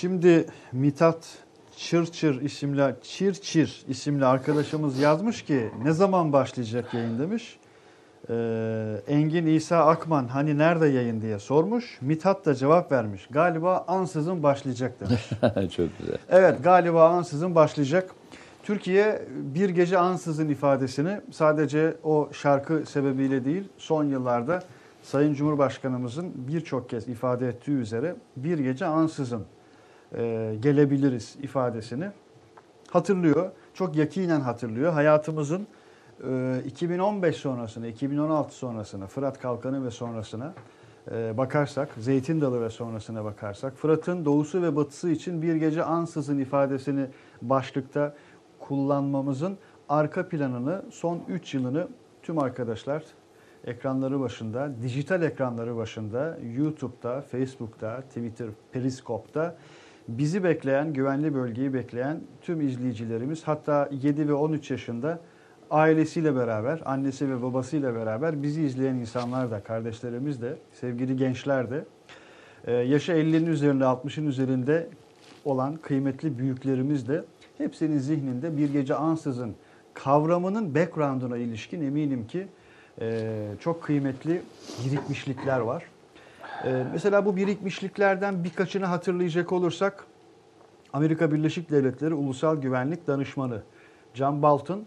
Şimdi Mitat Çırçır isimli Çirçir isimli arkadaşımız yazmış ki ne zaman başlayacak yayın demiş. Ee, Engin İsa Akman hani nerede yayın diye sormuş. Mithat da cevap vermiş. Galiba ansızın başlayacak demiş. Çok güzel. evet galiba ansızın başlayacak. Türkiye bir gece ansızın ifadesini sadece o şarkı sebebiyle değil son yıllarda Sayın Cumhurbaşkanımızın birçok kez ifade ettiği üzere bir gece ansızın e, gelebiliriz ifadesini hatırlıyor. Çok yakinen hatırlıyor. Hayatımızın e, 2015 sonrasına, 2016 sonrasına, Fırat Kalkanı ve sonrasına e, bakarsak, Zeytin Dalı ve sonrasına bakarsak, Fırat'ın doğusu ve batısı için bir gece ansızın ifadesini başlıkta kullanmamızın arka planını, son 3 yılını tüm arkadaşlar ekranları başında, dijital ekranları başında, YouTube'da, Facebook'ta, Twitter, Periskop'ta bizi bekleyen, güvenli bölgeyi bekleyen tüm izleyicilerimiz hatta 7 ve 13 yaşında ailesiyle beraber, annesi ve babasıyla beraber bizi izleyen insanlar da, kardeşlerimiz de, sevgili gençler de, e, yaşı 50'nin üzerinde, 60'ın üzerinde olan kıymetli büyüklerimiz de hepsinin zihninde bir gece ansızın kavramının background'una ilişkin eminim ki e, çok kıymetli birikmişlikler var. E, mesela bu birikmişliklerden birkaçını hatırlayacak olursak Amerika Birleşik Devletleri Ulusal Güvenlik Danışmanı John Bolton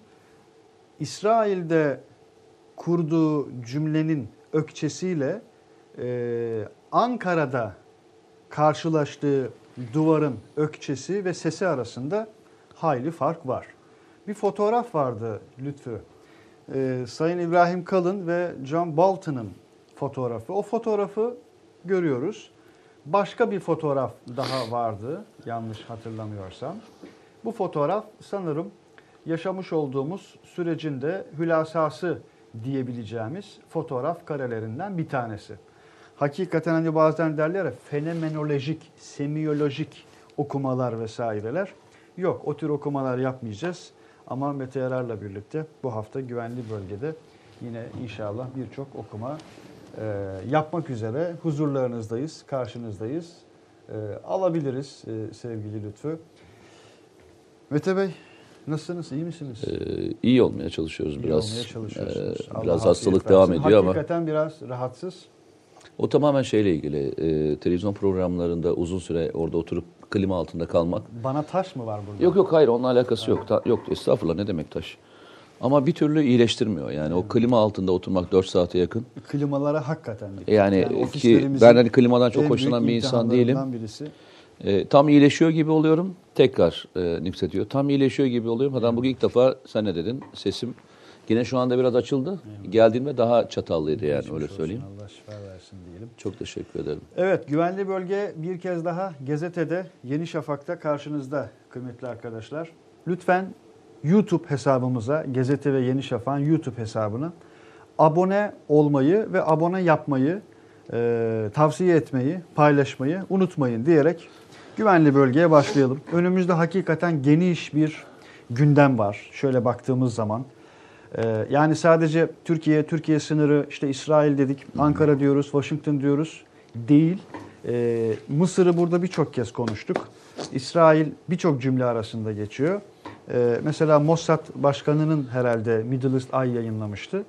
İsrail'de kurduğu cümlenin ökçesiyle e, Ankara'da karşılaştığı duvarın ökçesi ve sesi arasında hayli fark var. Bir fotoğraf vardı Lütfü. Ee, Sayın İbrahim Kalın ve John Bolton'ın fotoğrafı. O fotoğrafı görüyoruz. Başka bir fotoğraf daha vardı yanlış hatırlamıyorsam. Bu fotoğraf sanırım yaşamış olduğumuz sürecin de hülasası diyebileceğimiz fotoğraf karelerinden bir tanesi. Hakikaten hani bazen derler ya fenomenolojik, semiyolojik okumalar vesaireler. Yok o tür okumalar yapmayacağız. Ama Mete Yarar'la birlikte bu hafta güvenli bölgede yine inşallah birçok okuma yapmak üzere huzurlarınızdayız, karşınızdayız. E, alabiliriz e, sevgili Lütfü. Mete Bey nasılsınız, iyi misiniz? Ee, iyi olmaya çalışıyoruz İyi biraz. olmaya çalışıyorsunuz. Ee, Allah biraz hastalık devam ediyor ama Hakikaten biraz rahatsız. o tamamen şeyle ilgili. Ee, televizyon programlarında uzun süre orada oturup klima altında kalmak. Bana taş mı var burada? Yok yok hayır onunla alakası yok. Ta- yok estağfurullah ne demek taş. Ama bir türlü iyileştirmiyor. Yani o klima altında oturmak 4 saate yakın. Klimalara hakikaten dikkat. Yani, ki ofislerimizin ben hani klimadan çok hoşlanan bir insan değilim. Birisi. Ee, tam iyileşiyor gibi oluyorum. Tekrar e, nüksediyor. Tam iyileşiyor gibi oluyorum. Hatta bugün ilk defa sen ne dedin? Sesim yine şu anda biraz açıldı. Geldiğimde daha çatallıydı yani Geçmiş öyle olsun, söyleyeyim. Allah şifa versin diyelim. Çok teşekkür ederim. Evet, güvenli bölge bir kez daha gazetede Yeni Şafak'ta karşınızda kıymetli arkadaşlar. Lütfen YouTube hesabımıza, Gazete ve Yeni Şafak'ın YouTube hesabına abone olmayı ve abone yapmayı, e, tavsiye etmeyi, paylaşmayı unutmayın diyerek güvenli bölgeye başlayalım. Önümüzde hakikaten geniş bir gündem var. Şöyle baktığımız zaman. Ee, yani sadece Türkiye, Türkiye sınırı, işte İsrail dedik, Ankara diyoruz, Washington diyoruz değil. Ee, Mısır'ı burada birçok kez konuştuk. İsrail birçok cümle arasında geçiyor. Ee, mesela Mossad Başkanı'nın herhalde Middle East Eye yayınlamıştı.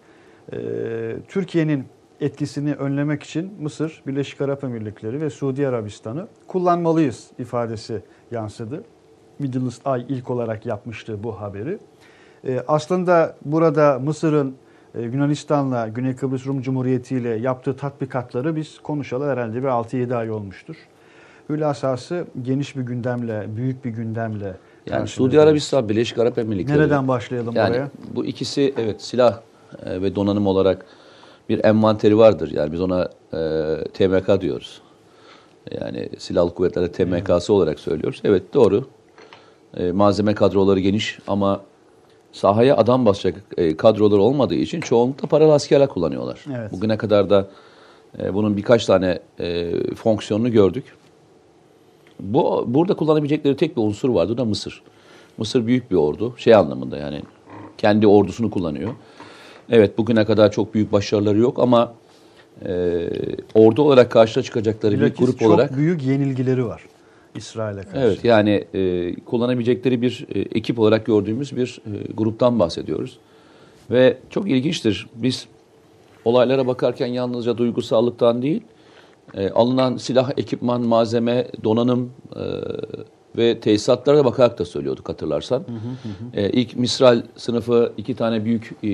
Ee, Türkiye'nin etkisini önlemek için Mısır, Birleşik Arap Emirlikleri ve Suudi Arabistan'ı kullanmalıyız ifadesi yansıdı. Middle East Eye ilk olarak yapmıştı bu haberi. Ee, aslında burada Mısır'ın e, Yunanistan'la Güney Kıbrıs Rum Cumhuriyeti ile yaptığı tatbikatları biz konuşalı herhalde bir 6-7 ay olmuştur. Hülasası geniş bir gündemle, büyük bir gündemle Yani karşınızdayız. Suudi Arabistan, Birleşik Arap Emirlikleri. Nereden başlayalım yani oraya? bu ikisi evet silah e, ve donanım olarak bir envanteri vardır. Yani biz ona e, TMK diyoruz. Yani silahlı kuvvetler TMK'sı olarak söylüyoruz. Evet doğru. E, malzeme kadroları geniş ama sahaya adam basacak e, kadrolar olmadığı için çoğunlukla paralı askerler kullanıyorlar. Evet. Bugüne kadar da e, bunun birkaç tane e, fonksiyonunu gördük. Bu burada kullanabilecekleri tek bir unsur vardı o da Mısır. Mısır büyük bir ordu. Şey anlamında yani kendi ordusunu kullanıyor. Evet bugüne kadar çok büyük başarıları yok ama e, ordu olarak karşıya çıkacakları bir Bilakis grup çok olarak büyük yenilgileri var. İsrail'e karşı. Evet yani e, kullanabilecekleri bir e, ekip olarak gördüğümüz bir e, gruptan bahsediyoruz. Ve çok ilginçtir. Biz olaylara bakarken yalnızca duygusallıktan değil, e, alınan silah, ekipman, malzeme, donanım e, ve tesisatlara da bakarak da söylüyorduk hatırlarsan. Hı hı hı. E, ilk Misral sınıfı iki tane büyük e,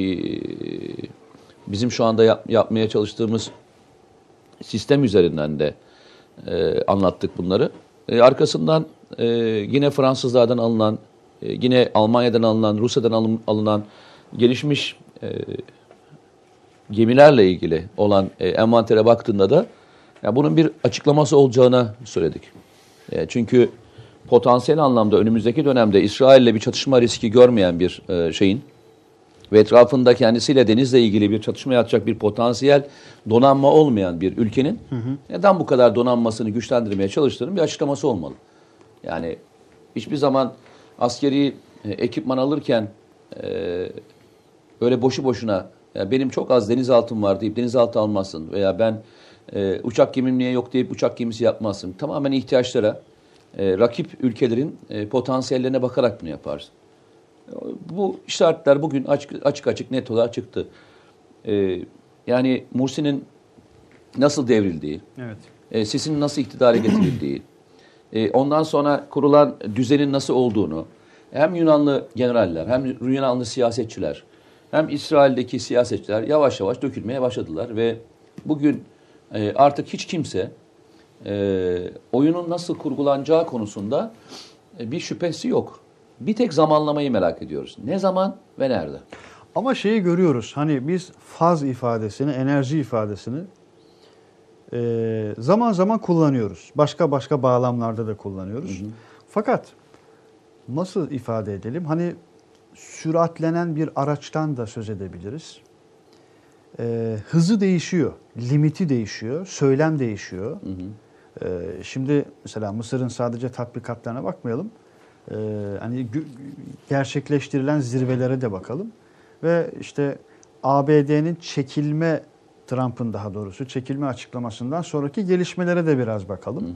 bizim şu anda yap, yapmaya çalıştığımız sistem üzerinden de e, anlattık bunları. E, arkasından e, yine Fransızlardan alınan, e, yine Almanya'dan alınan, Rusya'dan alın, alınan gelişmiş e, gemilerle ilgili olan e, envantere baktığında da ya bunun bir açıklaması olacağını söyledik. E, çünkü potansiyel anlamda önümüzdeki dönemde İsrail ile bir çatışma riski görmeyen bir e, şeyin ve etrafında kendisiyle denizle ilgili bir çatışma yapacak bir potansiyel donanma olmayan bir ülkenin hı hı. neden bu kadar donanmasını güçlendirmeye çalıştığının bir açıklaması olmalı. Yani hiçbir zaman askeri e, ekipman alırken e, böyle boşu boşuna ya benim çok az denizaltım var deyip denizaltı almazsın veya ben e, uçak gemim niye yok deyip uçak gemisi yapmazsın. Tamamen ihtiyaçlara, e, rakip ülkelerin e, potansiyellerine bakarak bunu yaparsın. Bu işaretler bugün açık açık, açık net olarak çıktı. Ee, yani Mursi'nin nasıl devrildiği, evet. e, Sisi'nin nasıl iktidara getirildiği, e, ondan sonra kurulan düzenin nasıl olduğunu, hem Yunanlı generaller, hem Yunanlı siyasetçiler, hem İsrail'deki siyasetçiler yavaş yavaş dökülmeye başladılar ve bugün e, artık hiç kimse e, oyunun nasıl kurgulanacağı konusunda e, bir şüphesi yok. Bir tek zamanlamayı merak ediyoruz. Ne zaman ve nerede? Ama şeyi görüyoruz. Hani biz faz ifadesini, enerji ifadesini e, zaman zaman kullanıyoruz. Başka başka bağlamlarda da kullanıyoruz. Hı hı. Fakat nasıl ifade edelim? Hani süratlenen bir araçtan da söz edebiliriz. E, hızı değişiyor, limiti değişiyor, söylem değişiyor. Hı hı. E, şimdi mesela Mısır'ın sadece tatbikatlarına bakmayalım e, hani gerçekleştirilen zirvelere de bakalım. Ve işte ABD'nin çekilme Trump'ın daha doğrusu çekilme açıklamasından sonraki gelişmelere de biraz bakalım. Hı hı.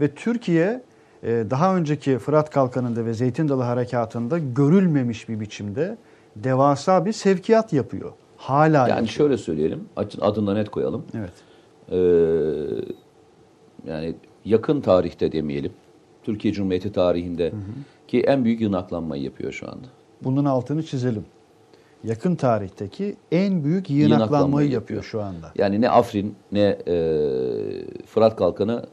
Ve Türkiye e, daha önceki Fırat Kalkanı'nda ve Zeytin Dalı Harekatı'nda görülmemiş bir biçimde devasa bir sevkiyat yapıyor. Hala Yani yapıyor. şöyle söyleyelim, adını net koyalım. Evet. Ee, yani yakın tarihte demeyelim, Türkiye Cumhuriyeti tarihinde hı hı. ki en büyük yığınaklanmayı yapıyor şu anda. Bunun altını çizelim. Yakın tarihteki en büyük yığınaklanmayı, yığınaklanmayı yapıyor şu anda. Yani ne Afrin ne e, Fırat Kalkanı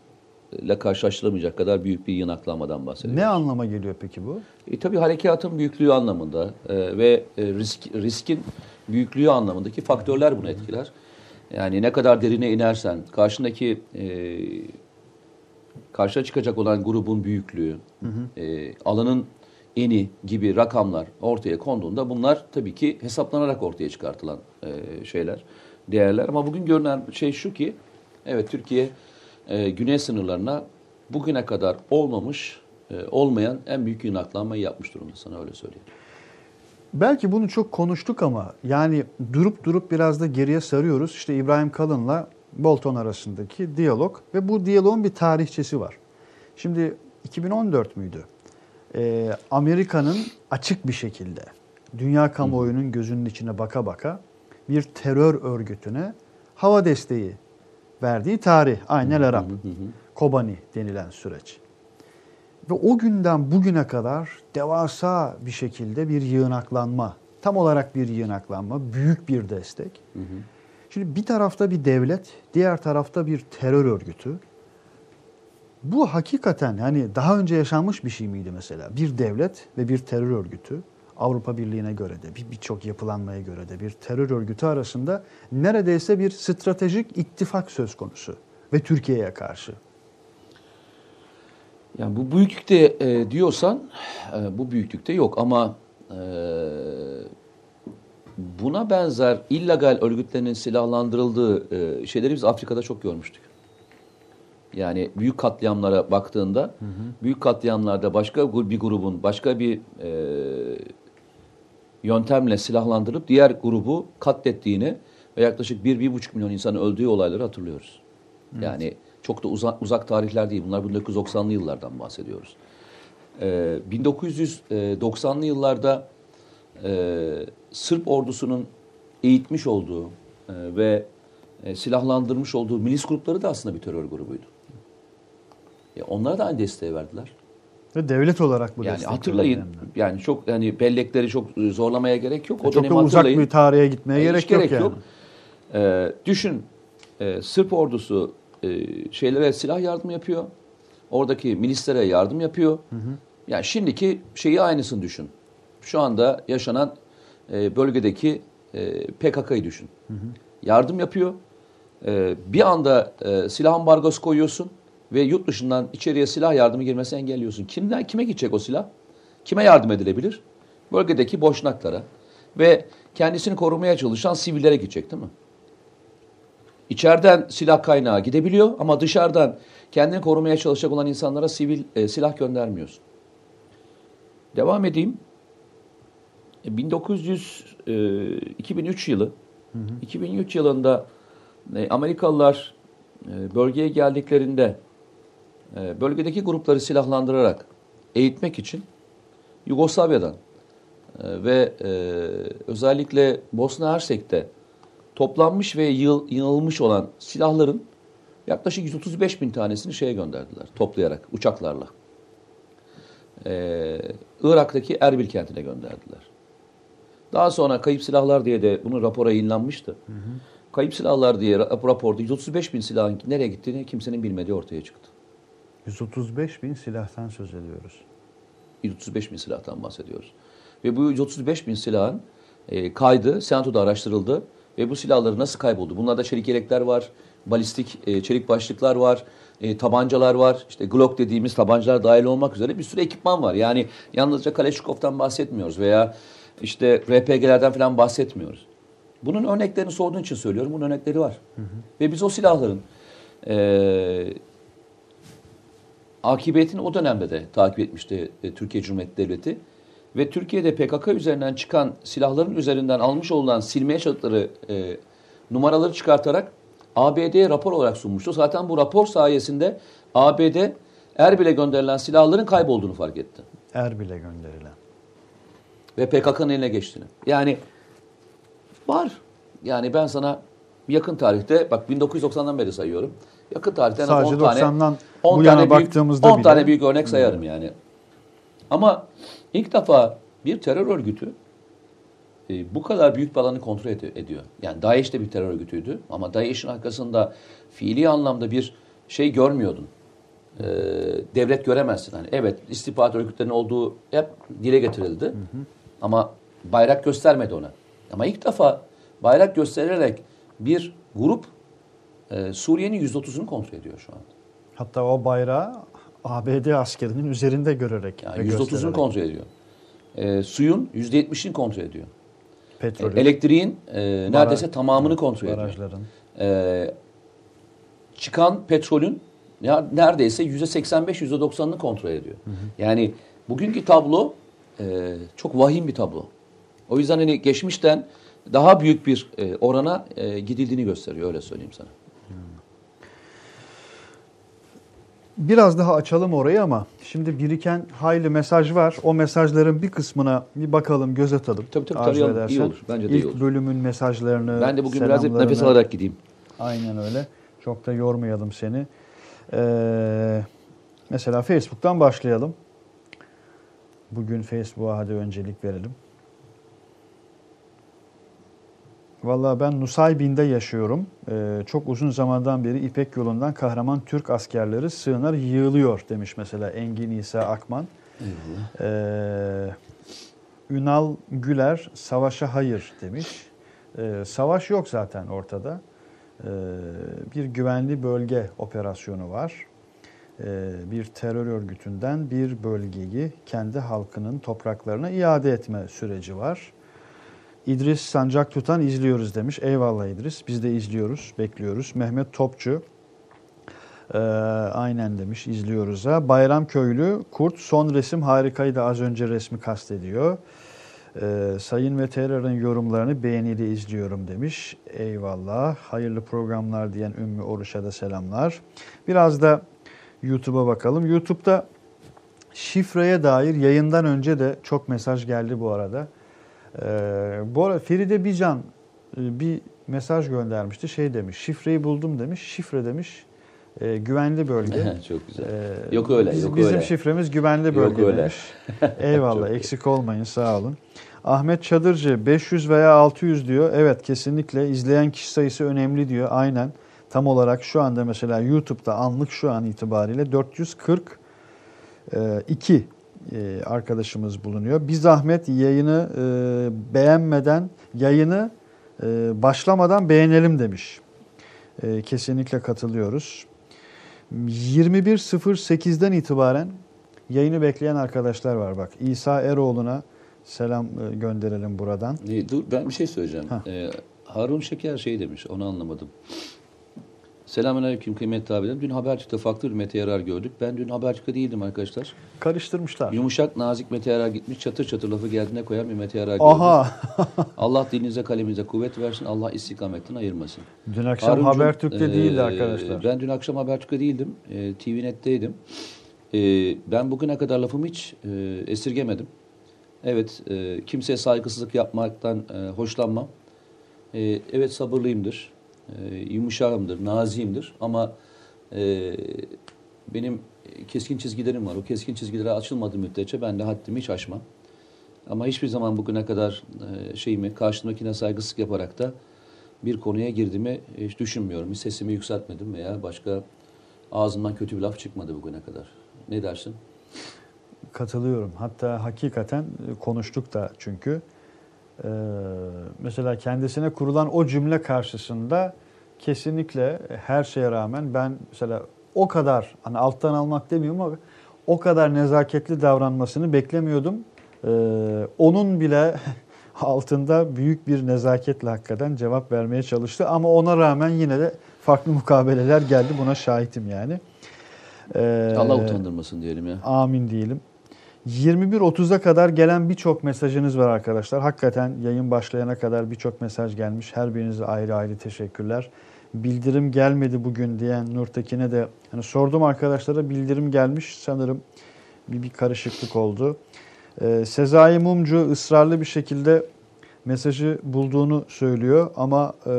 ile karşılaştırılamayacak kadar büyük bir yığınaklanmadan bahsediyoruz. Ne anlama geliyor peki bu? E, tabii harekatın büyüklüğü anlamında e, ve e, risk riskin büyüklüğü anlamındaki faktörler bunu etkiler. Yani ne kadar derine inersen karşındaki e, karşıya çıkacak olan grubun büyüklüğü, hı hı. E, alanın eni gibi rakamlar ortaya konduğunda bunlar tabii ki hesaplanarak ortaya çıkartılan e, şeyler, değerler. Ama bugün görünen şey şu ki, evet Türkiye e, güney sınırlarına bugüne kadar olmamış, e, olmayan en büyük yığınaklanmayı yapmış durumda sana öyle söyleyeyim. Belki bunu çok konuştuk ama yani durup durup biraz da geriye sarıyoruz. İşte İbrahim Kalın'la Bolton arasındaki diyalog ve bu diyalogun bir tarihçesi var. Şimdi 2014 müydü? Ee, Amerika'nın açık bir şekilde dünya kamuoyunun gözünün içine baka baka bir terör örgütüne hava desteği verdiği tarih. Aynel Arap, Kobani denilen süreç. Ve o günden bugüne kadar devasa bir şekilde bir yığınaklanma, tam olarak bir yığınaklanma, büyük bir destek. Hı hı. Şimdi bir tarafta bir devlet, diğer tarafta bir terör örgütü. Bu hakikaten hani daha önce yaşanmış bir şey miydi mesela? Bir devlet ve bir terör örgütü Avrupa Birliği'ne göre de birçok yapılanmaya göre de bir terör örgütü arasında neredeyse bir stratejik ittifak söz konusu ve Türkiye'ye karşı. Yani bu büyüklükte e, diyorsan e, bu büyüklükte yok ama e, buna benzer illegal örgütlerin silahlandırıldığı e, şeyleri biz Afrika'da çok görmüştük. Yani büyük katliamlara baktığında hı hı. büyük katliamlarda başka bir grubun başka bir e, yöntemle silahlandırıp diğer grubu katlettiğini ve yaklaşık 1-1,5 milyon insanın öldüğü olayları hatırlıyoruz. Evet. Yani Çok da uzak, uzak tarihler değil. Bunlar 1990'lı yıllardan bahsediyoruz. Ee, 1990'lı yıllarda e, Sırp ordusunun eğitmiş olduğu e, ve e, silahlandırmış olduğu milis grupları da aslında bir terör grubuydu. E, onlara da aynı desteği verdiler. Ve devlet olarak bu yani destek hatırlayın önemli. yani çok yani bellekleri çok zorlamaya gerek yok. O Çok da uzak bir tarihe gitmeye E, gerek, hiç yok yani. Ee, düşün e, Sırp ordusu e, şeylere silah yardımı yapıyor. Oradaki milislere yardım yapıyor. Yani şimdiki şeyi aynısını düşün. Şu anda yaşanan e, bölgedeki e, PKK'yı düşün. Yardım yapıyor. E, bir anda e, silah ambargosu koyuyorsun ve yurt dışından içeriye silah yardımı girmesini engelliyorsun. Kimden kime gidecek o silah? Kime yardım edilebilir? Bölgedeki boşnaklara ve kendisini korumaya çalışan sivillere gidecek değil mi? İçeriden silah kaynağı gidebiliyor ama dışarıdan kendini korumaya çalışacak olan insanlara sivil e, silah göndermiyorsun. Devam edeyim. E, 1900 e, 2003 yılı 2003 yılında e, Amerikalılar e, bölgeye geldiklerinde e, bölgedeki grupları silahlandırarak eğitmek için Yugoslavya'dan e, ve e, özellikle Bosna Hersek'te toplanmış ve yığıl, yığılmış olan silahların yaklaşık 135 bin tanesini şeye gönderdiler toplayarak uçaklarla. Ee, Irak'taki Erbil kentine gönderdiler. Daha sonra kayıp silahlar diye de bunun rapora yayınlanmıştı. Kayıp silahlar diye ra- raporda 135 bin silahın nereye gittiğini kimsenin bilmediği ortaya çıktı. 135 bin silahtan söz ediyoruz. 135 bin silahtan bahsediyoruz. Ve bu 135 bin silahın e, kaydı Senato'da araştırıldı ve bu silahları nasıl kayboldu? Bunlarda çelik yelekler var, balistik e, çelik başlıklar var, e, tabancalar var, işte Glock dediğimiz tabancalar dahil olmak üzere bir sürü ekipman var. Yani yalnızca Kalashnikov'tan bahsetmiyoruz veya işte RPG'lerden falan bahsetmiyoruz. Bunun örneklerini sorduğun için söylüyorum. Bunun örnekleri var. Ve biz o silahların e, akıbetini o dönemde de takip etmişti e, Türkiye Cumhuriyeti Devleti. Ve Türkiye'de PKK üzerinden çıkan silahların üzerinden almış olunan silmeye çalıştıkları e, numaraları çıkartarak ABD'ye rapor olarak sunmuştu. Zaten bu rapor sayesinde ABD Erbil'e gönderilen silahların kaybolduğunu fark etti. Erbil'e gönderilen. Ve PKK'nın eline geçtiğini. Yani var. Yani ben sana yakın tarihte bak 1990'dan beri sayıyorum. Yakın tarihte Sadece 10 tane 90'dan 10 bu tane yana büyük, baktığımızda 10 bile- tane büyük örnek sayarım yani. Ama ilk defa bir terör örgütü e, bu kadar büyük bir alanı kontrol ed- ediyor. Yani DAEŞ de bir terör örgütüydü ama DAEŞ'in arkasında fiili anlamda bir şey görmüyordun. E, devlet göremezsin. Hani evet istihbarat örgütlerinin olduğu hep dile getirildi. Ama bayrak göstermedi ona. Ama ilk defa bayrak göstererek bir grup e, Suriye'nin %30'unu kontrol ediyor şu anda. Hatta o bayrağı ABD askerinin üzerinde görerek Yani %30'unu göstererek. kontrol ediyor. E, suyun %70'ini kontrol ediyor. E, Petrolü, elektriğin e, neredeyse tamamını kontrol ediyor. barajların. E, çıkan petrolün ya neredeyse %85 %90'ını kontrol ediyor. Yani bugünkü tablo e, çok vahim bir tablo. O yüzden hani geçmişten daha büyük bir e, orana e, gidildiğini gösteriyor öyle söyleyeyim sana. Biraz daha açalım orayı ama şimdi biriken hayli mesaj var. O mesajların bir kısmına bir bakalım, göz atalım. Tabii, tabii, tarayalım. edersen. İyi olur. Bence de iyi İlk olur. bölümün mesajlarını, Ben de bugün biraz nefes alarak gideyim. Aynen öyle. Çok da yormayalım seni. Ee, mesela Facebook'tan başlayalım. Bugün Facebook'a hadi öncelik verelim. Vallahi ben Nusaybin'de yaşıyorum. Ee, çok uzun zamandan beri İpek yolundan kahraman Türk askerleri sığınar yığılıyor demiş mesela Engin İsa Akman. Ee, Ünal Güler savaşa hayır demiş. Ee, savaş yok zaten ortada. Ee, bir güvenli bölge operasyonu var. Ee, bir terör örgütünden bir bölgeyi kendi halkının topraklarına iade etme süreci var. İdris Sancak Tutan izliyoruz demiş. Eyvallah İdris. Biz de izliyoruz, bekliyoruz. Mehmet Topçu ee, aynen demiş izliyoruz ha. Bayram Köylü Kurt son resim harikaydı az önce resmi kastediyor. Ee, Sayın Veterar'ın yorumlarını beğeniyle izliyorum demiş. Eyvallah. Hayırlı programlar diyen Ümmü Oruç'a da selamlar. Biraz da YouTube'a bakalım. YouTube'da şifreye dair yayından önce de çok mesaj geldi bu arada. Ee, bu arada Feride Bican e, bir mesaj göndermişti. Şey demiş, şifreyi buldum demiş. Şifre demiş, e, güvenli bölge. Çok güzel. Ee, Yok öyle, biz- yok bizim öyle. şifremiz güvenli bölge Yok öyle. demiş. Eyvallah, Çok iyi. eksik olmayın, sağ olun. Ahmet Çadırcı 500 veya 600 diyor. Evet kesinlikle izleyen kişi sayısı önemli diyor. Aynen. Tam olarak şu anda mesela YouTube'da anlık şu an itibariyle 442 e, arkadaşımız bulunuyor. Bir zahmet yayını e, beğenmeden, yayını e, başlamadan beğenelim demiş. E, kesinlikle katılıyoruz. 21.08'den itibaren yayını bekleyen arkadaşlar var bak. İsa Eroğlu'na selam e, gönderelim buradan. Dur ben bir şey söyleyeceğim. Ha. Ee, Harun Şeker şey demiş onu anlamadım. Selamünaleyküm kıymetli abilerim. Dün Habertürk'te farklı bir Mete Yarar gördük. Ben dün Habertürk'te değildim arkadaşlar. Karıştırmışlar. Yumuşak nazik Mete Yarar gitmiş çatır çatır lafı geldiğine koyan bir Mete Yarar gördük. Aha. Allah dilinize kaleminize kuvvet versin. Allah istikametten ayırmasın. Dün akşam Haruncuğum, Habertürk'te e, değildi arkadaşlar. Ben dün akşam Habertürk'te değildim. E, TVNet'teydim. E, ben bugüne kadar lafımı hiç e, esirgemedim. Evet, e, kimseye saygısızlık yapmaktan e, hoşlanmam. E, evet sabırlıyımdır, e, yumuşağımdır, naziyimdir ama e, benim keskin çizgilerim var. O keskin çizgilere açılmadığı müddetçe ben de haddimi hiç aşmam. Ama hiçbir zaman bugüne kadar e, şeyimi karşımdakine saygısızlık yaparak da bir konuya girdiğimi hiç düşünmüyorum. Hiç sesimi yükseltmedim veya başka ağzımdan kötü bir laf çıkmadı bugüne kadar. Ne dersin? Katılıyorum. Hatta hakikaten e, konuştuk da çünkü. Ee, mesela kendisine kurulan o cümle karşısında kesinlikle her şeye rağmen ben mesela o kadar hani alttan almak demiyorum ama o kadar nezaketli davranmasını beklemiyordum. Ee, onun bile altında büyük bir nezaketle hakikaten cevap vermeye çalıştı ama ona rağmen yine de farklı mukabeleler geldi buna şahitim yani. Ee, Allah utandırmasın diyelim ya. Amin diyelim. 21.30'a kadar gelen birçok mesajınız var arkadaşlar. Hakikaten yayın başlayana kadar birçok mesaj gelmiş. Her birinize ayrı ayrı teşekkürler. Bildirim gelmedi bugün diyen Nurtekin'e de hani sordum arkadaşlara bildirim gelmiş. Sanırım bir, bir karışıklık oldu. Ee, Sezai Mumcu ısrarlı bir şekilde mesajı bulduğunu söylüyor ama e,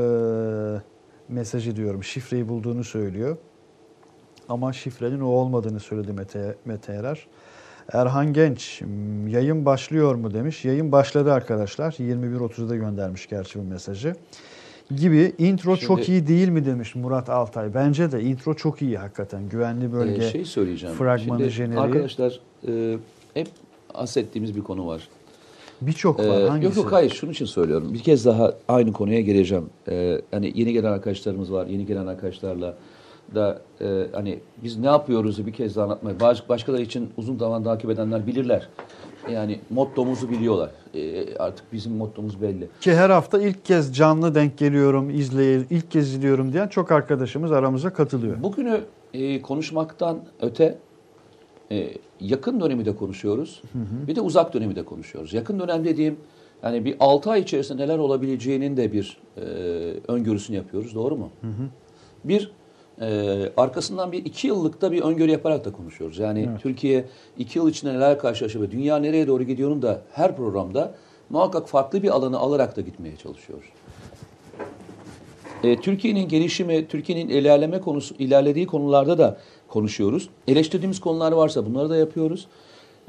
mesajı diyorum şifreyi bulduğunu söylüyor. Ama şifrenin o olmadığını söyledi Mete, Mete Erer. Erhan Genç "M, yayın başlıyor mu demiş. Yayın başladı arkadaşlar. 21.30'da göndermiş gerçi bu mesajı. Gibi intro Şimdi- çok iyi değil mi demiş Murat Altay. Bence de intro çok iyi hakikaten. Güvenli bölge. Ee, şey söyleyeceğim. fragmanı, Şimdi jeneriği. Arkadaşlar e, hep bahsettiğimiz bir konu var. Birçok Ee, var. Hangisi? yok yok hayır şunun için söylüyorum. Bir kez daha aynı konuya geleceğim. Ee, hani yeni gelen arkadaşlarımız var. Yeni gelen arkadaşlarla da e, hani biz ne yapıyoruzu bir kez daha anlatmayı. Baş, başkaları için uzun zaman takip edenler bilirler. Yani mottomuzu biliyorlar. Ee, artık bizim mottomuz belli. Ki her hafta ilk kez canlı denk geliyorum, izleye, ilk kez izliyorum diyen çok arkadaşımız aramıza katılıyor. Bugünü e, konuşmaktan öte e, yakın dönemi de konuşuyoruz. Bir de uzak dönemi de konuşuyoruz. Yakın dönem dediğim yani bir 6 ay içerisinde neler olabileceğinin de bir e, öngörüsünü yapıyoruz. Doğru mu? Bir e, arkasından bir iki yıllıkta bir öngörü yaparak da konuşuyoruz. Yani Türkiye iki yıl içinde neler karşılaşıyor ve dünya nereye doğru gidiyorunu da her programda muhakkak farklı bir alanı alarak da gitmeye çalışıyoruz. E, Türkiye'nin gelişimi, Türkiye'nin ilerleme konusu, ilerlediği konularda da konuşuyoruz. Eleştirdiğimiz konular varsa bunları da yapıyoruz.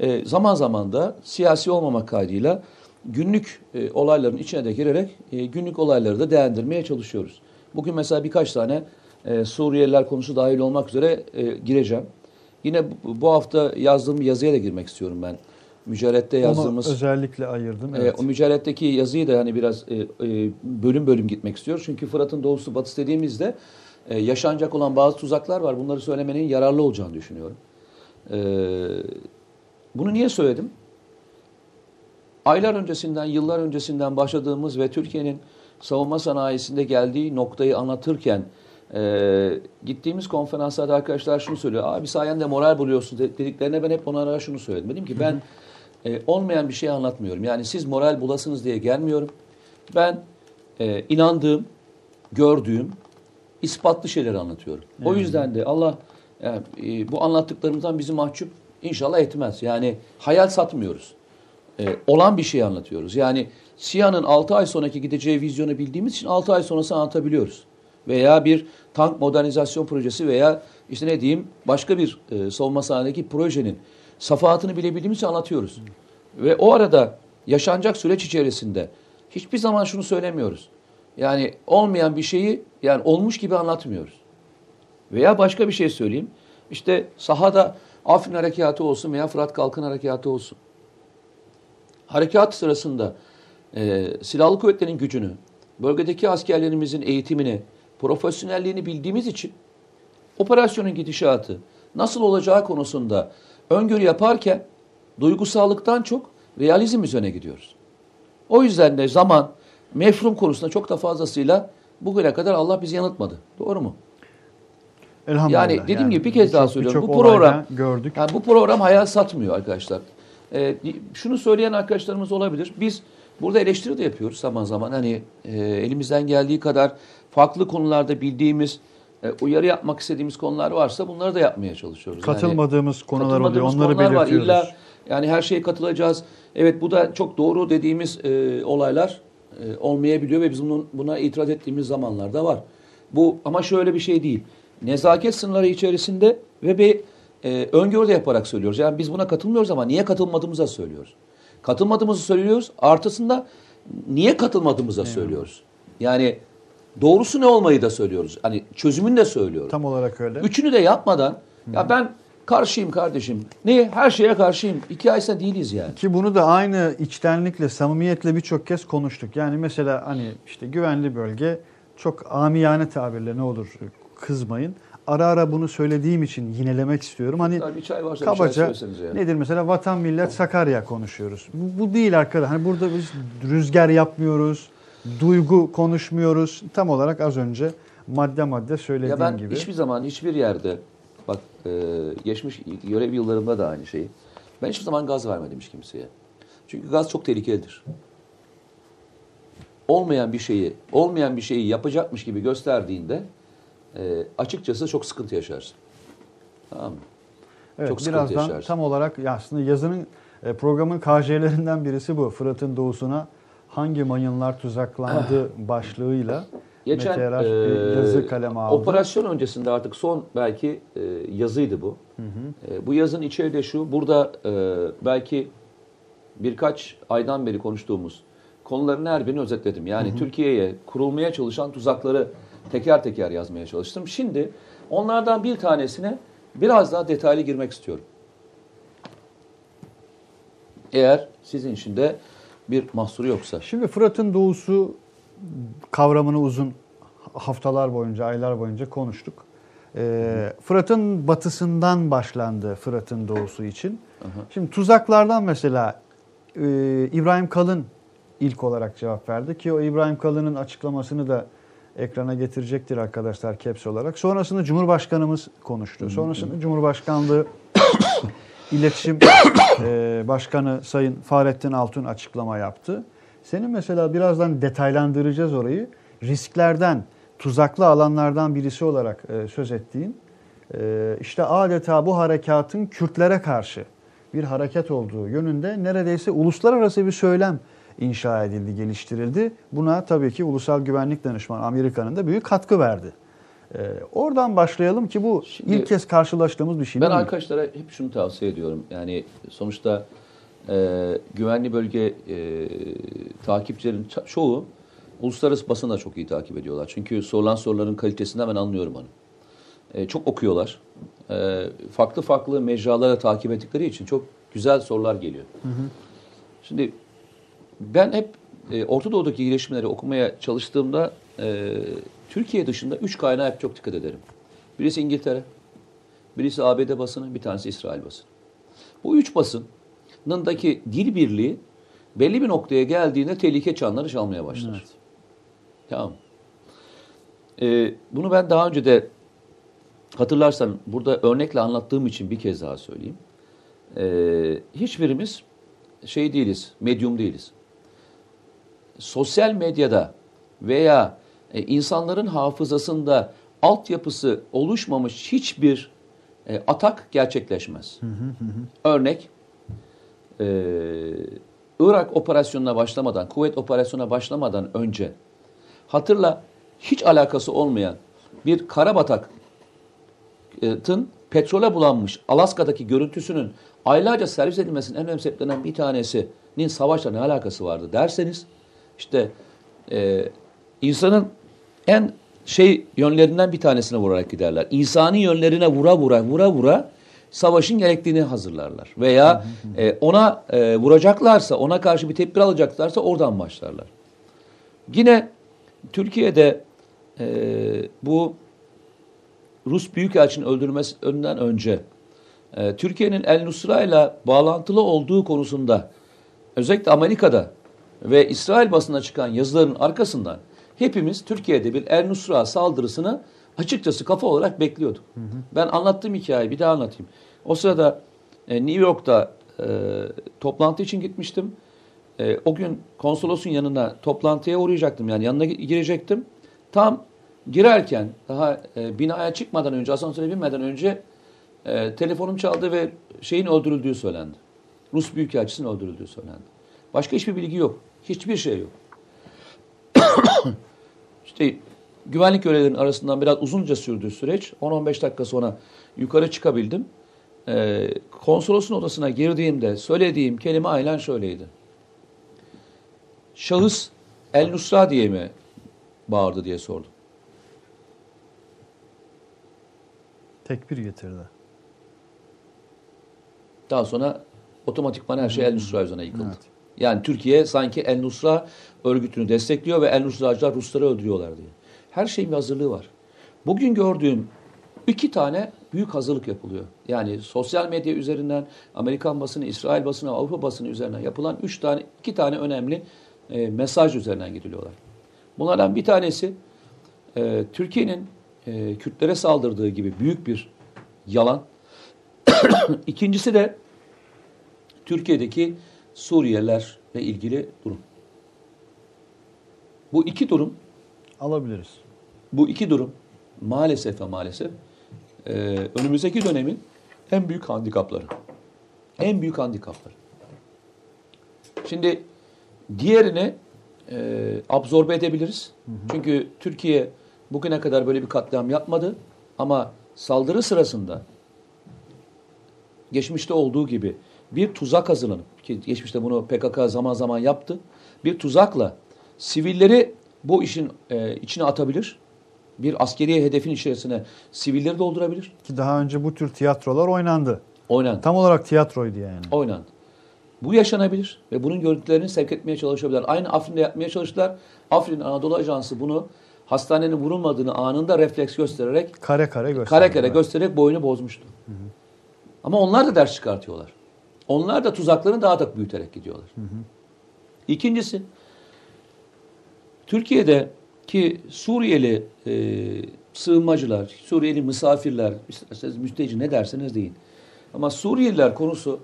E, zaman zaman da siyasi olmamak kaydıyla günlük e, olayların içine de girerek e, günlük olayları da değerlendirmeye çalışıyoruz. Bugün mesela birkaç tane e, Suriyeliler konusu dahil olmak üzere e, gireceğim. Yine bu, bu hafta yazdığım yazıya da girmek istiyorum ben. Mücerrette yazdığımız... Onu özellikle ayırdım. E, Evet. o mücerretteki yazıyı da hani biraz e, e, bölüm bölüm gitmek istiyor. Çünkü Fırat'ın doğusu batısı dediğimizde e, yaşanacak olan bazı tuzaklar var. Bunları söylemenin yararlı olacağını düşünüyorum. E, bunu niye söyledim? Aylar öncesinden, yıllar öncesinden başladığımız ve Türkiye'nin savunma sanayisinde geldiği noktayı anlatırken e, gittiğimiz konferanslarda arkadaşlar şunu söylüyor. Abi sayende moral buluyorsun dediklerine ben hep onlara şunu söyledim. Dedim ki ben e, olmayan bir şey anlatmıyorum. Yani siz moral bulasınız diye gelmiyorum. Ben e, inandığım, gördüğüm, ispatlı şeyleri anlatıyorum. O yüzden de Allah yani, e, bu anlattıklarımızdan bizi mahcup inşallah etmez. Yani hayal satmıyoruz. E, olan bir şey anlatıyoruz. Yani SİHA'nın 6 ay sonraki gideceği vizyonu bildiğimiz için 6 ay sonrasını anlatabiliyoruz. Veya bir tank modernizasyon projesi veya işte ne diyeyim başka bir e, savunma sanayindeki projenin safahatını bilebildiğimiz için anlatıyoruz. Ve o arada yaşanacak süreç içerisinde hiçbir zaman şunu söylemiyoruz. Yani olmayan bir şeyi yani olmuş gibi anlatmıyoruz. Veya başka bir şey söyleyeyim. İşte sahada Afrin Harekatı olsun veya Fırat Kalkın Harekatı olsun. Harekat sırasında e, silahlı kuvvetlerin gücünü, bölgedeki askerlerimizin eğitimini, profesyonelliğini bildiğimiz için operasyonun gidişatı nasıl olacağı konusunda öngörü yaparken duygusallıktan çok realizm üzerine gidiyoruz. O yüzden de zaman, mefrum konusunda çok da fazlasıyla bugüne kadar Allah bizi yanıltmadı. Doğru mu? Elhamdülillah. Yani dediğim gibi bir kez daha söylüyorum. Bu program gördük. yani bu program hayal satmıyor arkadaşlar. Ee, şunu söyleyen arkadaşlarımız olabilir. Biz burada eleştiri de yapıyoruz zaman zaman. Hani e, elimizden geldiği kadar farklı konularda bildiğimiz, e, uyarı yapmak istediğimiz konular varsa bunları da yapmaya çalışıyoruz. Yani- Katılmadığımız konular oluyor. Katılmadığımız Onları konular var. belirtiyoruz. İlla yani her şeye katılacağız. Evet bu da çok doğru dediğimiz e, olaylar e, olmayabiliyor ve biz bunun, buna itiraz ettiğimiz zamanlar da var. Bu ama şöyle bir şey değil. Nezaket sınırları içerisinde ve bir e, öngörü de yaparak söylüyoruz. Yani biz buna katılmıyoruz ama niye katılmadığımızı da söylüyoruz. Katılmadığımızı söylüyoruz. Artısında niye katılmadığımızı da söylüyoruz. Yani doğrusu ne olmayı da söylüyoruz. Hani çözümünü de söylüyoruz. Tam olarak öyle. Üçünü de yapmadan ya ben karşıyım kardeşim. Niye? Her şeye karşıyım. İki aysa değiliz yani. Ki bunu da aynı içtenlikle, samimiyetle birçok kez konuştuk. Yani mesela hani işte güvenli bölge çok amiyane tabirle ne olur kızmayın. Ara ara bunu söylediğim için yinelemek istiyorum. Hani Bir çay varsa bir çay kabaca söylesenize ya. nedir mesela vatan millet Sakarya konuşuyoruz. Bu, bu değil arkadaşlar. Hani burada biz rüzgar yapmıyoruz. Duygu konuşmuyoruz. Tam olarak az önce madde madde söylediğim Ya ben gibi. hiçbir zaman hiçbir yerde bak e, geçmiş görev yıllarımda da aynı şeyi. Ben hiçbir zaman gaz vermedim hiç kimseye. Çünkü gaz çok tehlikelidir. Olmayan bir şeyi, olmayan bir şeyi yapacakmış gibi gösterdiğinde e, açıkçası çok sıkıntı yaşarsın. Tamam mı? Evet, Çok birazdan yaşarsın. tam olarak aslında yazının e, programın KJ'lerinden birisi bu. Fırat'ın doğusuna hangi mayınlar tuzaklandı başlığıyla Geçen Mete Erar bir yazı kaleme aldı. operasyon öncesinde artık son belki e, yazıydı bu. E, bu yazın içeriği de şu. Burada e, belki birkaç aydan beri konuştuğumuz konuların her birini özetledim. Yani Türkiye'ye kurulmaya çalışan tuzakları teker teker yazmaya çalıştım. Şimdi onlardan bir tanesine biraz daha detaylı girmek istiyorum. Eğer sizin için de bir mahsuru yoksa. Şimdi Fırat'ın doğusu kavramını uzun haftalar boyunca, aylar boyunca konuştuk. Ee, Fırat'ın batısından başlandı Fırat'ın doğusu için. Şimdi tuzaklardan mesela e, İbrahim Kalın ilk olarak cevap verdi ki o İbrahim Kalın'ın açıklamasını da ekrana getirecektir arkadaşlar caps olarak. Sonrasında Cumhurbaşkanımız konuştu. Sonrasında Cumhurbaşkanlığı İletişim e, Başkanı Sayın Fahrettin Altun açıklama yaptı. Senin mesela birazdan detaylandıracağız orayı. Risklerden, tuzaklı alanlardan birisi olarak e, söz ettiğin e, işte adeta bu harekatın Kürtlere karşı bir hareket olduğu yönünde neredeyse uluslararası bir söylem inşa edildi, geliştirildi. Buna tabii ki Ulusal Güvenlik Danışmanı Amerika'nın da büyük katkı verdi. E, oradan başlayalım ki bu Şimdi- ilk kez karşılaştığımız bir şey Ben değil. arkadaşlara hep şunu tavsiye ediyorum. Yani sonuçta e, güvenli bölge e, takipçilerin çoğu uluslararası basını da çok iyi takip ediyorlar. Çünkü sorulan soruların kalitesinden ben anlıyorum onu. E, çok okuyorlar. E, farklı farklı mecralara takip ettikleri için çok güzel sorular geliyor. Şimdi ben hep e, Orta Doğu'daki gelişmeleri okumaya çalıştığımda e, Türkiye dışında üç kaynağa hep çok dikkat ederim. Birisi İngiltere, birisi ABD basını, bir tanesi İsrail basını. Bu üç basınındaki dil birliği belli bir noktaya geldiğinde tehlike çanları çalmaya başlar. Evet. Tamam. Ee, bunu ben daha önce de hatırlarsan burada örnekle anlattığım için bir kez daha söyleyeyim. Ee, hiçbirimiz şey değiliz, medyum değiliz. Sosyal medyada veya e, insanların hafızasında altyapısı oluşmamış hiçbir e, atak gerçekleşmez. Örnek, e, Irak operasyonuna başlamadan, kuvvet operasyonuna başlamadan önce hatırla hiç alakası olmayan bir karabatakın petrole bulanmış Alaska'daki görüntüsünün aylarca servis edilmesinin en önemli sebeplerinden bir tanesinin savaşla ne alakası vardı derseniz işte e, insanın en şey yönlerinden bir tanesine vurarak giderler. İnsani yönlerine vura vura vura vura savaşın gerektiğini hazırlarlar. Veya e, ona e, vuracaklarsa, ona karşı bir tedbir alacaklarsa oradan başlarlar. Yine Türkiye'de e, bu Rus Büyükelçinin öldürülmesinden önce e, Türkiye'nin El Nusra ile bağlantılı olduğu konusunda özellikle Amerika'da ve İsrail basına çıkan yazıların arkasından hepimiz Türkiye'de bir El Nusra saldırısını açıkçası kafa olarak bekliyorduk. Hı hı. Ben anlattığım hikayeyi bir daha anlatayım. O sırada e, New York'ta e, toplantı için gitmiştim. E, o gün konsolosun yanına toplantıya uğrayacaktım yani yanına girecektim. Tam girerken daha e, binaya çıkmadan önce asansöre binmeden önce e, telefonum çaldı ve şeyin öldürüldüğü söylendi. Rus Büyükelçisi'nin öldürüldüğü söylendi. Başka hiçbir bilgi yok. Hiçbir şey yok. işte güvenlik görevlilerinin arasından biraz uzunca sürdüğü süreç 10-15 dakika sonra yukarı çıkabildim. Ee, konsolosun odasına girdiğimde söylediğim kelime aynen şöyleydi. Şahıs El Nusra diye mi bağırdı diye sordum. Tekbir getirdi. Daha sonra otomatikman her şey El Nusra üzerine yıkıldı. Evet. Yani Türkiye sanki El Nusra örgütünü destekliyor ve El Nusracılar Rusları öldürüyorlar diye. Her şeyin bir hazırlığı var. Bugün gördüğüm iki tane büyük hazırlık yapılıyor. Yani sosyal medya üzerinden Amerikan basını, İsrail basını, Avrupa basını üzerinden yapılan üç tane, iki tane önemli e, mesaj üzerinden gidiliyorlar. Bunlardan bir tanesi e, Türkiye'nin e, Kürtlere saldırdığı gibi büyük bir yalan. İkincisi de Türkiye'deki Suriyelilerle ilgili durum. Bu iki durum alabiliriz. Bu iki durum maalesef ve maalesef e, önümüzdeki dönemin en büyük handikapları. En büyük handikapları. Şimdi diğerini e, absorbe edebiliriz. Hı hı. Çünkü Türkiye bugüne kadar böyle bir katliam yapmadı. Ama saldırı sırasında geçmişte olduğu gibi bir tuzak hazırlanıp ki geçmişte bunu PKK zaman zaman yaptı. Bir tuzakla sivilleri bu işin e, içine atabilir. Bir askeri hedefin içerisine sivilleri doldurabilir. Ki daha önce bu tür tiyatrolar oynandı. Oynandı. Tam olarak tiyatroydu yani. Oynandı. Bu yaşanabilir ve bunun görüntülerini sevk etmeye çalışabilirler. Aynı Afrin'de yapmaya çalıştılar. Afrin Anadolu Ajansı bunu hastanenin vurulmadığını anında refleks göstererek kare kare göstererek, kare kare göstererek boyunu bozmuştu. Hı hı. Ama onlar da ders çıkartıyorlar. Onlar da tuzaklarını daha da büyüterek gidiyorlar. Hı hı. İkincisi, Türkiye'de ki Suriyeli e, sığınmacılar, Suriyeli misafirler, mülteci ne derseniz deyin. Ama Suriyeliler konusu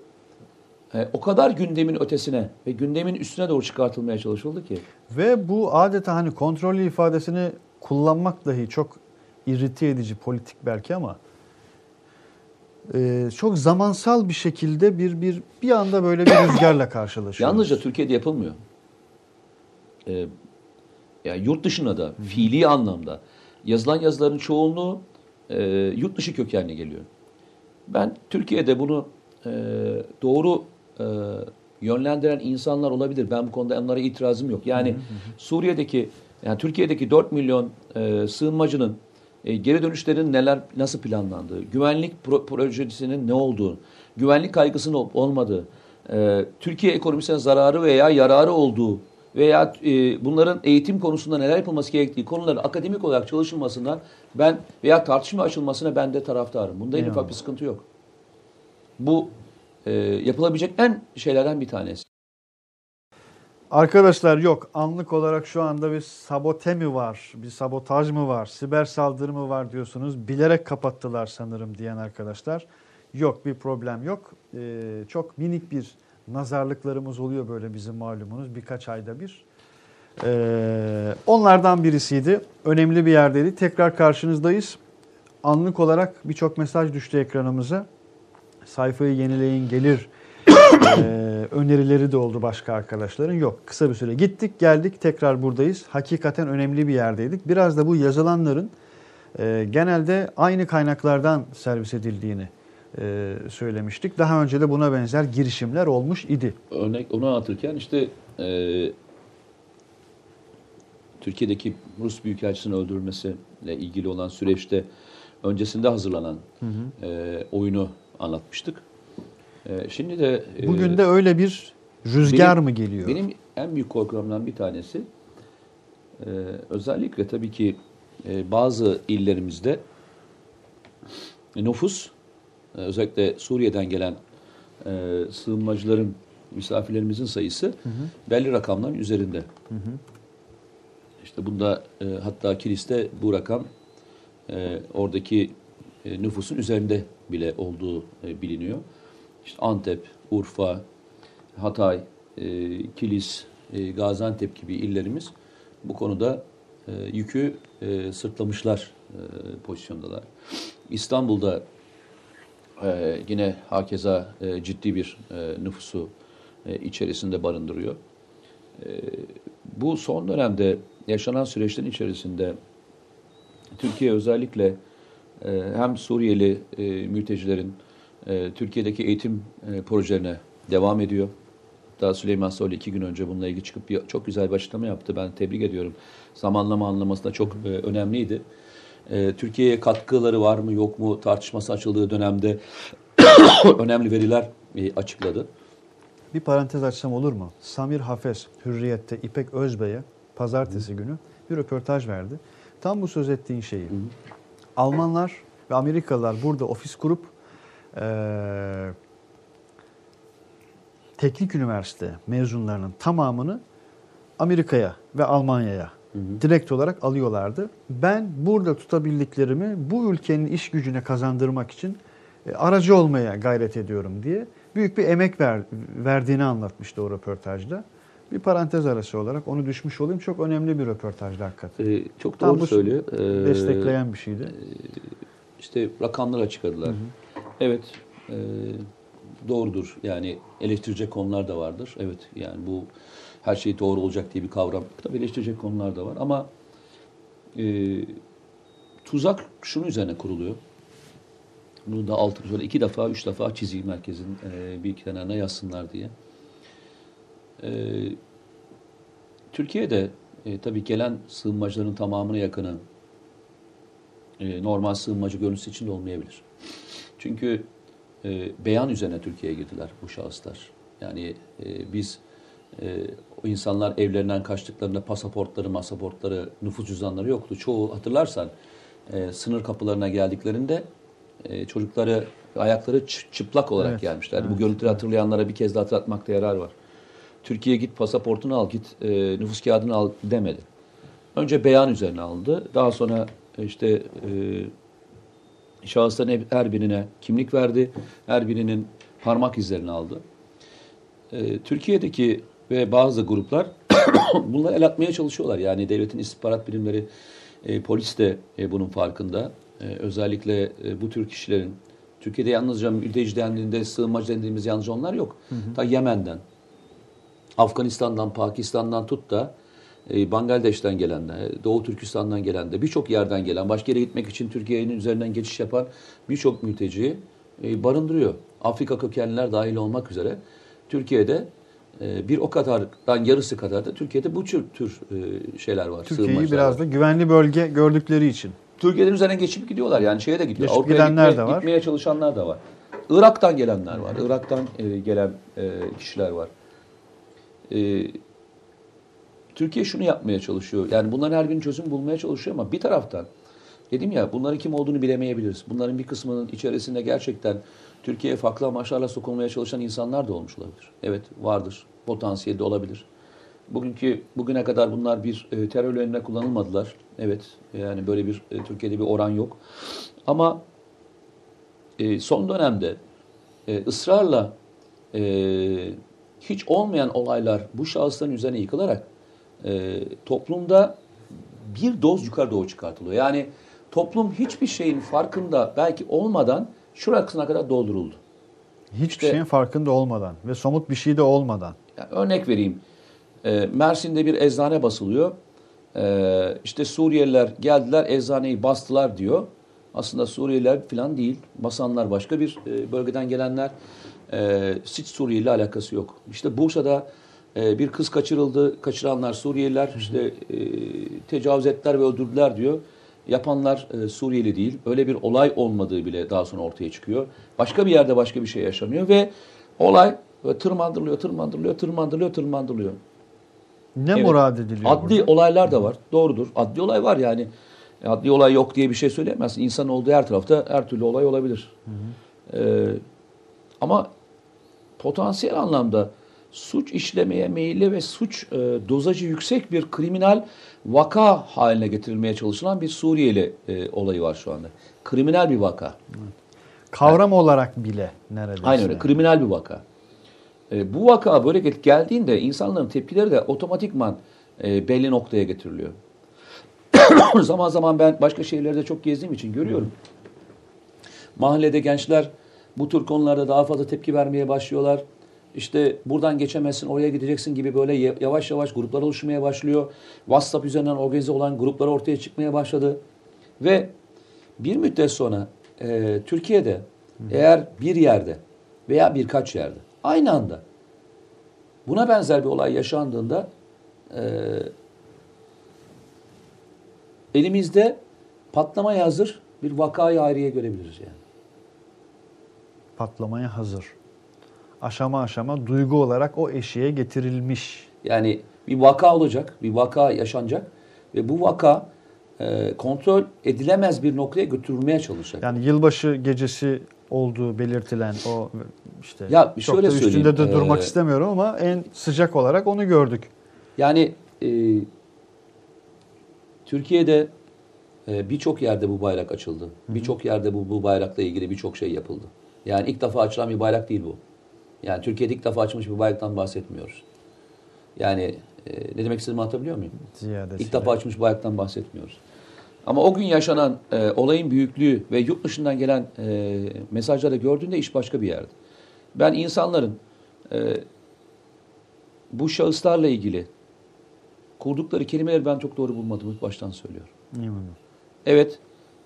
e, o kadar gündemin ötesine ve gündemin üstüne doğru çıkartılmaya çalışıldı ki. Ve bu adeta hani kontrollü ifadesini kullanmak dahi çok irrite edici politik belki ama e, çok zamansal bir şekilde bir bir bir anda böyle bir rüzgarla karşılaşıyor. Yalnızca Türkiye'de yapılmıyor. E, yani yurt dışına da fiili anlamda yazılan yazıların çoğunluğu e, yurt dışı kökenli geliyor. Ben Türkiye'de bunu e, doğru e, yönlendiren insanlar olabilir. Ben bu konuda onlara itirazım yok. Yani hı hı. Suriye'deki yani Türkiye'deki 4 milyon e, sığınmacının e, geri dönüşlerin neler nasıl planlandığı, güvenlik pro projesinin ne olduğu, güvenlik kaygısının olmadığı, e, Türkiye ekonomisine zararı veya yararı olduğu veya e, bunların eğitim konusunda neler yapılması gerektiği konuların akademik olarak çalışılmasından ben veya tartışma açılmasına ben de taraftarım. Bunda en ufak bir sıkıntı yok. Bu e, yapılabilecek en şeylerden bir tanesi. Arkadaşlar yok anlık olarak şu anda bir sabote mi var, bir sabotaj mı var, siber saldırı mı var diyorsunuz. Bilerek kapattılar sanırım diyen arkadaşlar. Yok bir problem yok. Ee, çok minik bir nazarlıklarımız oluyor böyle bizim malumunuz birkaç ayda bir. Ee, onlardan birisiydi. Önemli bir yerdeydi. Tekrar karşınızdayız. Anlık olarak birçok mesaj düştü ekranımıza. Sayfayı yenileyin gelir ee, önerileri de oldu başka arkadaşların. Yok kısa bir süre gittik geldik tekrar buradayız. Hakikaten önemli bir yerdeydik. Biraz da bu yazılanların e, genelde aynı kaynaklardan servis edildiğini e, söylemiştik. Daha önce de buna benzer girişimler olmuş idi. Örnek onu anlatırken işte e, Türkiye'deki Rus Büyükelçisi'nin öldürülmesiyle ilgili olan süreçte öncesinde hazırlanan hı hı. E, oyunu anlatmıştık. E, şimdi de... E, Bugün de öyle bir rüzgar benim, mı geliyor? Benim en büyük korkularımdan bir tanesi e, özellikle tabii ki e, bazı illerimizde nüfus özellikle Suriye'den gelen e, sığınmacıların misafirlerimizin sayısı hı hı. belli rakamların üzerinde. Hı hı. İşte bunda e, hatta kiliste bu rakam e, oradaki e, nüfusun üzerinde bile olduğu e, biliniyor. İşte Antep, Urfa, Hatay, e, Kilis, e, Gaziantep gibi illerimiz bu konuda e, yükü e, sırtlamışlar e, pozisyondalar. İstanbul'da e, yine hakeza e, ciddi bir e, nüfusu e, içerisinde barındırıyor. E, bu son dönemde yaşanan süreçlerin içerisinde Türkiye özellikle e, hem Suriyeli e, mültecilerin e, Türkiye'deki eğitim e, projelerine devam ediyor. Daha Süleyman Soylu iki gün önce bununla ilgili çıkıp bir, çok güzel bir açıklama yaptı. Ben tebrik ediyorum. Zamanlama anlaması da çok e, önemliydi. E, Türkiye'ye katkıları var mı yok mu tartışması açıldığı dönemde önemli veriler e, açıkladı. Bir parantez açsam olur mu? Samir Hafez Hürriyet'te İpek Özbey'e pazartesi Hı. günü bir röportaj verdi. Tam bu söz ettiğin şeyi. Hı. Almanlar ve Amerikalılar burada ofis kurup e, teknik üniversite mezunlarının tamamını Amerika'ya ve Almanya'ya direkt olarak alıyorlardı. Ben burada tutabildiklerimi bu ülkenin iş gücüne kazandırmak için e, aracı olmaya gayret ediyorum diye büyük bir emek ver, verdiğini anlatmıştı o röportajda. Bir parantez arası olarak onu düşmüş olayım. Çok önemli bir röportajdı hakikaten. Ee, çok doğru Tam söylüyor. Ee, destekleyen bir şeydi. E, işte rakamlar açıkladılar. Hı hı. Evet, e, doğrudur. Yani eleştirecek konular da vardır. Evet, yani bu her şey doğru olacak diye bir kavram. Tabii eleştirecek konular da var ama e, tuzak şunun üzerine kuruluyor. Bunu da altı şöyle iki defa, üç defa çizeyim merkezin e, bir kenarına yazsınlar diye. E, Türkiye'de e, tabii gelen sığınmacıların tamamına yakını e, normal sığınmacı görüntüsü içinde olmayabilir. Çünkü e, beyan üzerine Türkiye'ye girdiler bu şahıslar. Yani e, biz e, o insanlar evlerinden kaçtıklarında pasaportları, masaportları, nüfus cüzdanları yoktu. Çoğu hatırlarsan e, sınır kapılarına geldiklerinde e, çocukları ayakları çıplak olarak evet, gelmişler. Evet, bu görüntüleri evet. hatırlayanlara bir kez daha hatırlatmakta yarar var. Türkiye'ye git pasaportunu al, git e, nüfus kağıdını al demedi. Önce beyan üzerine aldı. Daha sonra işte e, şahısların her birine kimlik verdi. Her birinin parmak izlerini aldı. E, Türkiye'deki ve bazı gruplar bunları el atmaya çalışıyorlar. Yani devletin istihbarat birimleri, e, polis de e, bunun farkında. E, özellikle e, bu tür kişilerin Türkiye'de yalnızca mülteci dendiğinde, sığınmacı dendiğimiz yalnızca onlar yok. Hı hı. Ta Yemen'den, Afganistan'dan, Pakistan'dan tut da e, Bangladeş'ten gelen de, Doğu Türkistan'dan gelen de, birçok yerden gelen, başka yere gitmek için Türkiye'nin üzerinden geçiş yapan birçok mülteci e, barındırıyor. Afrika kökenliler dahil olmak üzere Türkiye'de bir o kadardan yarısı kadar da Türkiye'de bu tür, tür e, şeyler var. Türkiye'yi biraz da güvenli bölge gördükleri için. Türkiye'nin üzerine geçip gidiyorlar yani şeye de gidiyor. Avrupa'ya gitmeye, de var. gitmeye çalışanlar da var. Irak'tan gelenler var. Irak'tan e, gelen e, kişiler var. Türkiye şunu yapmaya çalışıyor. Yani bunların her birinin çözüm bulmaya çalışıyor ama bir taraftan dedim ya bunların kim olduğunu bilemeyebiliriz. Bunların bir kısmının içerisinde gerçekten Türkiye'ye farklı amaçlarla sokulmaya çalışan insanlar da olmuş olabilir. Evet vardır. Potansiyeli de olabilir. Bugünkü bugüne kadar bunlar bir e, terör önüne kullanılmadılar. Evet yani böyle bir e, Türkiye'de bir oran yok. Ama e, son dönemde e, ısrarla e, hiç olmayan olaylar bu şahısların üzerine yıkılarak e, toplumda bir doz yukarı doğru çıkartılıyor. Yani toplum hiçbir şeyin farkında belki olmadan şurasına kadar dolduruldu. Hiçbir İşte- şeyin farkında olmadan ve somut bir şey de olmadan. Yani örnek vereyim. E, Mersin'de bir eczane basılıyor. E, işte Suriyeliler geldiler eczaneyi bastılar diyor. Aslında Suriyeliler falan değil. Basanlar başka bir e, bölgeden gelenler. E, hiç Suriye ile alakası yok. İşte Bursa'da e, bir kız kaçırıldı. Kaçıranlar Suriyeliler işte e, tecavüz ettiler ve öldürdüler diyor. Yapanlar e, Suriyeli değil. Öyle bir olay olmadığı bile daha sonra ortaya çıkıyor. Başka bir yerde başka bir şey yaşanıyor ve olay tırmandırılıyor, tırmandırılıyor, tırmandırılıyor, tırmandırılıyor. Ne Evet. murad ediliyor Adli burada? olaylar da var. Doğrudur. Adli olay var yani. E, Adli olay yok diye bir şey söyleyemezsin. İnsan olduğu her tarafta her türlü olay olabilir. Ee, ama potansiyel anlamda suç işlemeye meyilli ve suç e, dozajı yüksek bir kriminal vaka haline getirilmeye çalışılan bir Suriyeli e, olayı var şu anda. Kriminal bir vaka. Kavram olarak bile neredeyse. Aynen öyle. Kriminal bir vaka. E, bu vaka böyle gel- geldiğinde insanların tepkileri de otomatikman e, belli noktaya getiriliyor. zaman zaman ben başka şehirlerde çok gezdiğim için görüyorum. Mahallede gençler bu tür konularda daha fazla tepki vermeye başlıyorlar. İşte buradan geçemezsin, oraya gideceksin gibi böyle yavaş yavaş gruplar oluşmaya başlıyor. WhatsApp üzerinden organize olan gruplar ortaya çıkmaya başladı. Ve bir müddet sonra e, Türkiye'de eğer bir yerde veya birkaç yerde aynı anda buna benzer bir olay yaşandığında e, elimizde patlamaya hazır bir vakayı ayrıye görebiliriz yani. Patlamaya hazır. Aşama aşama duygu olarak o eşiğe getirilmiş. Yani bir vaka olacak, bir vaka yaşanacak ve bu vaka e, kontrol edilemez bir noktaya götürülmeye çalışacak. Yani yılbaşı gecesi olduğu belirtilen o işte Ya çok şöyle da üstünde de durmak ee, istemiyorum ama en sıcak olarak onu gördük. Yani e, Türkiye'de e, birçok yerde bu bayrak açıldı. Birçok yerde bu, bu bayrakla ilgili birçok şey yapıldı. Yani ilk defa açılan bir bayrak değil bu. Yani Türkiye'de ilk defa açılmış bir bayraktan bahsetmiyoruz. Yani e, ne demek istediğimi anlatabiliyor muyum? Ziyadesiyle. İlk defa açılmış bayraktan bahsetmiyoruz. Ama o gün yaşanan e, olayın büyüklüğü ve yurt dışından gelen e, mesajları gördüğünde iş başka bir yerde. Ben insanların e, bu şahıslarla ilgili kurdukları kelimeleri ben çok doğru bulmadım ilk baştan söylüyorum. Evet,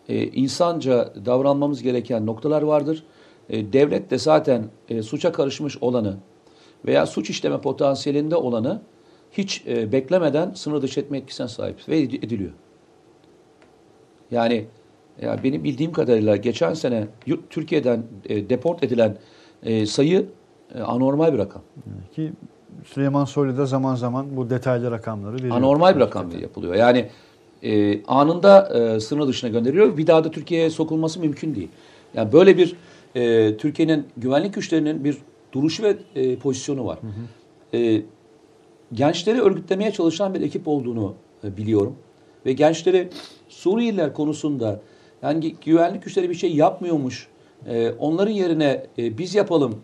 e, insanca davranmamız gereken noktalar vardır. E, devlet de zaten e, suça karışmış olanı veya suç işleme potansiyelinde olanı hiç e, beklemeden sınır dışı etme etkisine sahip ve ed- ediliyor. Yani ya benim bildiğim kadarıyla geçen sene yurt Türkiye'den e, deport edilen e, sayı e, anormal bir rakam. Ki Süleyman Soylu da zaman zaman bu detaylı rakamları veriyor. Anormal bir rakam yapılıyor. Yani e, anında e, sınır dışına gönderiliyor. Bir daha da Türkiye'ye sokulması mümkün değil. Yani böyle bir e, Türkiye'nin güvenlik güçlerinin bir duruşu ve e, pozisyonu var. E, gençleri örgütlemeye çalışan bir ekip olduğunu e, biliyorum. Ve gençleri Suriyeliler konusunda yani gü- güvenlik güçleri bir şey yapmıyormuş. e, onların yerine e, biz yapalım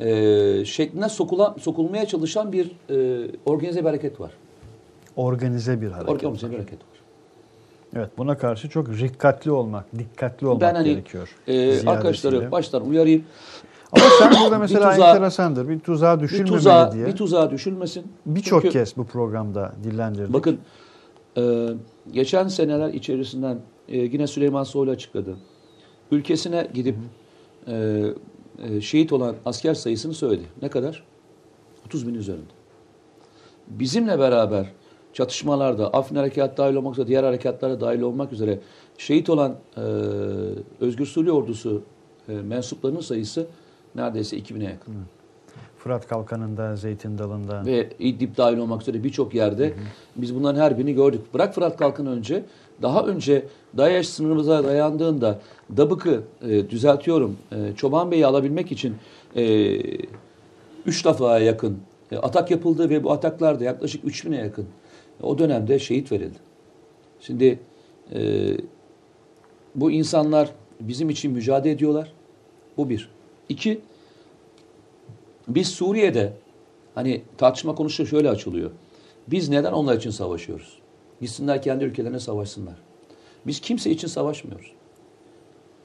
e, şekline sokula, sokulmaya çalışan bir e, organize bir hareket var. Organize bir hareket. Organize bir hareket var. Evet buna karşı çok dikkatli olmak, dikkatli olmak ben hani gerekiyor. e, arkadaşları baştan uyarayım. Ama sen burada mesela tuzağa- enteresandır. Bir tuzağa Bir düşülmemeli tuzağa, diye. bir tuzağa düşülmesin. Birçok kez bu programda dillendirdik. Bakın e, geçen seneler içerisinden e, yine Süleyman Soylu açıkladı. Ülkesine gidip e, e, şehit olan asker sayısını söyledi. Ne kadar? 30 bin üzerinde. Bizimle beraber çatışmalarda Afrin Harekat dahil olmak üzere diğer harekatlara dahil olmak üzere şehit olan e, Özgür Suriye Ordusu e, mensuplarının sayısı neredeyse 2000'e yakın. Fırat Kalkanı'nda, Zeytin Dalı'nda. Ve İdlib dahil olmak üzere birçok yerde biz bunların her birini gördük. Bırak Fırat Kalkın önce, daha önce DAEŞ sınırımıza dayandığında Dabık'ı e, düzeltiyorum, e, Çoban Bey'i alabilmek için e, üç defa yakın e, atak yapıldı ve bu ataklarda yaklaşık 3000'e yakın e, o dönemde şehit verildi. Şimdi e, bu insanlar bizim için mücadele ediyorlar. Bu bir. İki, biz Suriye'de hani tartışma konusu şöyle açılıyor. Biz neden onlar için savaşıyoruz? Gitsinler kendi ülkelerine savaşsınlar. Biz kimse için savaşmıyoruz.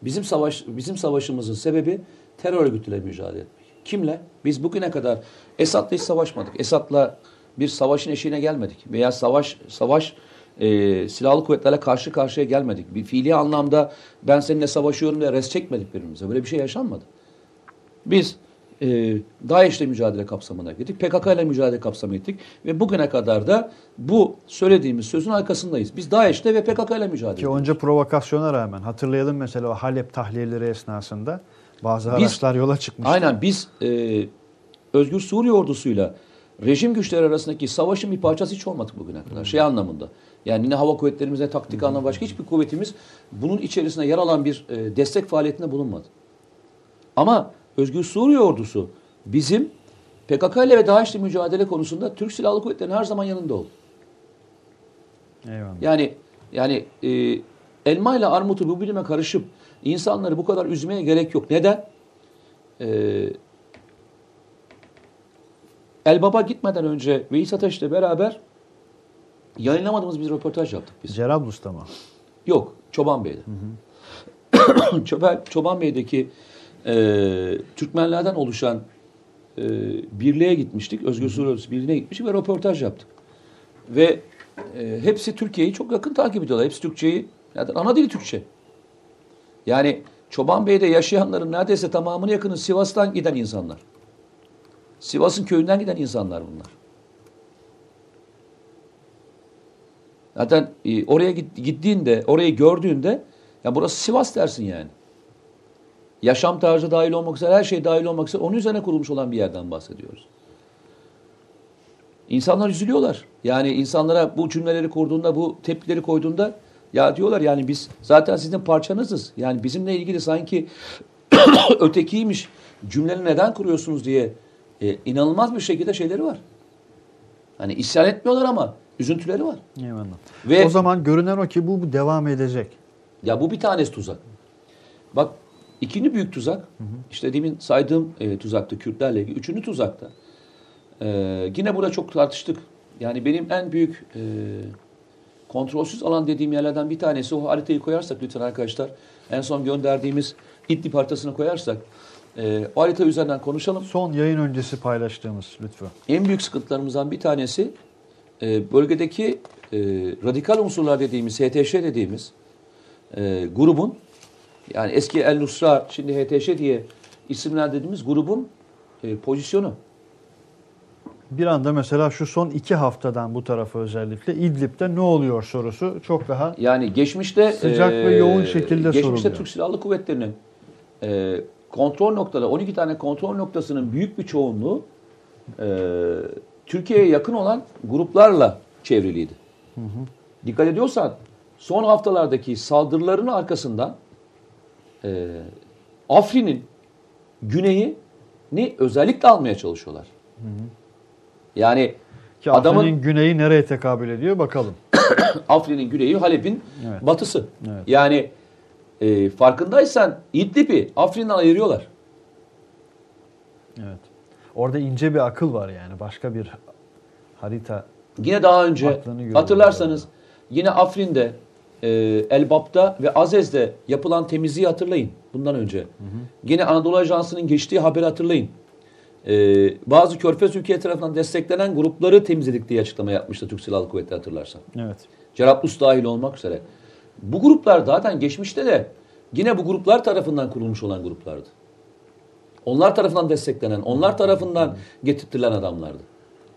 Bizim savaş bizim savaşımızın sebebi terör örgütüyle mücadele etmek. Kimle? Biz bugüne kadar Esad'la hiç savaşmadık. Esad'la bir savaşın eşiğine gelmedik. Veya savaş savaş e, silahlı kuvvetlerle karşı karşıya gelmedik. Bir fiili anlamda ben seninle savaşıyorum diye res çekmedik birbirimize. Böyle bir şey yaşanmadı. Biz e, DAEŞ'le mücadele kapsamına gittik. PKK ile mücadele kapsamına gittik. Ve bugüne kadar da bu söylediğimiz sözün arkasındayız. Biz DAEŞ'le ve PKK ile mücadele Ki onca provokasyona rağmen hatırlayalım mesela o Halep tahliyeleri esnasında bazı Biz- araçlar yola çıkmıştı. Aynen biz e, Özgür Suriye ordusuyla rejim güçleri arasındaki savaşın bir parçası hiç olmadık bugüne kadar. Şey anlamında. Yani yine hava kuvvetlerimize taktik anlamda başka hiçbir kuvvetimiz bunun içerisinde yer alan bir e, destek faaliyetinde bulunmadı. Ama Özgür Suriye ordusu bizim PKK ile ve DAEŞ'le mücadele konusunda Türk Silahlı Kuvvetleri'nin her zaman yanında oldu. Eyvallah. Yani yani e, elma ile armutu bu bilime karışıp insanları bu kadar üzmeye gerek yok. Neden? E, Elbaba gitmeden önce Veys Ateş'le beraber yayınlamadığımız bir röportaj yaptık biz. Cerablus'ta mı? Yok, Çoban Bey'de. Çoban, Çoban Bey'deki e, Türkmenlerden oluşan e, birliğe gitmiştik. Özgür Suriye Örgütü Birliği'ne gitmiştik ve röportaj yaptık. Ve e, hepsi Türkiye'yi çok yakın takip ediyorlar. Hepsi Türkçeyi, zaten ana dili Türkçe. Yani Çoban Bey'de yaşayanların neredeyse tamamını yakını Sivas'tan giden insanlar. Sivas'ın köyünden giden insanlar bunlar. Zaten e, oraya git- gittiğinde, orayı gördüğünde ya burası Sivas dersin yani. Yaşam tarzı dahil olmak üzere, her şey dahil olmak üzere onun üzerine kurulmuş olan bir yerden bahsediyoruz. İnsanlar üzülüyorlar. Yani insanlara bu cümleleri kurduğunda, bu tepkileri koyduğunda ya diyorlar yani biz zaten sizin parçanızız. Yani bizimle ilgili sanki ötekiymiş cümleleri neden kuruyorsunuz diye e, inanılmaz bir şekilde şeyleri var. Hani isyan etmiyorlar ama üzüntüleri var. Eyvallah. Ve- o zaman görünen o ki bu, bu devam edecek. Ya bu bir tanesi tuzak. Bak ikinci büyük tuzak, işte demin saydığım e, tuzaktı Kürtlerle ilgili. Üçüncü tuzakta. E, yine burada çok tartıştık. Yani benim en büyük e, kontrolsüz alan dediğim yerlerden bir tanesi o haritayı koyarsak lütfen arkadaşlar. En son gönderdiğimiz İdlib haritasını koyarsak e, o harita üzerinden konuşalım. Son yayın öncesi paylaştığımız lütfen. En büyük sıkıntılarımızdan bir tanesi e, bölgedeki e, radikal unsurlar dediğimiz, HTŞ dediğimiz e, grubun yani eski El Nusra şimdi HTŞ diye isimlendirdiğimiz grubun e, pozisyonu. Bir anda mesela şu son iki haftadan bu tarafa özellikle İdlib'de ne oluyor sorusu çok daha Yani geçmişte Sıcak ve yoğun şekilde Geçmişte soruluyor. Türk Silahlı Kuvvetleri'nin e, kontrol noktaları 12 tane kontrol noktasının büyük bir çoğunluğu e, Türkiye'ye yakın olan gruplarla çevriliydi. Dikkat ediyorsan son haftalardaki saldırıların arkasından e, Afrin'in güneyini özellikle almaya çalışıyorlar. Yani ki adamın Afrin'in güneyi nereye tekabül ediyor bakalım. Afrin'in güneyi Halep'in Evet. batısı. Evet. Yani e, farkındaysan İdlib'i Afrin'den ayırıyorlar. Evet. Orada ince bir akıl var yani başka bir harita. Yine daha önce hatırlarsanız yine Afrin'de, e, Elbap'ta ve Azez'de yapılan temizliği hatırlayın bundan önce. Yine Anadolu Ajansı'nın geçtiği haberi hatırlayın. E, bazı Körfez ülkeleri tarafından desteklenen grupları temizledik diye açıklama yapmıştı Türk Silahlı Kuvvetleri hatırlarsan. Evet. Cerablus dahil olmak üzere. Bu gruplar zaten geçmişte de yine bu gruplar tarafından kurulmuş olan gruplardı. Onlar tarafından desteklenen, onlar tarafından getirtilen adamlardı.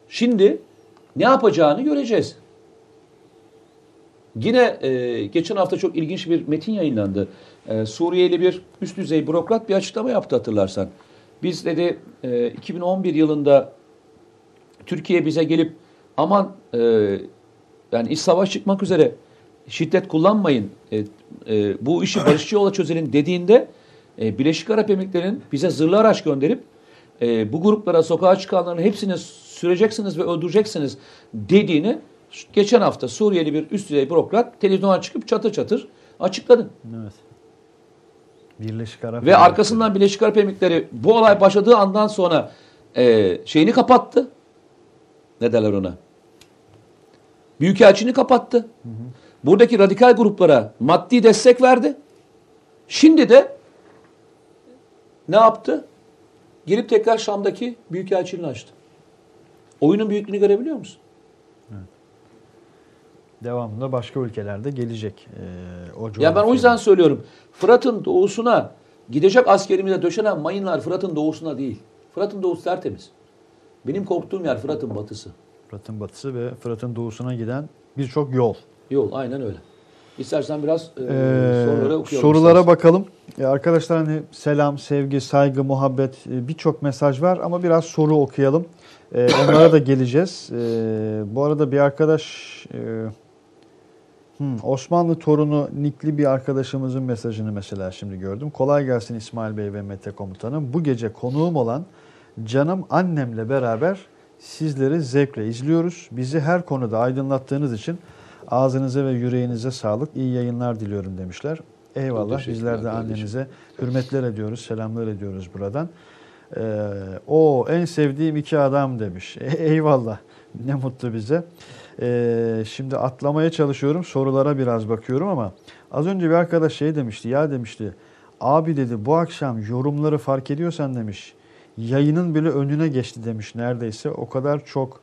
Şimdi ne yapacağını göreceğiz. Yine e, geçen hafta çok ilginç bir metin yayınlandı. E, Suriyeli bir üst düzey bürokrat bir açıklama yaptı hatırlarsan. Biz dedi e, 2011 yılında Türkiye bize gelip aman e, yani iç savaş çıkmak üzere şiddet kullanmayın, e, e, bu işi barışçı yola çözelim dediğinde e, Birleşik Arap Emirlikleri'nin bize zırhlı araç gönderip e, bu gruplara sokağa çıkanların hepsini süreceksiniz ve öldüreceksiniz dediğini geçen hafta Suriyeli bir üst düzey bürokrat televizyona çıkıp çatır çatır açıkladı. Evet. Birleşik Arap Ve arkasından Birleşik Arap Emirlikleri bu olay başladığı andan sonra e, şeyini kapattı. ne derler ona? Büyükelçini kapattı. Buradaki radikal gruplara maddi destek verdi. Şimdi de ne yaptı? Gelip tekrar Şam'daki büyükelçiliğini açtı. Oyunun büyüklüğünü görebiliyor musun? Devamında başka ülkelerde gelecek. Ee, o Ya ben o yüzden söylüyorum. Fırat'ın doğusuna gidecek askerimize döşenen mayınlar Fırat'ın doğusuna değil. Fırat'ın doğusu tertemiz. Benim korktuğum yer Fırat'ın batısı. Fırat'ın batısı ve Fırat'ın doğusuna giden birçok yol. Yol aynen öyle. İstersen biraz e, Ee, soruları okuyalım. sorulara istersen. bakalım. E, arkadaşlar hani selam, sevgi, saygı, muhabbet e, birçok mesaj var ama biraz soru okuyalım. E, onlara da geleceğiz. E, bu arada bir arkadaş e, hmm, Osmanlı torunu Nikli bir arkadaşımızın mesajını mesela şimdi gördüm. Kolay gelsin İsmail Bey ve Mete Komutanım. Bu gece konuğum olan canım annemle beraber sizleri zevkle izliyoruz. Bizi her konuda aydınlattığınız için ağzınıza ve yüreğinize sağlık, iyi yayınlar diliyorum demişler. Eyvallah. Bizler de annenize hürmetler ediyoruz, selamlar ediyoruz buradan. Ee, o en sevdiğim iki adam demiş. E, eyvallah. Ne mutlu bize. Ee, şimdi atlamaya çalışıyorum. Sorulara biraz bakıyorum ama az önce bir arkadaş şey demişti. Ya demişti. Abi dedi bu akşam yorumları fark ediyorsan demiş. Yayının bile önüne geçti demiş neredeyse. O kadar çok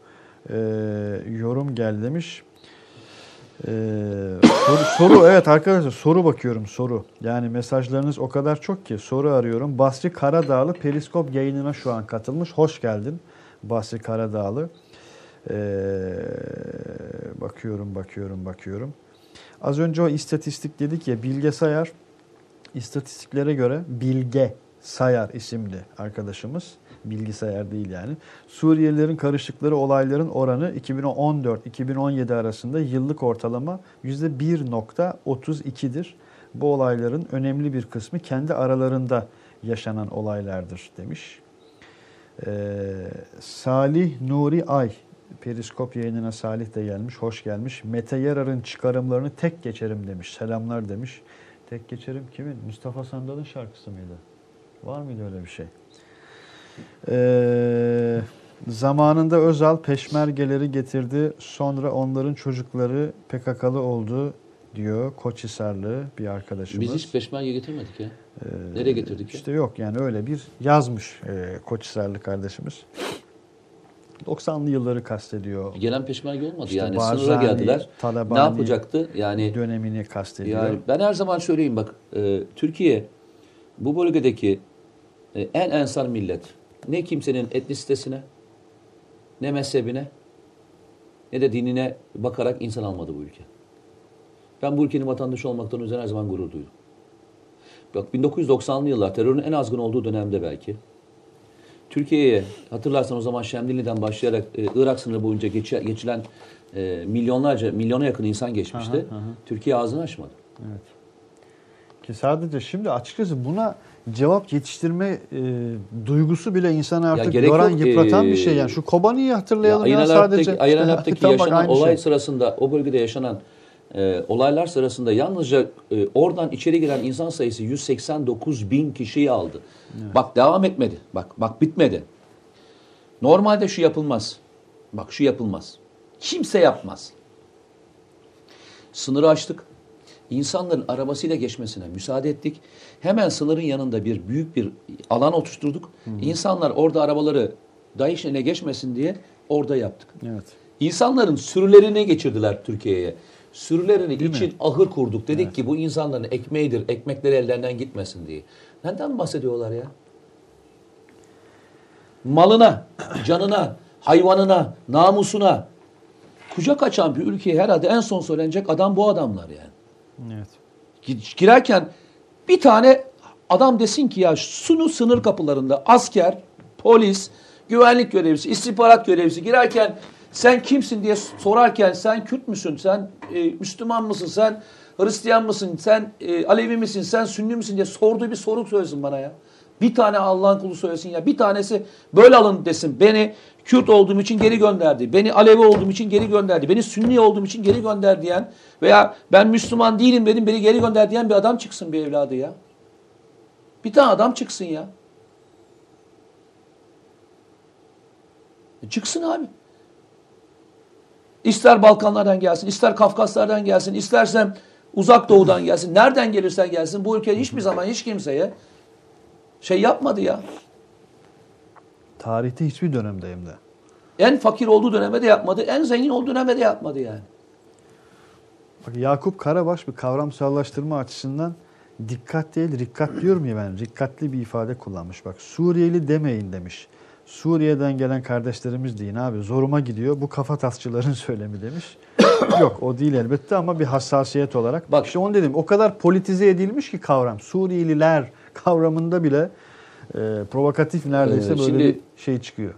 e, yorum geldi demiş. Ee, soru, soru evet arkadaşlar soru bakıyorum soru. Yani mesajlarınız o kadar çok ki soru arıyorum. Basri Karadağlı Periskop yayınına şu an katılmış. Hoş geldin Basri Karadağlı. Ee, bakıyorum bakıyorum bakıyorum. Az önce o istatistik dedik ya Bilge Sayar istatistiklere göre Bilge Sayar isimli arkadaşımız bilgisayar değil yani. Suriyelilerin karıştıkları olayların oranı 2014-2017 arasında yıllık ortalama %1.32'dir. Bu olayların önemli bir kısmı kendi aralarında yaşanan olaylardır demiş. Ee, Salih Nuri Ay Periskop yayınına Salih de gelmiş, hoş gelmiş. Mete Yarar'ın çıkarımlarını tek geçerim demiş. Selamlar demiş. Tek geçerim kimin? Mustafa Sandal'ın şarkısı mıydı? Var mıydı öyle bir şey? Ee, zamanında Özal peşmergeleri getirdi. Sonra onların çocukları PKK'lı oldu diyor Koçhisarlı bir arkadaşımız. Biz hiç peşmerge getirmedik ya. Nereye getirdik ya? İşte yok yani öyle bir yazmış e, Koçhisarlı kardeşimiz. 90'lı yılları kastediyor. Gelen peşmerge olmadı İşte yani Barzani, sınıra geldiler. Talabani ne yapacaktı? Yani Dönemini kastediyor. yani ben her zaman söyleyeyim bak e, Türkiye bu bölgedeki e, en ensar millet. Ne kimsenin etnisitesine, ne mezhebine, ne de dinine bakarak insan almadı bu ülke. Ben bu ülkenin vatandaşı olmaktan özel her zaman gurur duydum. Bak 1990'lı yıllar terörün en azgın olduğu dönemde belki Türkiye'ye hatırlarsan o zaman Şemdinli'den başlayarak e, Irak sınırı boyunca geçe- geçilen e, milyonlarca, milyona yakın insan geçmişti. Aha, aha. Türkiye ağzını açmadı. Evet. Ki sadece şimdi açıkçası buna cevap yetiştirme e, duygusu bile insanı artık gerek yoran, yok. yıpratan Ee, bir şey. Yani şu Kobani'yi hatırlayalım ya, Ayın sadece. Ayın İşte, tam bak yaşanan olay şey. sırasında o bölgede yaşanan e, olaylar sırasında yalnızca e, oradan içeri giren insan sayısı 189 bin kişiyi aldı. Bak devam etmedi. Bak bak bitmedi. Normalde şu yapılmaz. Bak şu yapılmaz. Kimse yapmaz. Sınırı açtık. İnsanların arabasıyla geçmesine müsaade ettik. Hemen sınırın yanında bir büyük bir alan oluşturduk. İnsanlar orada arabaları DAEŞ'in eline geçmesin diye orada yaptık. Evet. İnsanların sürülerini geçirdiler Türkiye'ye. Sürülerini Değil mi? için ahır kurduk. Dedik ki bu insanların ekmeğidir, ekmekleri ellerinden gitmesin diye. Neden bahsediyorlar ya? Malına, canına, hayvanına, namusuna kucak açan bir ülkeye herhalde en son söylenecek adam bu adamlar yani. Evet. Gi- Girerken bir tane adam desin ki ya sunu sınır kapılarında asker, polis, güvenlik görevlisi, istihbarat görevlisi girerken sen kimsin diye sorarken sen Kürt müsün, sen e, Müslüman mısın, sen Hristiyan mısın, sen e, Alevi misin, sen Sünni misin diye sorduğu bir soru söylesin bana ya. Bir tane Allah'ın kulu söylesin ya. Bir tanesi böyle alın desin. Beni Kürt olduğum için geri gönderdi. Beni Alevi olduğum için geri gönderdi. Beni Sünni olduğum için geri gönder diyen veya ben Müslüman değilim dedim beni geri gönder diyen bir adam çıksın bir evladı ya. Bir tane adam çıksın ya. E Çıksın abi. İster Balkanlardan gelsin, ister Kafkaslardan gelsin, istersen uzak doğudan gelsin. Nereden gelirsen gelsin bu ülke hiçbir zaman hiç kimseye şey yapmadı ya. Tarihte hiçbir dönemde hem de. En fakir olduğu dönemde de yapmadı, en zengin olduğu dönemde de yapmadı yani. Bak Yakup Karabaş bir kavramsallaştırma açısından dikkat değil, rikkat diyorum ya ben. Rikkatli bir ifade kullanmış. Bak Suriyeli demeyin demiş. Suriye'den gelen kardeşlerimiz deyin abi. Zoruma gidiyor. Bu kafa tasçıların söylemi demiş. Yok o değil elbette ama bir hassasiyet olarak. Bak- işte onu dedim. O kadar politize edilmiş ki kavram. Suriyeliler kavramında bile e, provokatif neredeyse Ee, böyle bir şey çıkıyor.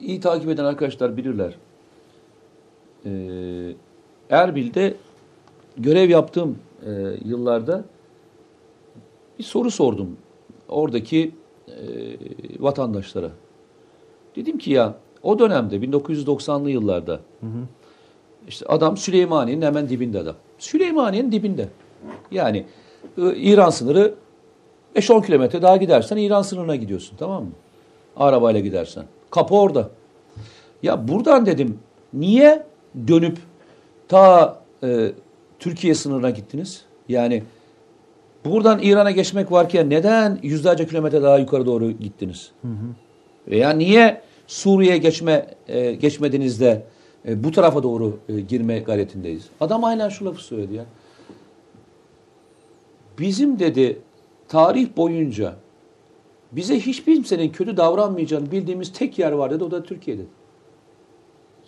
İyi takip eden arkadaşlar bilirler. Ee, Erbil'de görev yaptığım e, yıllarda bir soru sordum oradaki e, vatandaşlara. Dedim ki ya o dönemde 1990'lı yıllarda işte adam Süleymaniye'nin hemen dibinde adam. Süleymaniye'nin dibinde. Yani e, İran sınırı 5-10 kilometre daha gidersen İran sınırına gidiyorsun tamam mı? Arabayla gidersen. Kapı orada. Ya buradan dedim niye dönüp ta e, Türkiye sınırına gittiniz? Yani buradan İran'a geçmek varken neden yüzlerce kilometre daha yukarı doğru gittiniz? Veya niye Suriye'ye geçme e, geçmediniz de e, bu tarafa doğru e, girme gayretindeyiz? Adam aynen şu lafı söyledi ya. Bizim dedi tarih boyunca bize hiçbir kimsenin kötü davranmayacağını bildiğimiz tek yer var dedi o da Türkiye'de.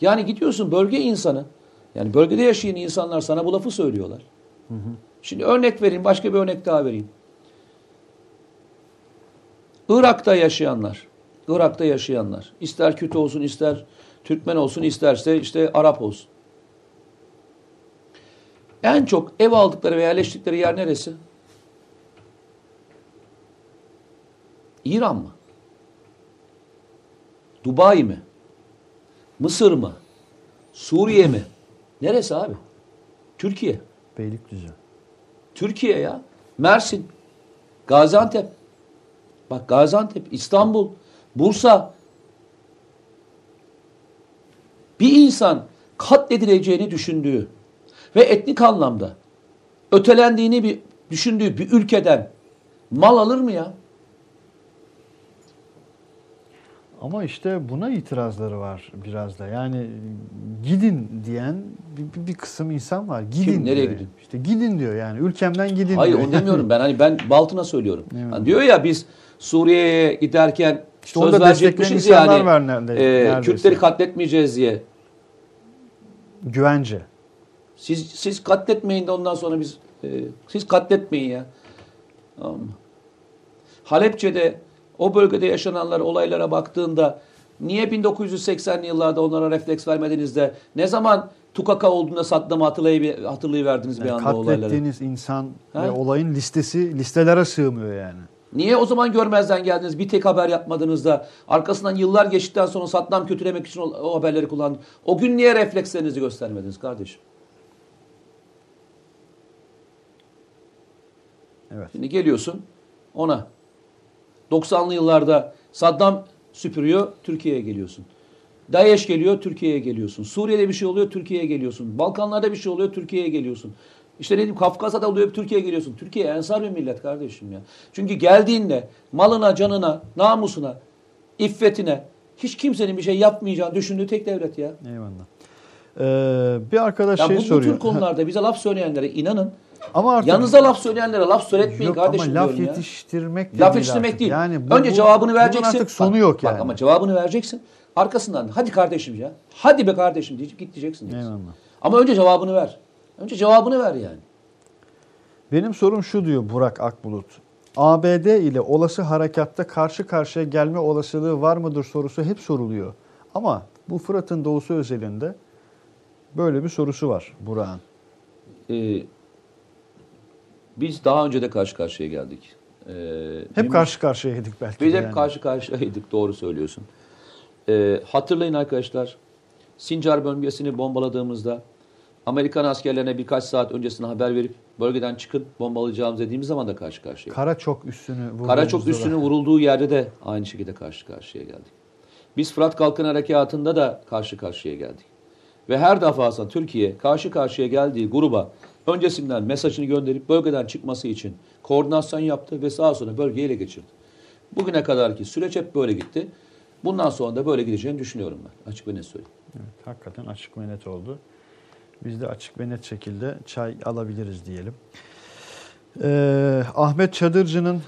Yani gidiyorsun bölge insanı yani bölgede yaşayan insanlar sana bu lafı söylüyorlar. Şimdi örnek vereyim başka bir örnek daha vereyim. Irak'ta yaşayanlar, Irak'ta yaşayanlar ister Kürt olsun ister Türkmen olsun isterse işte Arap olsun. En çok ev aldıkları ve yerleştikleri yer neresi? İran mı? Dubai mi? Mısır mı? Suriye mi? Neresi abi? Türkiye. Beylikdüzü. Türkiye ya. Mersin. Gaziantep. Bak Gaziantep, İstanbul, Bursa. Bir insan katledileceğini düşündüğü ve etnik anlamda ötelendiğini bir düşündüğü bir ülkeden mal alır mı ya? Ama işte buna itirazları var biraz da. Yani gidin diyen bir, bir- kısım insan var. Gidin Nereye diyor. gidin? İşte gidin diyor yani. Ülkemden gidin Hayır diyor. onu demiyorum ben. Hani ben Baltın'a söylüyorum. Evet. Hani diyor ya biz Suriye'ye giderken İşte söz verecekmişiz yani. var nerede- e. Kürtleri katletmeyeceğiz diye. Güvence. Siz siz katletmeyin de ondan sonra biz e, siz katletmeyin ya. Tamam mı? Halepçe'de o bölgede yaşananlar olaylara baktığında niye 1980'li yıllarda onlara refleks vermediniz de ne zaman Tukaka olduğunda Saddam'ı hatırlayı hatırlayıverdiniz bir Yani anda olayları. katlettiğiniz insan Ha? ve olayın listesi listelere sığmıyor yani. Niye o zaman görmezden geldiniz? Bir tek haber yapmadınız da arkasından yıllar geçtikten sonra Saddam kötülemek için o, o haberleri kullandınız. O gün niye reflekslerinizi göstermediniz kardeşim? Evet. Şimdi geliyorsun ona. 90'lı yıllarda Saddam süpürüyor, Türkiye'ye geliyorsun. DAEŞ geliyor, Türkiye'ye geliyorsun. Suriye'de bir şey oluyor, Türkiye'ye geliyorsun. Balkanlarda bir şey oluyor, Türkiye'ye geliyorsun. İşte dedim Kafkasya'da oluyor, Türkiye'ye geliyorsun. Türkiye ensar bir millet kardeşim ya. Çünkü geldiğinde malına, canına, namusuna, iffetine hiç kimsenin bir şey yapmayacağını düşündüğü tek devlet ya. Eyvallah. Ee, bir arkadaş Ya şey bu, bu soruyor. tür konularda bize laf söyleyenlere inanın. Ama artık Yanınızda laf söyleyenlere laf söyletmeyin yok kardeşim ama laf diyorum ya. yetiştirmek de Laf değil yetiştirmek artık. değil. Yani bu- Önce bu- cevabını bunun vereceksin. artık sonu Bak- yok yani. Bak ama cevabını vereceksin. Arkasından hadi kardeşim ya. Hadi be kardeşim diyecek git diyeceksin. diyeceksin. Eyvallah. Ama önce cevabını ver. Önce cevabını ver yani. Benim sorum şu diyor Burak Akbulut. ABD ile olası harekatta karşı karşıya gelme olasılığı var mıdır sorusu hep soruluyor. Ama bu Fırat'ın doğusu özelinde böyle bir sorusu var Burak'ın. Ee, biz daha önce de karşı karşıya geldik. Ee, Hep benim- karşı karşıyaydık belki. Biz hep yani. karşı karşıyaydık doğru söylüyorsun. Ee, hatırlayın arkadaşlar Sincar bölgesini bombaladığımızda Amerikan askerlerine birkaç saat öncesine haber verip bölgeden çıkın bombalayacağımız dediğimiz zaman da karşı karşıya. Kara çok üstünü vurduğumuzda Kara çok da- üstünün vurulduğu yerde de aynı şekilde karşı karşıya geldik. Biz Fırat Kalkın Harekatı'nda da karşı karşıya geldik. Ve her defasında Türkiye karşı karşıya geldiği gruba öncesinden mesajını gönderip bölgeden çıkması için koordinasyon yaptı ve sağa sonra bölgeyi ele geçirdi. Bugüne kadarki süreç hep böyle gitti. Bundan sonra da böyle gideceğini düşünüyorum ben. Açık ve net söyleyeyim. Evet, hakikaten açık ve net oldu. Biz de açık ve net şekilde çay alabiliriz diyelim. Ee, Ahmet Çadırcı'nın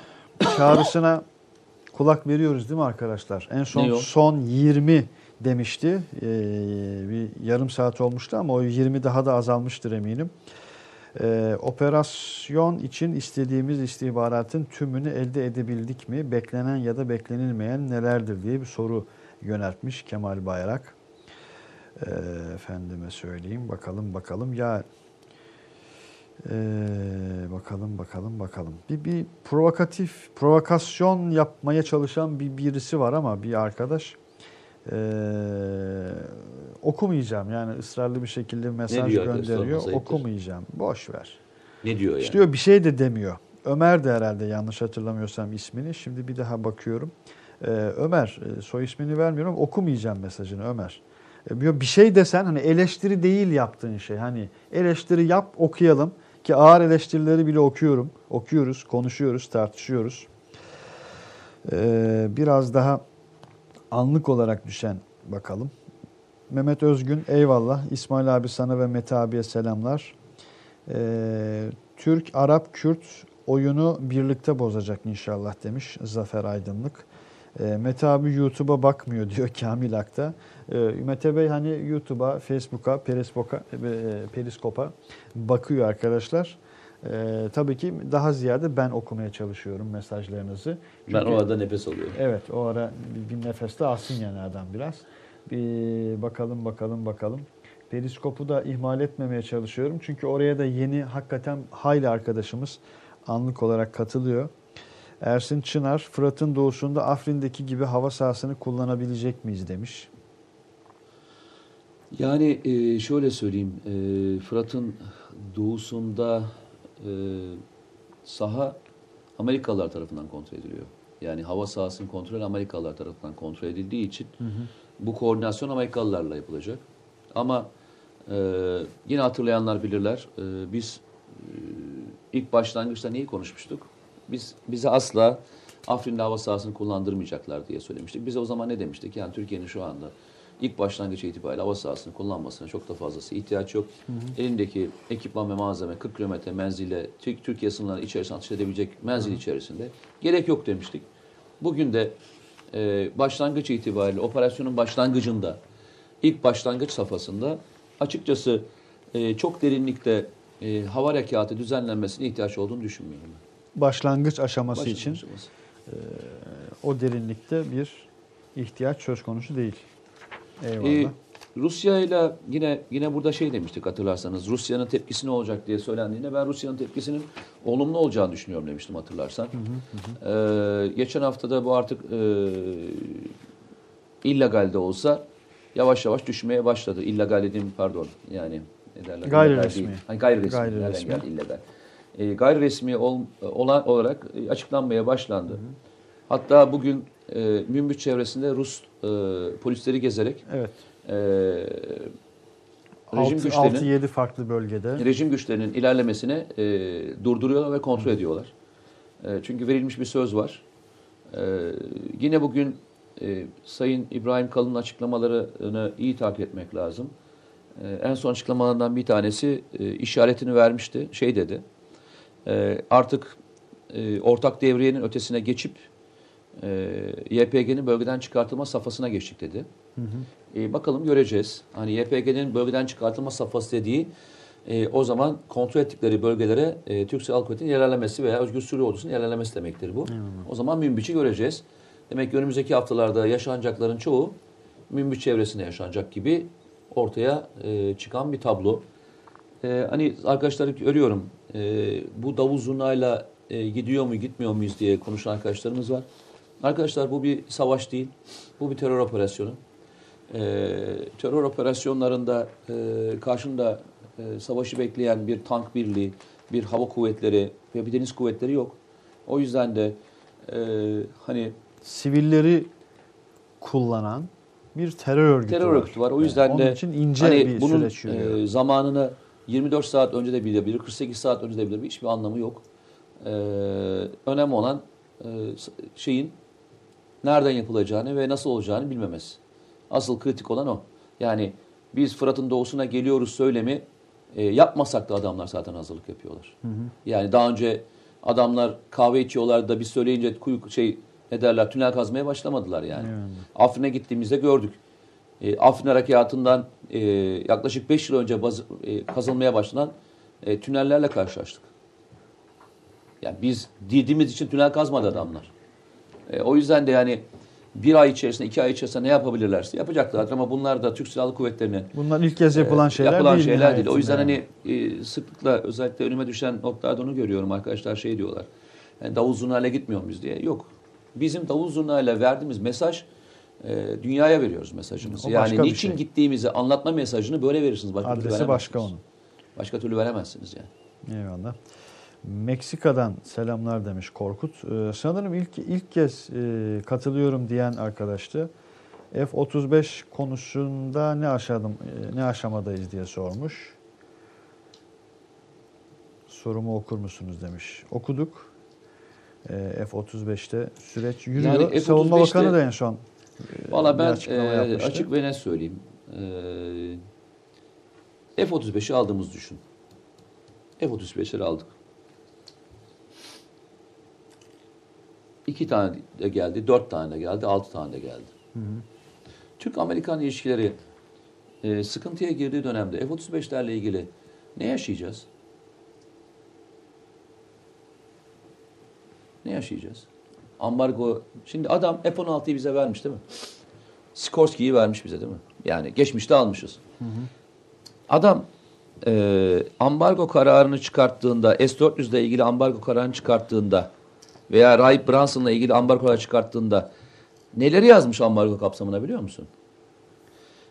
çağrısına kulak veriyoruz değil mi arkadaşlar? En son son 20 demişti. Ee, bir yarım saat olmuştu ama o 20 daha da azalmıştır eminim. Ee, operasyon için istediğimiz istihbaratın tümünü elde edebildik mi? Beklenen ya da beklenilmeyen nelerdir diye bir soru yöneltmiş Kemal Bayrak. Ee, efendime söyleyeyim bakalım bakalım ya ee, bakalım bakalım bakalım bir, bir provokatif provokasyon yapmaya çalışan bir birisi var ama bir arkadaş Ee, okumayacağım yani ısrarlı bir şekilde mesaj diyor gönderiyor okumayacağım boş ver Ne diyor yani? işte diyor bir şey de demiyor. Ömer de herhalde yanlış hatırlamıyorsam ismini. Şimdi bir daha bakıyorum. Ee, Ömer e, soy ismini vermiyorum. Okumayacağım mesajını Ömer. Ee, bir şey desen hani eleştiri değil yaptığın şey. Hani eleştiri yap okuyalım ki ağır eleştirileri bile okuyorum. Okuyoruz, konuşuyoruz, tartışıyoruz. Ee, biraz daha anlık olarak düşen bakalım. Mehmet Özgün eyvallah. İsmail abi sana ve Mete abiye selamlar. Ee, Türk, Arap, Kürt oyunu birlikte bozacak inşallah demiş Zafer Aydınlık. Ee, Mete abi YouTube'a bakmıyor diyor Kamil Ak'ta. Ee, Mete Bey hani YouTube'a, Facebook'a, Periskop'a, e, Periskop'a bakıyor arkadaşlar. Ee, tabii ki daha ziyade ben okumaya çalışıyorum mesajlarınızı. ben Çünkü- o arada nefes alıyorum. Evet o ara bir, bir nefeste alsın yani adam biraz. Bir bakalım bakalım bakalım. Periskopu da ihmal etmemeye çalışıyorum. Çünkü oraya da yeni hakikaten hayli arkadaşımız anlık olarak katılıyor. Ersin Çınar, Fırat'ın doğusunda Afrin'deki gibi hava sahasını kullanabilecek miyiz demiş. Yani e, şöyle söyleyeyim, e, Fırat'ın doğusunda e, saha Amerikalılar tarafından kontrol ediliyor. Yani hava sahasının kontrolü Amerikalılar tarafından kontrol edildiği için bu koordinasyon Amerikalılarla yapılacak. Ama e, yine hatırlayanlar bilirler, e, biz e, ilk başlangıçta neyi konuşmuştuk? Biz bize asla Afrin'de hava sahasını kullandırmayacaklar diye söylemiştik. Biz o zaman ne demiştik? Yani Türkiye'nin şu anda ilk başlangıç itibariyle hava sahasını kullanmasına çok da fazlası ihtiyaç yok. Elindeki ekipman ve malzeme 40 kilometre menzille Türk- Türkiye sınırları içerisinde atış edebilecek menzil içerisinde gerek yok demiştik. Bugün de e, başlangıç itibariyle operasyonun başlangıcında ilk başlangıç safhasında açıkçası e, çok derinlikte e, hava harekatı düzenlenmesine ihtiyaç olduğunu düşünmüyorum. ben. Başlangıç aşaması Başlangıç için aşaması. o derinlikte bir ihtiyaç söz konusu değil. Eyvallah. Ee, Rusya ile yine yine burada şey demiştik hatırlarsanız Rusya'nın tepkisi ne olacak diye söylendiğinde ben Rusya'nın tepkisinin olumlu olacağını düşünüyorum demiştim hatırlarsan. Ee, geçen hafta da bu artık e, illegal de olsa yavaş yavaş düşmeye başladı. İllegal dediğim pardon yani ne derler? Gayri resmi. Hani gayri resmi. Gayri Nereden resmi. geldi illegal? Ee, gayri resmi ol, olan olarak e, açıklanmaya başlandı. Hatta bugün e, Münbit çevresinde Rus e, polisleri gezerek evet. e, rejim güçlerinin 6-7 farklı bölgede. rejim güçlerinin ilerlemesini e, durduruyorlar ve kontrol ediyorlar. E, çünkü verilmiş bir söz var. E, yine bugün e, Sayın İbrahim Kalın'ın açıklamalarını iyi takip etmek lazım. E, en son açıklamalarından bir tanesi e, işaretini vermişti. Şey dedi. e, artık e, ortak devriyenin ötesine geçip e, YPG'nin bölgeden çıkartılma safhasına geçtik dedi. E, bakalım göreceğiz. Hani YPG'nin bölgeden çıkartılma safhası dediği e, o zaman kontrol ettikleri bölgelere e, Türk Silahlı Kuvvetleri'nin ilerlemesi veya Özgür Suriye Ordusu'nun ilerlemesi demektir bu. O zaman Münbiç'i göreceğiz. Demek ki önümüzdeki haftalarda yaşanacakların çoğu Münbiç çevresinde yaşanacak gibi ortaya e, çıkan bir tablo. E, hani arkadaşları görüyorum e, bu davul zurnayla e, gidiyor mu gitmiyor muyuz diye konuşan arkadaşlarımız var. Arkadaşlar bu bir savaş değil. Bu bir terör operasyonu. E, terör operasyonlarında e, karşında e, savaşı bekleyen bir tank birliği, bir hava kuvvetleri ve bir deniz kuvvetleri yok. O yüzden de e, hani Sivilleri kullanan bir terör örgütü terör var. örgütü var. O Yani yüzden onun de için ince hani bir bunun süreç yürüyor. e, zamanını 24 saat önce de bilebilir, 48 saat önce de bilebilir. Hiçbir anlamı yok. E, önemli olan e, şeyin nereden yapılacağını ve nasıl olacağını bilmemesi. Asıl kritik olan o. Yani biz Fırat'ın doğusuna geliyoruz söylemi e, yapmasak da adamlar zaten hazırlık yapıyorlar. Yani daha önce adamlar kahve içiyorlar da biz söyleyince kuyu şey ne derler tünel kazmaya başlamadılar yani. Afrin'e gittiğimizde gördük. E, Afrin harekatından e, yaklaşık 5 yıl önce baz- e, kazılmaya başlanan e, tünellerle karşılaştık. Yani biz dediğimiz için tünel kazmadı adamlar. E, o yüzden de yani bir ay içerisinde, iki ay içerisinde ne yapabilirlerse yapacaklar. Ama bunlar da Türk Silahlı Kuvvetleri'nin Bunlar ilk kez yapılan e, şeyler yapılan değil. şeyler değil. O yüzden yani. hani e, sıklıkla özellikle önüme düşen notlarda onu görüyorum. Arkadaşlar şey diyorlar. Yani davul zurnayla gitmiyor muyuz diye. Yok. Bizim davul zurnayla verdiğimiz mesaj e, dünyaya veriyoruz mesajımızı. O Yani niçin şey. gittiğimizi anlatma mesajını böyle verirsiniz. Başka Adresi başka onun. Başka türlü veremezsiniz yani. Eyvallah. Meksika'dan selamlar demiş Korkut. Ee, sanırım ilk ilk kez e, katılıyorum diyen arkadaştı. F-35 konusunda ne aşadım e, ne aşamadayız diye sormuş. Sorumu okur musunuz demiş. Okuduk. E, F-35'te süreç yürüyor. Yani Savunma F-35'te Bakanı da en son e, Valla ben e, açık ve net söyleyeyim. E, F-35'i aldığımız düşün. F-35'leri aldık. İki tane de geldi, dört tane de geldi, altı tane de geldi. Türk-Amerikan ilişkileri e, sıkıntıya girdiği dönemde F-35'lerle ilgili ne yaşayacağız? Ne yaşayacağız? Ambargo. Şimdi adam F-16'yı bize vermiş değil mi? Sikorsky'yi vermiş bize değil mi? Yani geçmişte almışız. Adam e, ambargo kararını çıkarttığında, S-400 ile ilgili ambargo kararını çıkarttığında veya Rahip Branson'la ilgili ambargo kararı çıkarttığında neleri yazmış ambargo kapsamına biliyor musun?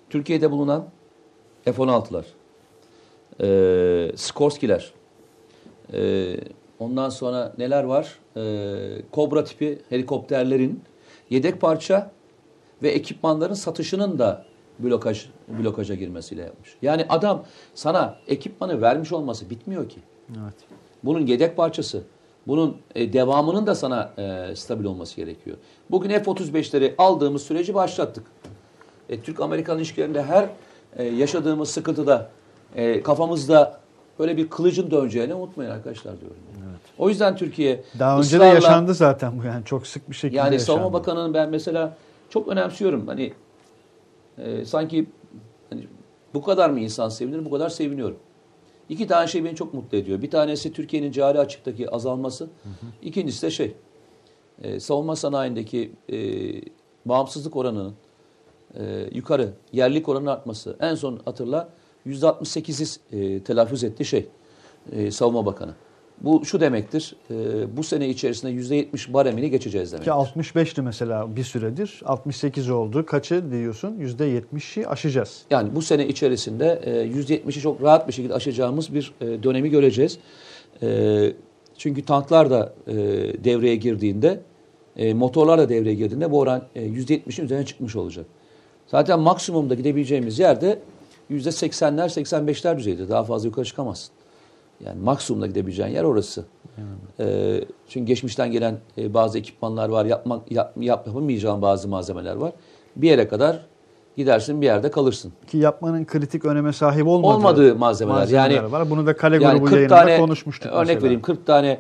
Türkiye'de bulunan F-16'lar, e, Sikorsky'ler, e, ondan sonra neler var? E, Kobra tipi helikopterlerin yedek parça ve ekipmanların satışının da blokaj blokaja girmesiyle yapmış. Yani adam sana ekipmanı vermiş olması bitmiyor ki. Evet. Bunun yedek parçası, bunun e, devamının da sana e, stabil olması gerekiyor. Bugün F-35'leri aldığımız süreci başlattık. E, Türk-Amerikan ilişkilerinde her e, yaşadığımız sıkıntıda e, kafamızda böyle bir kılıcın döneceğini unutmayın arkadaşlar diyorum. yani. O yüzden Türkiye Daha önce de ısrarla- yaşandı zaten bu yani çok sık bir şekilde yani yaşandı. Savunma Bakanı'nın ben mesela çok önemsiyorum. Hani e, sanki hani bu kadar mı insan sevinir? Bu kadar seviniyorum. İki tane şey beni çok mutlu ediyor. Bir tanesi Türkiye'nin cari açıktaki azalması. İkincisi de şey e, savunma sanayindeki e, bağımsızlık oranının e, yukarı yerlilik oranının artması. En son hatırla %68'i e, telaffuz etti şey e, Savunma Bakanı. Bu şu demektir. e, bu sene içerisinde %70 baremini geçeceğiz Ki demektir. 65'ti mesela bir süredir. 68 oldu. Kaçı diyorsun? %70'i aşacağız. Yani bu sene içerisinde e, %70'i çok rahat bir şekilde aşacağımız bir e, dönemi göreceğiz. E, çünkü tanklar da e, devreye girdiğinde, e, motorlar da devreye girdiğinde bu oran e, %70'in üzerine çıkmış olacak. Zaten maksimumda gidebileceğimiz yerde %80'ler, 85'ler düzeyde. Daha fazla yukarı çıkamazsın. Yani maksimumda gidebileceğin yer orası. E, çünkü geçmişten gelen e, bazı ekipmanlar var, yapmak yap, yapamayacağın bazı malzemeler var. Bir yere kadar gidersin, bir yerde kalırsın. Ki yapmanın kritik öneme sahip olmadığı, Olmadığı malzemeler. Yani- var. Bunu da Kale Yani grubu 40 yayınında tane konuşmuştuk örnek mesela. vereyim 40 tane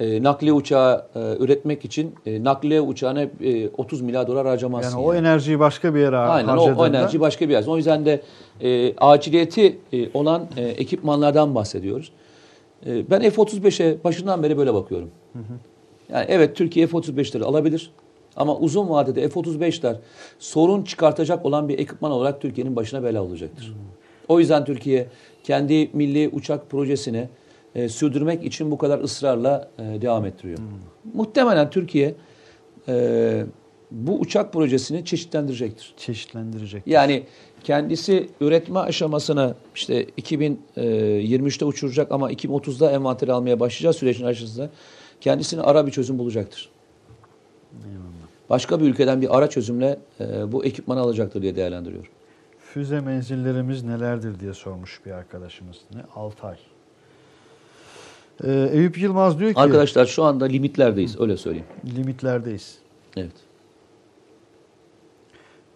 e, nakliye uçağı e, üretmek için e, nakliye uçağına e, 30 milyar dolar harcamazsın. Yani o enerjiyi başka bir yere Aynen o, harcadığında o enerji başka bir yer. O yüzden de e, aciliyeti e, olan e, ekipmanlardan bahsediyoruz. E, ben F-35'e başından beri böyle bakıyorum. Yani evet Türkiye F-35'leri alabilir. Ama uzun vadede F-35'ler sorun çıkartacak olan bir ekipman olarak Türkiye'nin başına bela olacaktır. O yüzden Türkiye kendi milli uçak projesini e, sürdürmek için bu kadar ısrarla e, devam ettiriyor. Muhtemelen Türkiye e, bu uçak projesini çeşitlendirecektir. çeşitlendirecek. Yani kendisi üretme aşamasını işte 2023'te uçuracak ama 2030'da envanteri almaya başlayacağı sürecin aşısında kendisine ara bir çözüm bulacaktır. başka bir ülkeden bir ara çözümle e, bu ekipmanı alacaktır diye değerlendiriyorum. Füze menzillerimiz nelerdir diye sormuş bir arkadaşımız. Ne? 6 ay. Ee, Eyüp Yılmaz diyor ki Arkadaşlar şu anda limitlerdeyiz öyle söyleyeyim. limitlerdeyiz. Evet.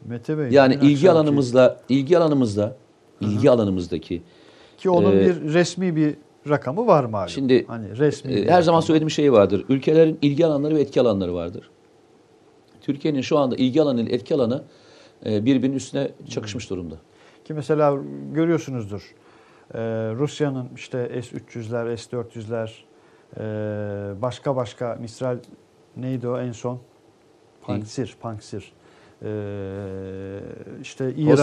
Mete Bey. Yani ilgi alanımızla ilgi alanımızda ilgi alanımızdaki ki onun Ee, bir resmi bir rakamı var malum. Şimdi, hani resmi e, her zaman söylediğim şey vardır. Ülkelerin ilgi alanları ve etki alanları vardır. Türkiye'nin şu anda ilgi alanı ile etki alanı e, birbirinin üstüne çakışmış durumda. Ki mesela görüyorsunuzdur. Ee, Rusya'nın işte S-300'ler, S-400'ler, ee, başka başka misral neydi o en son? Panksir, Panksir. Ee, işte İran'ın?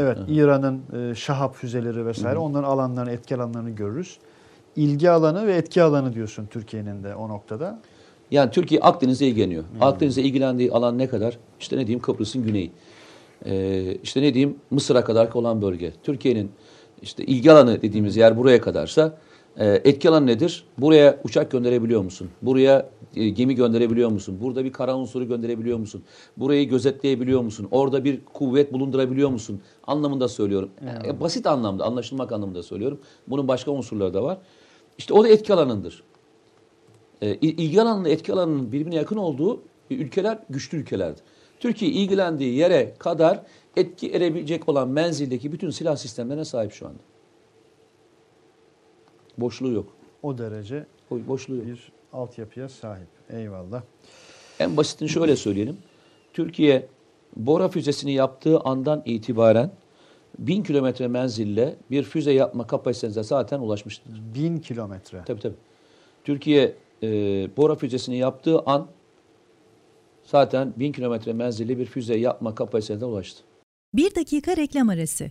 Evet. İran'ın e, Şahap füzeleri vesaire onların alanlarını, etki alanlarını görürüz. İlgi alanı ve etki alanı diyorsun Türkiye'nin de o noktada. Yani Türkiye Akdeniz'e ilgileniyor. Hmm. Akdeniz'e ilgilendiği alan ne kadar? İşte ne diyeyim Kıbrıs'ın güneyi. Ee, işte ne diyeyim Mısır'a kadar olan bölge. Türkiye'nin işte ilgi alanı dediğimiz yer buraya kadarsa e, etki alanı nedir? Buraya uçak gönderebiliyor musun? Buraya e, gemi gönderebiliyor musun? Burada bir kara unsuru gönderebiliyor musun? Burayı gözetleyebiliyor musun? Orada bir kuvvet bulundurabiliyor musun? Anlamında söylüyorum. E, basit anlamda, anlaşılmak anlamında söylüyorum. Bunun başka unsurları da var. İşte o da etki alanındır e, il- ilgi alanıyla etki alanının birbirine yakın olduğu ülkeler güçlü ülkelerdir. Türkiye ilgilendiği yere kadar etki edebilecek olan menzildeki bütün silah sistemlerine sahip şu anda. Boşluğu yok. O derece Bo- Boşluğu yok. bir altyapıya sahip. Eyvallah. En basitini şöyle söyleyelim. Türkiye Bora füzesini yaptığı andan itibaren 1000 kilometre menzille bir füze yapma kapasitesine zaten ulaşmıştır. Bin kilometre. Tabii tabii. Türkiye e, Bora füzesini yaptığı an zaten 1000 kilometre menzilli bir füze yapma kapasitesine ulaştı. Bir dakika reklam arası.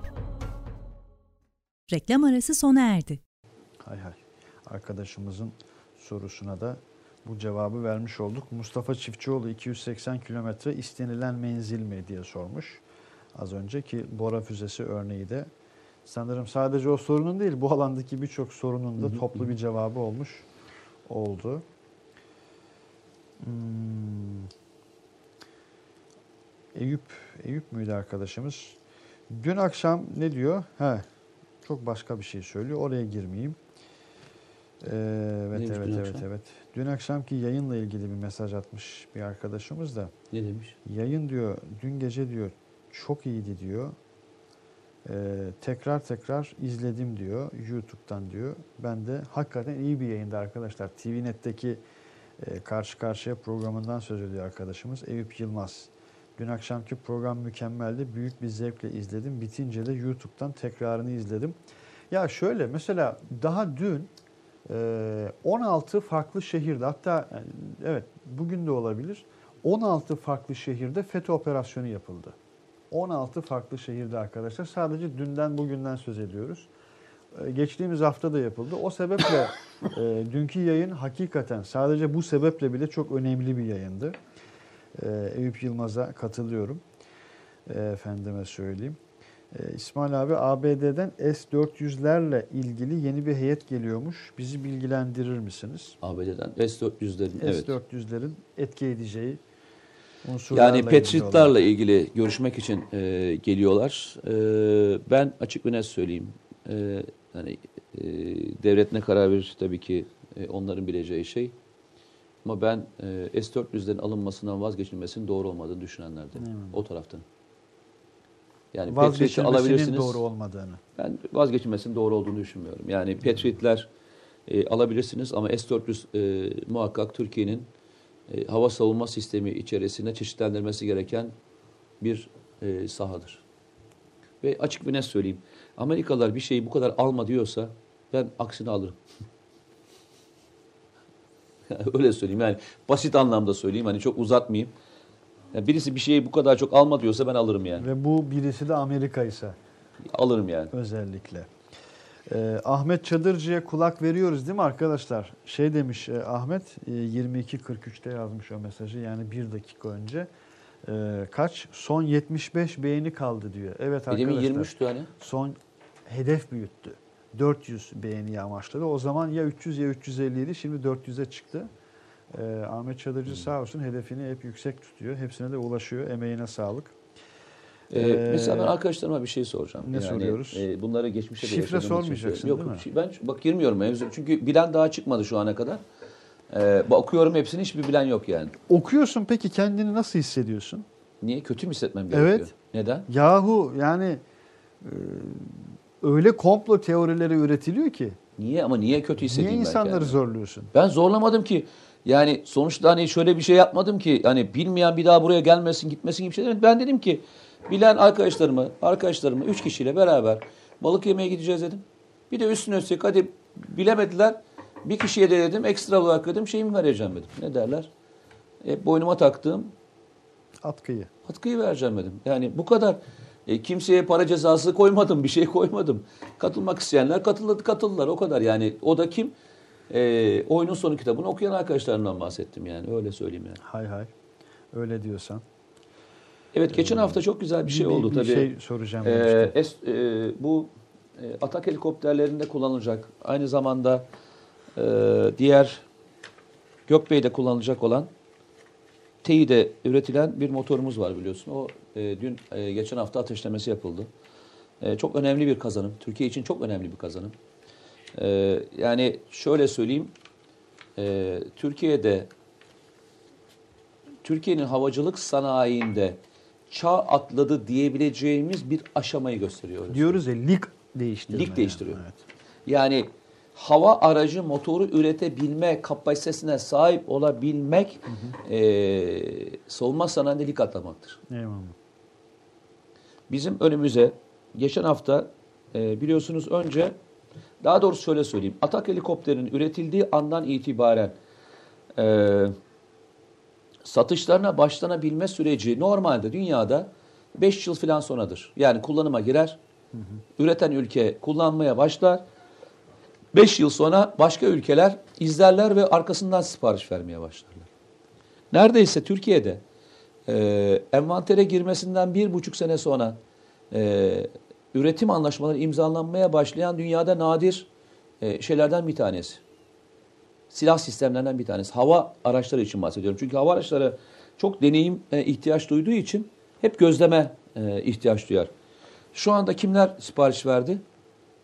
Reklam arası sona erdi. Hay hay. Arkadaşımızın sorusuna da bu cevabı vermiş olduk. Mustafa Çiftçioğlu 280 kilometre istenilen menzil mi diye sormuş. Az önceki Bora füzesi örneği de sanırım sadece o sorunun değil bu alandaki birçok sorunun da toplu bir cevabı olmuş oldu. Hmm. Eyüp, Eyüp müydü arkadaşımız? Dün akşam ne diyor? He, çok başka bir şey söylüyor. Oraya girmeyeyim. Ee, evet, Neymiş evet, evet, akşam? evet. Dün akşamki yayınla ilgili bir mesaj atmış bir arkadaşımız da. Ne demiş? Yayın diyor, dün gece diyor çok iyiydi diyor. Ee, tekrar tekrar izledim diyor YouTube'dan diyor. Ben de hakikaten iyi bir yayında arkadaşlar. TVNet'teki e, karşı karşıya programından söz ediyor arkadaşımız Eyüp Yılmaz. Dün akşamki program mükemmeldi. Büyük bir zevkle izledim. Bitince de YouTube'dan tekrarını izledim. Ya şöyle mesela daha dün e, 16 farklı şehirde hatta evet bugün de olabilir 16 farklı şehirde FETÖ operasyonu yapıldı. 16 farklı şehirde arkadaşlar. Sadece dünden bugünden söz ediyoruz. Geçtiğimiz hafta da yapıldı. O sebeple dünkü yayın hakikaten sadece bu sebeple bile çok önemli bir yayındı. Ee, Eyüp Yılmaz'a katılıyorum. Ee, efendime söyleyeyim. Ee, İsmail abi ABD'den S-400'lerle ilgili yeni bir heyet geliyormuş. Bizi bilgilendirir misiniz? ABD'den S-400'lerin evet. S-400'lerin etki edeceği unsurlarla Yani ilgili. Patriot'larla ilgili görüşmek için e, geliyorlar. E, ben açık ve net söyleyeyim. E, hani e, devlet ne karar verir tabii ki e, onların bileceği şey. Ama ben e, S-400'lerin alınmasından vazgeçilmesinin doğru olmadığını düşünenlerden. O taraftan. Yani Patriot'i alabilirsiniz. doğru olmadığını. Ben vazgeçilmesinin doğru olduğunu düşünmüyorum. Yani Patriot'ler e, alabilirsiniz ama S-400 e, muhakkak Türkiye'nin e, hava savunma sistemi içerisinde çeşitlendirmesi gereken bir e, sahadır. Ve açık bir net söyleyeyim. Amerikalılar bir şeyi bu kadar alma diyorsa ben aksini alırım. Öyle söyleyeyim yani basit anlamda söyleyeyim hani çok uzatmayayım. Yani birisi bir şeyi bu kadar çok alma diyorsa ben alırım yani. Ve bu birisi de Amerika ise Alırım yani. özellikle. Ee, Ahmet Çadırcı'ya kulak veriyoruz değil mi arkadaşlar? Şey demiş e, Ahmet e, 22.43'te yazmış o mesajı yani bir dakika önce. Ee, kaç? Son 75 beğeni kaldı diyor. Evet Demin arkadaşlar. 23'tü hani. Son hedef büyüttü. 400 beğeniyi amaçladı. O zaman ya 300 ya 350 idi. Şimdi 400'e çıktı. Ee, Ahmet Çadırcı sağ olsun hedefini hep yüksek tutuyor. Hepsine de ulaşıyor. Emeğine sağlık. Ee, Ee, mesela ben arkadaşlarıma bir şey soracağım. ne soruyoruz? e, bunları geçmişte de Şifre sormayacaksın, söylüyorum. değil Yok, ben bak girmiyorum mevzu. Çünkü bilen daha çıkmadı şu ana kadar. Ee, bakıyorum hepsini hiçbir bilen yok yani. Okuyorsun peki kendini nasıl hissediyorsun? Niye? Kötü mü hissetmem gerekiyor? Evet. Neden? Yahu yani e, öyle komplo teorileri üretiliyor ki. Niye ama niye kötü Niye hissedeyim ben insanları kendimi? zorluyorsun? Ben zorlamadım ki. Yani sonuçta hani şöyle bir şey yapmadım ki. Hani bilmeyen bir daha buraya gelmesin gitmesin gibi şey demedim. Ben dedim ki bilen arkadaşlarımı, arkadaşlarımı üç kişiyle beraber balık yemeye gideceğiz dedim. Bir de üstüne üstlük hadi bilemediler. Bir kişiye de dedim ekstra olarak dedim şeyimi vereceğim dedim. Ne derler? E, boynuma taktığım Atkıyı. atkıyı vereceğim dedim. Yani bu kadar. E, kimseye para cezası koymadım, bir şey koymadım. Katılmak isteyenler katıldı, katıldılar o kadar. Yani o da kim? E, oyunun sonu kitabını okuyan arkadaşlarımdan bahsettim yani öyle söyleyeyim yani. Hay hay. Öyle diyorsan. Evet geçen hafta çok güzel bir şey oldu bir tabii. şey soracağım. Ee, es- e, bu e, atak helikopterlerinde kullanılacak. Aynı zamanda e, diğer Gökbey'de kullanılacak olan TEİ'de üretilen bir motorumuz var biliyorsun. O e, dün e, geçen hafta ateşlemesi yapıldı. E, çok önemli bir kazanım. Türkiye için çok önemli bir kazanım. E, yani şöyle söyleyeyim. E, Türkiye'de Türkiye'nin havacılık sanayinde çağ atladı diyebileceğimiz bir aşamayı gösteriyoruz. Diyoruz ya lig değiştirme. Lig değiştiriyor. Yani. Evet. Yani hava aracı motoru üretebilme kapasitesine sahip olabilmek eee savunma sanayinde lig atlamaktır. Eyvallah. Bizim önümüze geçen hafta e, biliyorsunuz önce daha doğrusu şöyle söyleyeyim. Atak helikopterinin üretildiği andan itibaren e, satışlarına başlanabilme süreci normalde dünyada 5 yıl falan sonradır. Yani kullanıma girer. Üreten ülke kullanmaya başlar. 5 yıl sonra başka ülkeler izlerler ve arkasından sipariş vermeye başlarlar. Neredeyse Türkiye'de e, envantere girmesinden bir buçuk sene sonra e, üretim anlaşmaları imzalanmaya başlayan dünyada nadir e, şeylerden bir tanesi. Silah sistemlerinden bir tanesi. Hava araçları için bahsediyorum. Çünkü hava araçları çok deneyim e, ihtiyaç duyduğu için hep gözleme e, ihtiyaç duyar. Şu anda kimler sipariş verdi?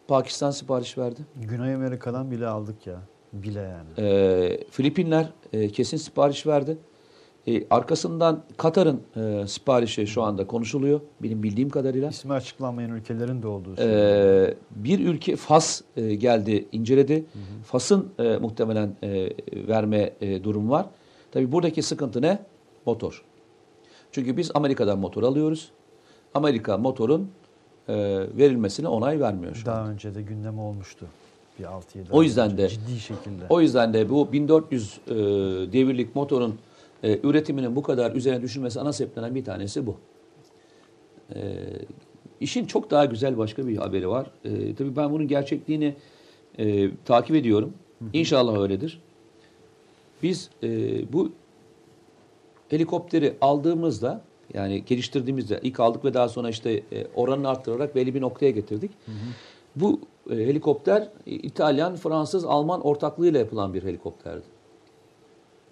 Pakistan sipariş verdi. Güney Amerika'dan bile aldık ya. Bile yani. E, Filipinler e, kesin sipariş verdi. E, arkasından Katar'ın e, siparişi şu anda konuşuluyor. Benim bildiğim kadarıyla. İsmi açıklanmayan ülkelerin de olduğu. Ee, bir ülke Fas e, geldi inceledi. Fas'ın e, muhtemelen e, verme e, durum var. Tabii buradaki sıkıntı ne? Motor. Çünkü biz Amerika'dan motor alıyoruz. Amerika motorun e, verilmesine onay vermiyor şu. Daha önce de gündem olmuştu. Bir 6-7 O yüzden önce de- ciddi şekilde. O yüzden de bu 1400 e, devirlik motorun e, üretiminin bu kadar üzerine düşülmesi ana sebeplerinden bir tanesi bu. E, işin çok daha güzel başka bir haberi var. E, tabii ben bunun gerçekliğini e, takip ediyorum. İnşallah öyledir. Biz e, bu helikopteri aldığımızda yani geliştirdiğimizde ilk aldık ve daha sonra işte e, oranını arttırarak belli bir noktaya getirdik. Bu e, helikopter e, İtalyan, Fransız, Alman ortaklığıyla yapılan bir helikopterdi.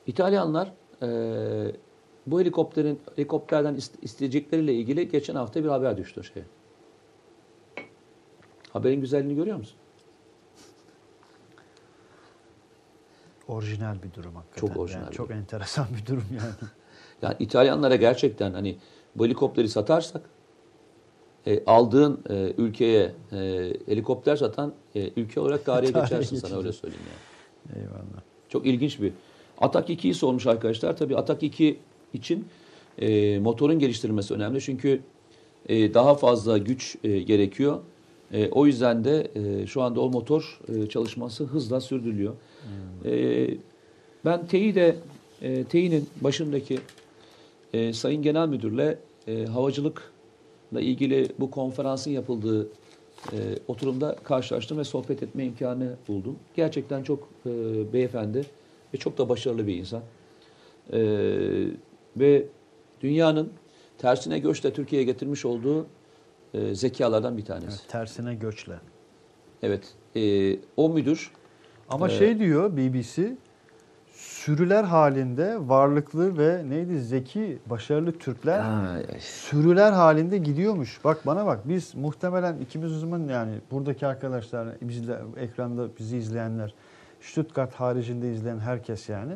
İtalyanlar e, bu helikopterin helikopterden ist- isteyecekleriyle ilgili geçen hafta bir haber düştü şey. Haberin güzelliğini görüyor musun? Orijinal bir durum hakikaten. Çok orijinal Yani çok durum. enteresan bir durum yani. Yani İtalyanlara gerçekten hani bu helikopteri satarsak e, aldığın e, ülkeye e, helikopter satan e, ülke olarak tarihe geçersin sana öyle söyleyeyim yani. Eyvallah. Çok ilginç bir. Atak 2'yi sormuş arkadaşlar. Tabii Atak 2 için e, motorun geliştirilmesi önemli. Çünkü e, daha fazla güç e, gerekiyor. E, o yüzden de e, şu anda o motor e, çalışması hızla sürdürülüyor. E, ben TEİ'de, e, TEİ'nin başındaki e, Sayın Genel Müdürle e, havacılıkla ilgili bu konferansın yapıldığı e, oturumda karşılaştım ve sohbet etme imkanı buldum. Gerçekten çok e, beyefendi ve çok da başarılı bir insan. E, ve dünyanın tersine göçle Türkiye'ye getirmiş olduğu e, zekalardan bir tanesi. Evet, tersine göçle. Evet. e, o müdür Ama Ee, şey diyor BBC, sürüler halinde varlıklı ve neydi zeki, başarılı Türkler sürüler halinde gidiyormuş. Bak bana bak biz muhtemelen ikimiz o zaman yani buradaki arkadaşlar, bizle, ekranda bizi izleyenler, Stuttgart haricinde izleyen herkes yani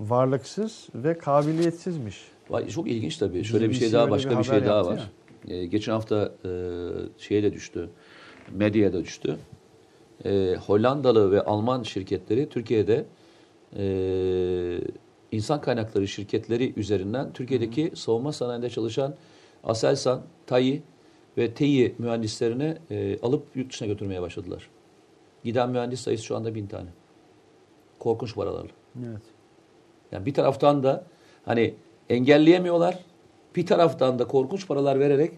varlıksız ve kabiliyetsizmiş. Vay, çok ilginç tabii. Şöyle bir şey daha, başka bir bir şey daha var. Ee, geçen hafta e, şeye de düştü, medyaya da düştü. E, Hollandalı ve Alman şirketleri Türkiye'de e, insan kaynakları şirketleri üzerinden Türkiye'deki savunma sanayinde çalışan Aselsan, TAİ ve TEİ mühendislerini e, alıp yurt dışına götürmeye başladılar. Giden mühendis sayısı şu anda bin tane. Korkunç paralarla. Evet. Yani bir taraftan da hani engelleyemiyorlar. Bir taraftan da korkunç paralar vererek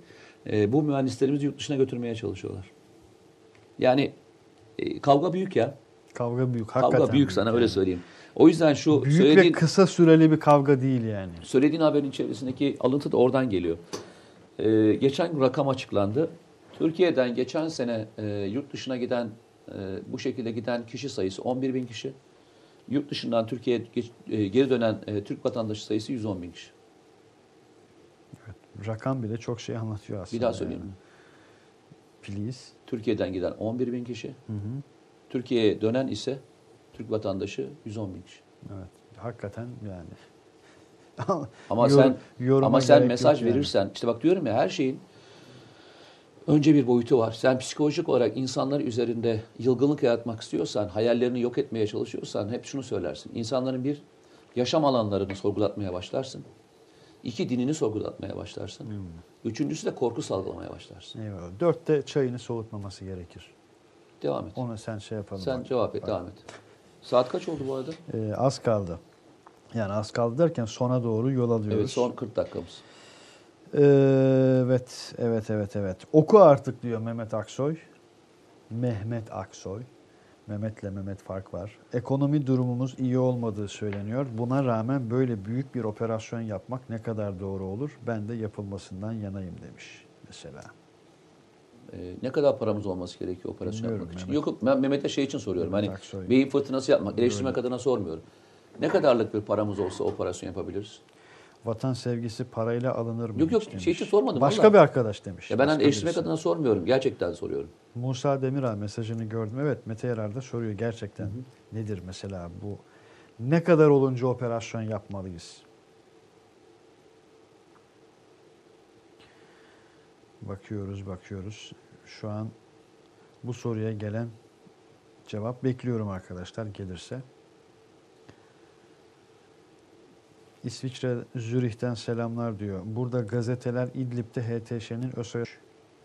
e, bu mühendislerimizi yurt dışına götürmeye çalışıyorlar. Yani e, kavga büyük ya. Kavga büyük. Kavga Hakikaten büyük sana yani. öyle söyleyeyim. O yüzden şu Büyük söylediğin, ve kısa süreli bir kavga değil yani. söylediğin haberin içerisindeki alıntı da oradan geliyor. E, geçen rakam açıklandı. Türkiye'den geçen sene e, yurt dışına giden e, bu şekilde giden kişi sayısı 11 bin kişi. Yurt dışından Türkiye'ye geç- e, geri dönen e, Türk vatandaşı sayısı 110 bin kişi. Rakam bile çok şey anlatıyor aslında. Bir daha söyleyeyim. yani. Please. Türkiye'den giden 11 bin kişi. Türkiye'ye dönen ise Türk vatandaşı 110 bin kişi. Evet. Hakikaten yani. Ama Yorum- sen ama sen mesaj yani. verirsen işte bak diyorum ya her şeyin önce bir boyutu var. Sen psikolojik olarak insanlar üzerinde yılgınlık yaratmak istiyorsan, hayallerini yok etmeye çalışıyorsan hep şunu söylersin. İnsanların bir yaşam alanlarını sorgulatmaya başlarsın. İki dinini sorgulatmaya başlarsın. Hmm. Üçüncüsü de korku salgılamaya başlarsın. Eyvallah. Dörtte çayını soğutmaması gerekir. Devam et. Ona sen şey yapalım. Sen bak. cevap et, devam et. Saat kaç oldu bu arada? Ee, az kaldı. Yani az kaldı derken sona doğru yol alıyoruz. Evet son 40 dakikamız. Ee, evet, evet, evet, evet. Oku artık diyor Mehmet Aksoy. Mehmet Aksoy. Mehmet'le Mehmet fark var. Ekonomi durumumuz iyi olmadığı söyleniyor. Buna rağmen böyle büyük bir operasyon yapmak ne kadar doğru olur? Ben de yapılmasından yanayım demiş mesela. Ee, ne kadar paramız olması gerekiyor operasyon Bilmiyorum yapmak için? Mehmet. Yok ben Mehmet'e şey için soruyorum. Hani beyin fırtınası yapmak, eleştirmek adına sormuyorum. Ne kadarlık bir paramız olsa operasyon yapabiliriz? Vatan sevgisi parayla alınır mı? Yok, yok, hiç demiş. şey için sormadım, Başka vallahi. bir arkadaş demiş. Ya ben hani eleştirmek adına sormuyorum. Gerçekten soruyorum. Musa Demiral mesajını gördüm. Evet Mete Yarar da soruyor gerçekten nedir mesela bu? Ne kadar olunca operasyon yapmalıyız? Bakıyoruz bakıyoruz. Şu an bu soruya gelen cevap bekliyorum arkadaşlar gelirse. İsviçre Zürih'ten selamlar diyor. Burada gazeteler İdlib'de HTŞ'nin ÖSÖ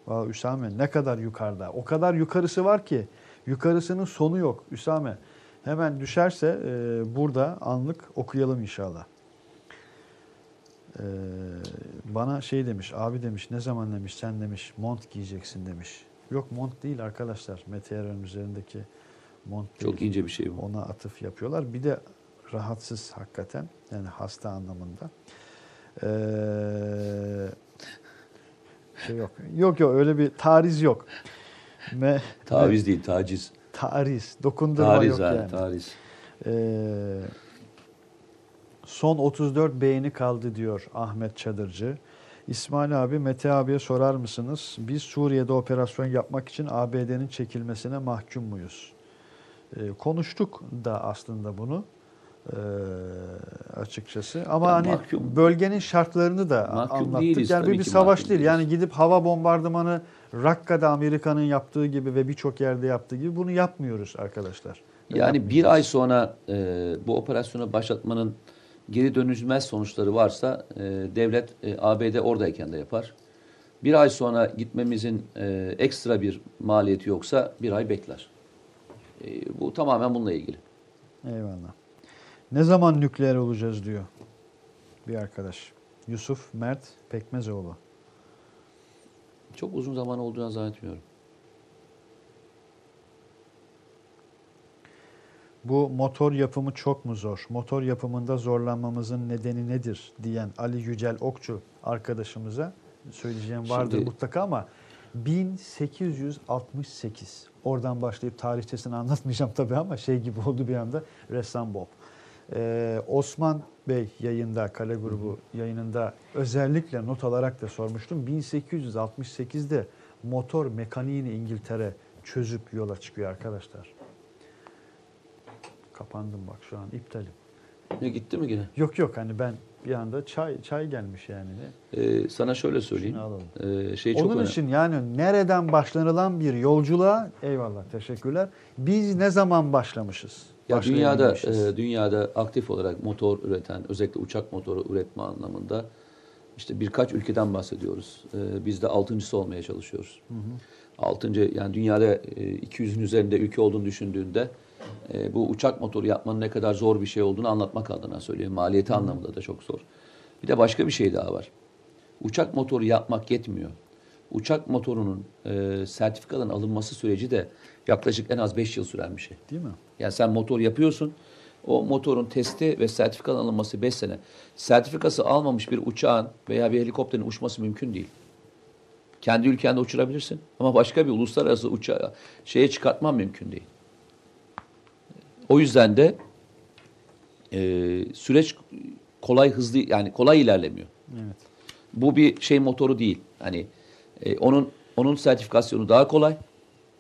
Valla Üsame ne kadar yukarıda. O kadar yukarısı var ki yukarısının sonu yok Üsame. Hemen düşerse e, burada anlık okuyalım inşallah. E, bana şey demiş, abi demiş ne zaman demiş sen demiş mont giyeceksin demiş. Yok mont değil arkadaşlar. Meteor'un üzerindeki mont değil. Çok ince bir şey bu. Ona atıf yapıyorlar. Bir de rahatsız hakikaten. Yani hasta anlamında. Ee, şey yok. Yok yok öyle bir tariz yok. Me, Taviz değil, taciz. tariz. Dokundurma Tariz yok yani, yani. tariz. Ee, son 34 beğeni kaldı diyor Ahmet Çadırcı. İsmail abi Mete abiye sorar mısınız? Biz Suriye'de operasyon yapmak için ABD'nin çekilmesine mahkum muyuz? Ee, konuştuk da aslında bunu. Ee, açıkçası. Ama Ya hani mahkum- bölgenin şartlarını da anlattık. değiliz, yani bir ki savaş değil. değiliz. Yani gidip hava bombardımanı Rakka'da Amerika'nın yaptığı gibi ve birçok yerde yaptığı gibi bunu yapmıyoruz arkadaşlar. Yani bir ay sonra e, bu operasyonu başlatmanın geri dönülmez sonuçları varsa e, devlet e, ABD oradayken de yapar. Bir ay sonra gitmemizin e, ekstra bir maliyeti yoksa bir ay bekler. E, bu tamamen bununla ilgili. Eyvallah. Ne zaman nükleer olacağız diyor bir arkadaş. Yusuf Mert Pekmezoğlu. Çok uzun zaman olduğunu zannetmiyorum. Bu motor yapımı çok mu zor? Motor yapımında zorlanmamızın nedeni nedir diyen Ali Yücel Okçu arkadaşımıza söyleyeceğim vardır Şimdi- mutlaka ama 1868 oradan başlayıp tarihçesini anlatmayacağım tabii ama şey gibi oldu bir anda ressam Bob. Ee, Osman Bey yayında, Kale Grubu yayınında özellikle not alarak da sormuştum. 1868'de motor mekaniğini İngiltere çözüp yola çıkıyor arkadaşlar. Kapandım bak şu an iptalim. Ne gitti mi yine? Yok yok hani ben bir anda çay çay gelmiş yani. Ne? E, sana şöyle söyleyeyim. Şunu alalım. E, şey çok Onun önemli. için yani nereden başlanılan bir yolculuğa eyvallah teşekkürler. Biz ne zaman başlamışız? Ya dünyada e, dünyada aktif olarak motor üreten, özellikle uçak motoru üretme anlamında işte birkaç ülkeden bahsediyoruz. E, biz de altıncısı olmaya çalışıyoruz. Altıncı yani dünyada e, 200'ün üzerinde ülke olduğunu düşündüğünde e, bu uçak motoru yapmanın ne kadar zor bir şey olduğunu anlatmak adına söylüyorum. Maliyeti anlamında da çok zor. Bir de başka bir şey daha var. Uçak motoru yapmak yetmiyor. Uçak motorunun e, sertifikadan alınması süreci de yaklaşık en az 5 yıl süren bir şey. Değil mi? Yani sen motor yapıyorsun. O motorun testi ve sertifikadan alınması 5 sene. Sertifikası almamış bir uçağın veya bir helikopterin uçması mümkün değil. Kendi ülkende uçurabilirsin ama başka bir uluslararası uçağı şeye çıkartman mümkün değil. O yüzden de e, süreç kolay hızlı yani kolay ilerlemiyor. Evet. Bu bir şey motoru değil. Hani e, onun onun sertifikasyonu daha kolay.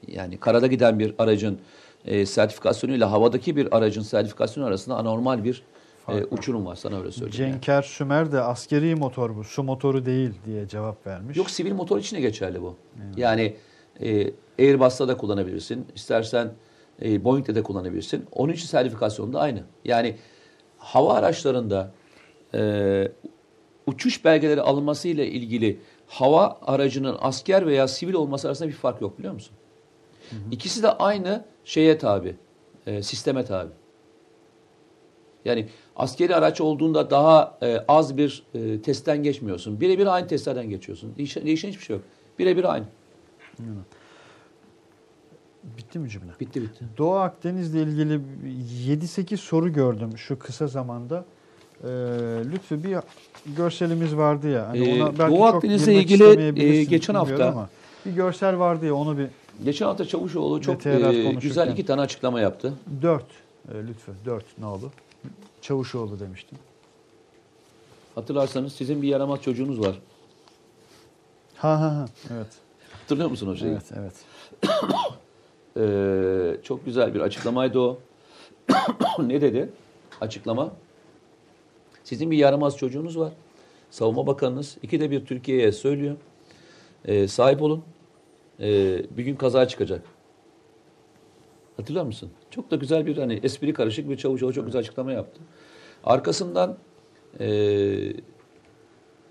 Yani karada giden bir aracın e, sertifikasyonuyla havadaki bir aracın sertifikasyonu arasında anormal bir e, uçurum var sana öyle söyleyeyim. yani. Cenker Sümer de askeri motor bu. Su motoru değil diye cevap vermiş. Yok sivil motor için de geçerli bu. Yani e, Airbus'ta da kullanabilirsin. İstersen e, Boeing'de de kullanabilirsin. Onun için sertifikasyonu da aynı. Yani hava araçlarında e, uçuş belgeleri alınması ile ilgili hava aracının asker veya sivil olması arasında bir fark yok biliyor musun? İkisi de aynı şeye tabi, e, sisteme tabi. Yani askeri araç olduğunda daha e, az bir e, testten geçmiyorsun. Birebir aynı testlerden geçiyorsun. Değişen, değişen hiçbir şey yok. Birebir aynı. Bitti mi cümle? Bitti bitti. Doğu Akdeniz'le ilgili 7-8 soru gördüm şu kısa zamanda. Ee, Lütfü bir görselimiz vardı ya. Hani Ee, ona Doğu Akdeniz'le ilgili, e, geçen hafta- ama bir görsel vardı ya onu bir Geçen hafta Çavuşoğlu çok e, güzel iki tane açıklama yaptı. 4 e, Lütfü 4 ne oldu? Çavuşoğlu demiştim. Hatırlarsanız sizin bir yaramaz çocuğunuz var. Ha ha ha. Evet. Hatırlıyor musun o şeyi? Evet, evet. Ee, çok güzel bir açıklamaydı o. ne dedi? Açıklama. Sizin bir yaramaz çocuğunuz var. Savunma Bakanınız iki de bir Türkiye'ye söylüyor. Ee, sahip olun. Ee, bir gün kaza çıkacak. Hatırlıyor musun? Çok da güzel bir hani espri karışık bir çavuş çok güzel açıklama yaptı. Arkasından ee,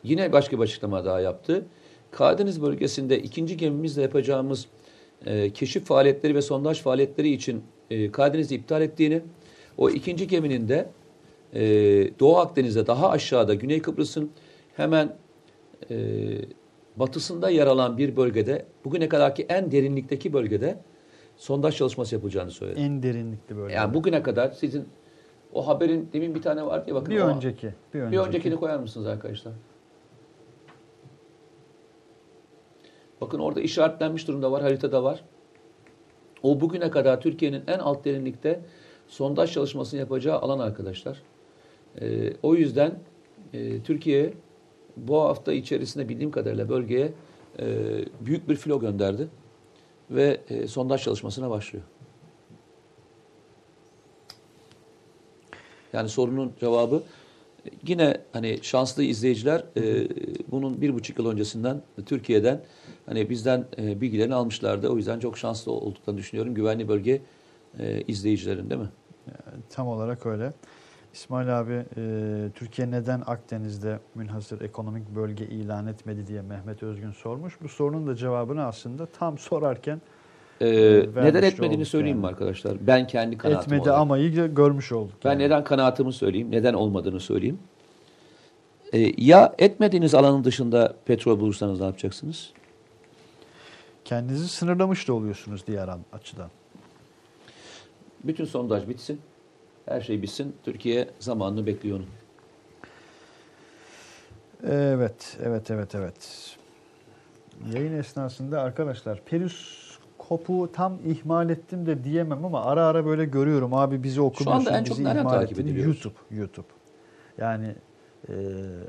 yine başka bir açıklama daha yaptı. Karadeniz bölgesinde ikinci gemimizle yapacağımız e, keşif faaliyetleri ve sondaj faaliyetleri için e, Karadeniz'i iptal ettiğini, o ikinci geminin de e, Doğu Akdeniz'de daha aşağıda Güney Kıbrıs'ın hemen e, batısında yer alan bir bölgede, bugüne kadarki en derinlikteki bölgede sondaj çalışması yapılacağını söyledi. En derinlikli böyle. Yani bugüne kadar sizin o haberin demin bir tane vardı ya bakın. bir o- önceki, bir önceki. bir öncekini koyar mısınız arkadaşlar? Bakın orada işaretlenmiş durumda var, haritada var. O bugüne kadar Türkiye'nin en alt derinlikte sondaj çalışmasını yapacağı alan arkadaşlar. Ee, o yüzden e, Türkiye bu hafta içerisinde bildiğim kadarıyla bölgeye e, büyük bir filo gönderdi ve e, sondaj çalışmasına başlıyor. Yani sorunun cevabı e, yine hani şanslı izleyiciler e, bunun bir buçuk yıl öncesinden Türkiye'den hani bizden e, bilgilerini almışlardı. O yüzden çok şanslı olduklarını düşünüyorum. Güvenli bölge e, izleyicilerin değil mi? Tam olarak öyle. İsmail abi e, Türkiye neden Akdeniz'de münhasır ekonomik bölge ilan etmedi diye Mehmet Özgün sormuş. Bu sorunun da cevabını aslında tam sorarken Ee, vermiş neden etmediğini söyleyeyim mi yani. arkadaşlar? Ben kendi kanaatim etmedi olarak. amayı gö- görmüş olduk. Ben yani. neden kanaatimi söyleyeyim, neden olmadığını söyleyeyim. Ee, ya etmediğiniz alanın dışında petrol bulursanız ne yapacaksınız? Kendinizi sınırlamış da oluyorsunuz diğer an- açıdan. Bütün sondaj bitsin, her şey bitsin. Türkiye zamanını bekliyor onun. Evet, evet, evet, evet. Yayın esnasında arkadaşlar periskopu tam ihmal ettim de diyemem ama ara ara böyle görüyorum. Abi bizi okumuyorsun, anda en çok bizi nereden ihmal takip ettin. YouTube, YouTube. Yani e,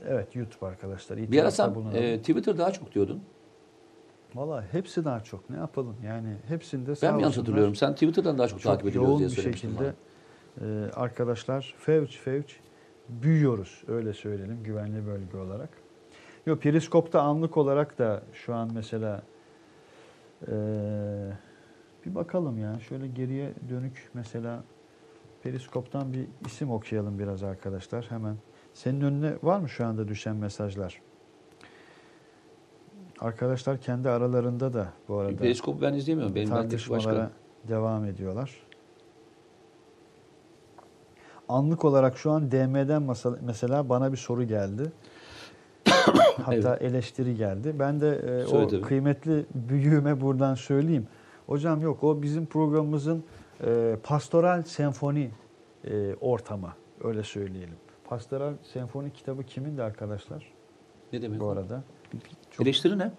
evet YouTube arkadaşlar. Bir ara sen e, Twitter daha çok diyordun. Valla hepsi daha çok. Ne yapalım? Yani hepsinde sağ Ben mi yanlış olsunlar, hatırlıyorum? Sen Twitter'dan daha çok, çok takip ediyoruz diye söylemiştin şekilde bana. e, arkadaşlar fevç fevç büyüyoruz. Öyle söyleyelim güvenli bölge olarak. Yok periskopta anlık olarak da şu an mesela e, bir bakalım ya. Şöyle geriye dönük mesela periskoptan bir isim okuyalım biraz arkadaşlar hemen. Senin önüne var mı şu anda düşen mesajlar? Arkadaşlar kendi aralarında da bu arada Periskop'u ben izleyemiyorum. Benim tartışmalara başka. devam ediyorlar. Anlık olarak şu an DM'den mesela bana bir soru geldi. Hatta eleştiri geldi. Ben de e, Söyle o tabii. kıymetli büyüğüme buradan söyleyeyim. Hocam yok o bizim programımızın e, pastoral senfoni e, ortamı. Öyle söyleyelim. Pastoral senfoni kitabı kimin de arkadaşlar Ne demek bu o? Arada? Eleştiri ne?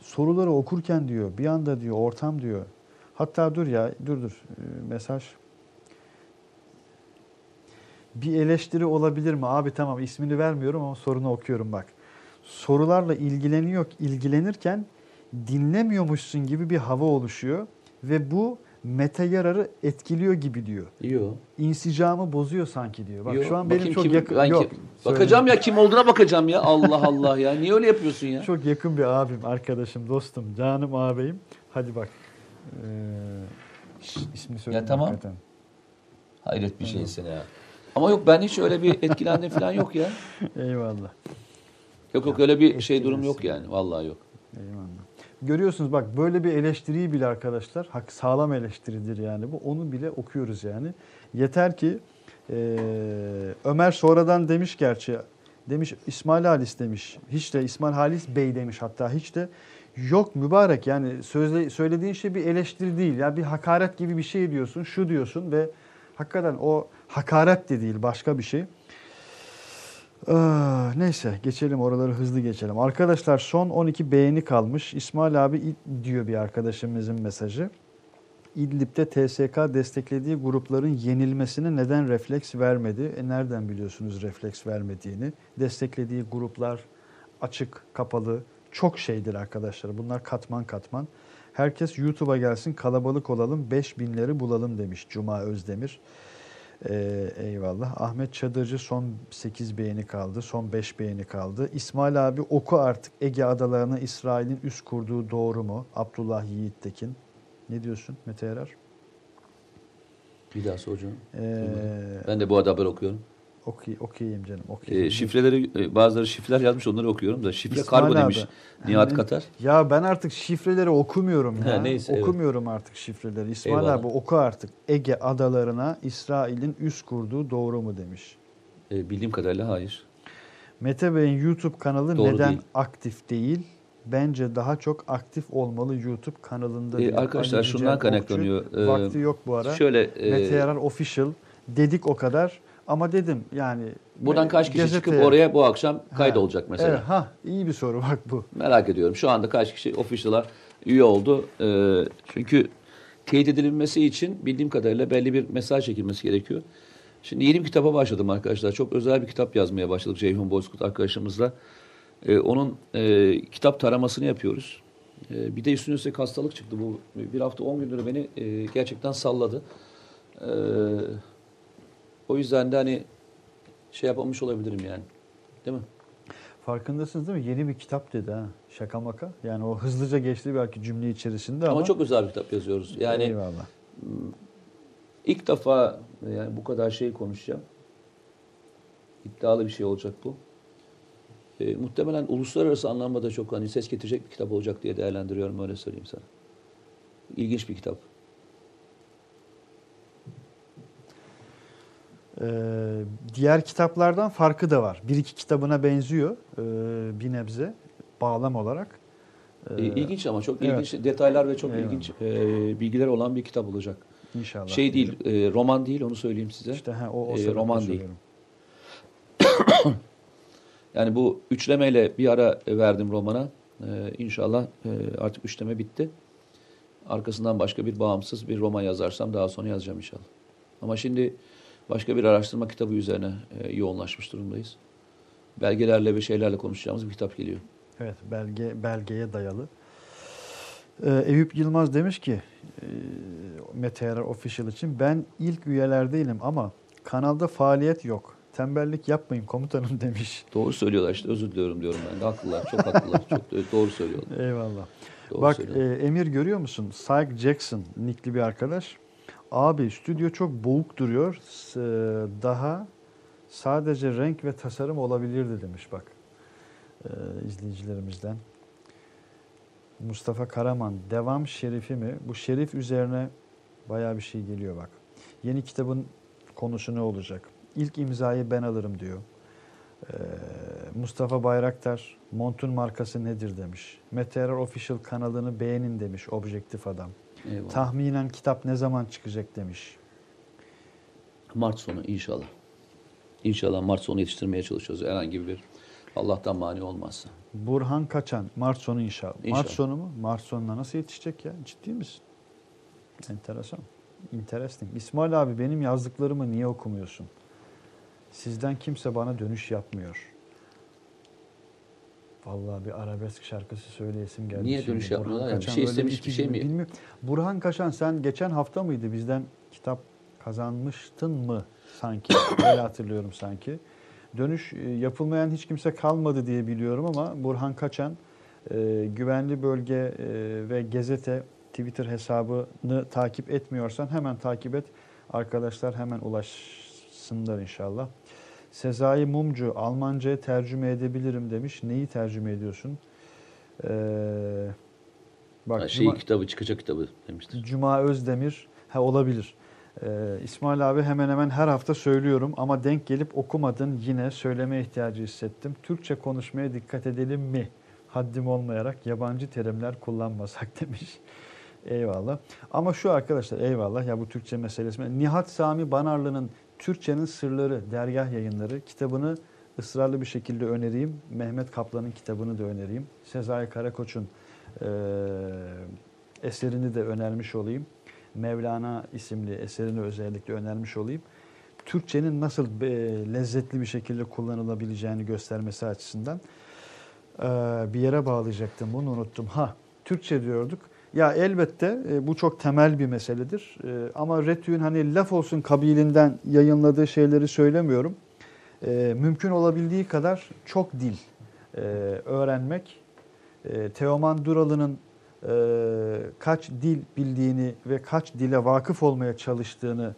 soruları okurken diyor bir anda diyor ortam diyor. Hatta dur ya dur dur Ee, mesaj. Bir eleştiri olabilir mi? Abi tamam ismini vermiyorum ama sorunu okuyorum bak. Sorularla ilgileniyor, ilgilenirken dinlemiyormuşsun gibi bir hava oluşuyor ve bu meta yararı etkiliyor gibi diyor. Yok. İnsicamı bozuyor sanki diyor. Bak Yok. şu an benim çok kim- yakın ben yok. kim- bakacağım ya kim olduğuna bakacağım ya. Allah Allah ya. Niye öyle yapıyorsun ya? Çok yakın bir abim, arkadaşım, dostum, canım ağabeyim. Hadi bak. Ee, ismini söyle. Ya tamam. Hayret bir şeysin ya. Ama yok ben hiç öyle bir etkilendim falan yok ya. Eyvallah. Yok yok öyle bir şey durum yok yani. Vallahi yok. Eyvallah. Görüyorsunuz bak böyle bir eleştiriyi bile arkadaşlar hak sağlam eleştiridir yani bu. Onu bile okuyoruz yani. Yeter ki e, Ömer sonradan demiş gerçi demiş İsmail Halis demiş. Hiç de İsmail Halis Bey demiş hatta hiç de yok mübarek yani sözle, söylediğin şey bir eleştiri değil. Ya bir hakaret gibi bir şey diyorsun, şu diyorsun ve hakikaten o hakaret de değil başka bir şey. Ah, neyse geçelim oraları hızlı geçelim. Arkadaşlar son 12 beğeni kalmış. İsmail abi diyor bir arkadaşımızın mesajı. İdlib'de TSK desteklediği grupların yenilmesine neden refleks vermedi? E nereden biliyorsunuz refleks vermediğini? Desteklediği gruplar açık, kapalı, çok şeydir arkadaşlar. Bunlar katman katman. Herkes YouTube'a gelsin kalabalık olalım 5000'leri bulalım demiş Cuma Özdemir. Ee, eyvallah. Ahmet Çadırcı son 8 beğeni kaldı. Son 5 beğeni kaldı. İsmail abi oku artık Ege adalarına İsrail'in üst kurduğu doğru mu? Abdullah Yiğittekin. Ne diyorsun Mete Erer? Bir daha soracağım. Ee, Ben de bu haber okuyorum. Okuy, okuyayım canım. Okuyayım. Ee, şifreleri e, bazıları şifreler yazmış onları okuyorum da şifre İsmail kargo abi. demiş Nihat Yani- Katar. Ya ben artık şifreleri okumuyorum ya. Ha, neyse, evet. okumuyorum artık şifreleri. İsmail Eyvallah. abi oku artık. Ege adalarına İsrail'in üst kurduğu doğru mu demiş. Ee, bildiğim kadarıyla hayır. Mete Bey'in YouTube kanalı Doğru neden değil. aktif değil? Bence daha çok aktif olmalı YouTube kanalında. Ee, arkadaşlar şundan kaynaklanıyor. Ee, Vakti yok bu ara. Şöyle e, Mete Yarar Official dedik o kadar. Ama dedim yani. buradan kaç kişi gazeteye- çıkıp oraya bu akşam kayıt Ha, mesela. Evet, ha iyi bir soru bak bu. Merak ediyorum. Şu anda kaç kişi official'lar üye oldu? Ee, çünkü teyit edilmesi için bildiğim kadarıyla belli bir mesaj çekilmesi gerekiyor. Şimdi yeni bir kitaba başladım arkadaşlar. Çok özel bir kitap yazmaya başladık Ceyhun Bozkurt arkadaşımızla. Ee, onun e, kitap taramasını yapıyoruz. Ee, bir de üstüne üstlük hastalık çıktı. Bu bir hafta on gündür beni e, gerçekten salladı. Ee, o yüzden de hani şey yapamamış olabilirim yani. Değil mi? Farkındasınız değil mi? Yeni bir kitap dedi ha. Şaka maka. Yani o hızlıca geçti belki cümle içerisinde ama. Ama, çok özel bir kitap yazıyoruz. Yani Eyvallah. ilk defa yani bu kadar şey konuşacağım. İddialı bir şey olacak bu. E, muhtemelen uluslararası anlamda da çok hani ses getirecek bir kitap olacak diye değerlendiriyorum öyle söyleyeyim sana. İlginç bir kitap. Ee, diğer kitaplardan farkı da var. Bir iki kitabına benziyor ee, bir nebze bağlam olarak. Ee, E, ilginç ama çok evet. ilginç detaylar ve çok Eyvallah. ilginç e, bilgiler olan bir kitap olacak. İnşallah. Şey değil, e, roman değil onu söyleyeyim size. İşte ha, o, o sebeple roman değil. Yani bu üçlemeyle bir ara verdim romana. Ee, inşallah e, artık üçleme bitti. Arkasından başka bir bağımsız bir roman yazarsam daha sonra yazacağım inşallah. Ama şimdi başka bir araştırma kitabı üzerine e, yoğunlaşmış durumdayız. Belgelerle ve şeylerle konuşacağımız bir kitap geliyor. Evet belge belgeye dayalı. Ee, Eyüp Yılmaz demiş ki e, Meteor Official için ben ilk üyeler değilim ama kanalda faaliyet yok. Tembellik yapmayın komutanım demiş. Doğru söylüyorlar işte özür diliyorum diyorum ben de. Haklılar, çok haklılar. çok da- doğru söylüyorlar. Eyvallah. Doğru Bak söylüyorlar. e, Emir görüyor musun? Syke Jackson nickli bir arkadaş. Abi stüdyo çok boğuk duruyor. E, Daha sadece renk ve tasarım olabilirdi demiş bak. E, izleyicilerimizden. Mustafa Karaman devam şerifi mi? Bu şerif üzerine bayağı bir şey geliyor bak. Yeni kitabın konusu ne olacak? İlk imzayı ben alırım diyor. Ee, Mustafa Bayraktar montun markası nedir demiş. Meteor Official kanalını beğenin demiş objektif adam. Eyvallah. Tahminen kitap ne zaman çıkacak demiş. Mart sonu inşallah. İnşallah Mart sonu yetiştirmeye çalışıyoruz. Herhangi bir Allah'tan mani olmazsa. Burhan Kaçan Mart sonu inşallah. Mart İnşallah. sonu mu? Mart sonuna nasıl yetişecek ya? Ciddi misin? Enteresan. Interesting. İsmail abi benim yazdıklarımı niye okumuyorsun? Sizden kimse bana dönüş yapmıyor. Vallahi bir arabesk şarkısı söyleyesim geldi. Niye dönüş yapmıyorlar ya? Bir şey istemiş, bir şey mi? bilmiyorum. Burhan Kaşan sen geçen hafta mıydı bizden kitap kazanmıştın mı sanki? Öyle hatırlıyorum sanki. Dönüş e, yapılmayan hiç kimse kalmadı diye biliyorum ama Burhan Kaçan e, güvenli bölge e, ve gazete Twitter hesabını takip etmiyorsan hemen takip et. Arkadaşlar hemen ulaşsınlar inşallah. Sezai Mumcu Almanca'ya tercüme edebilirim demiş. Neyi tercüme ediyorsun? Ee, bak Ha, şey Cuma- kitabı çıkacak kitabı demiştir. Cuma Özdemir ha olabilir. Ee, İsmail abi hemen hemen her hafta söylüyorum ama denk gelip okumadın yine söyleme ihtiyacı hissettim. Türkçe konuşmaya dikkat edelim mi? Haddim olmayarak yabancı terimler kullanmasak demiş. Eyvallah. Ama şu arkadaşlar eyvallah ya bu Türkçe meselesi. Nihat Sami Banarlı'nın Türkçenin Sırları dergah yayınları kitabını ısrarlı bir şekilde önereyim. Mehmet Kaplan'ın kitabını da önereyim. Sezai Karakoç'un eee, eserini de önermiş olayım. Mevlana isimli eserini özellikle önermiş olayım. Türkçenin nasıl e, lezzetli bir şekilde kullanılabileceğini göstermesi açısından e, bir yere bağlayacaktım. Bunu unuttum. Ha, Türkçe diyorduk. Ya elbette e, bu çok temel bir meseledir. E, ama Retü'nün hani laf olsun kabilinden yayınladığı şeyleri söylemiyorum. E, mümkün olabildiği kadar çok dil e, öğrenmek. E, Teoman Duralı'nın e, kaç dil bildiğini ve kaç dile vakıf olmaya çalıştığını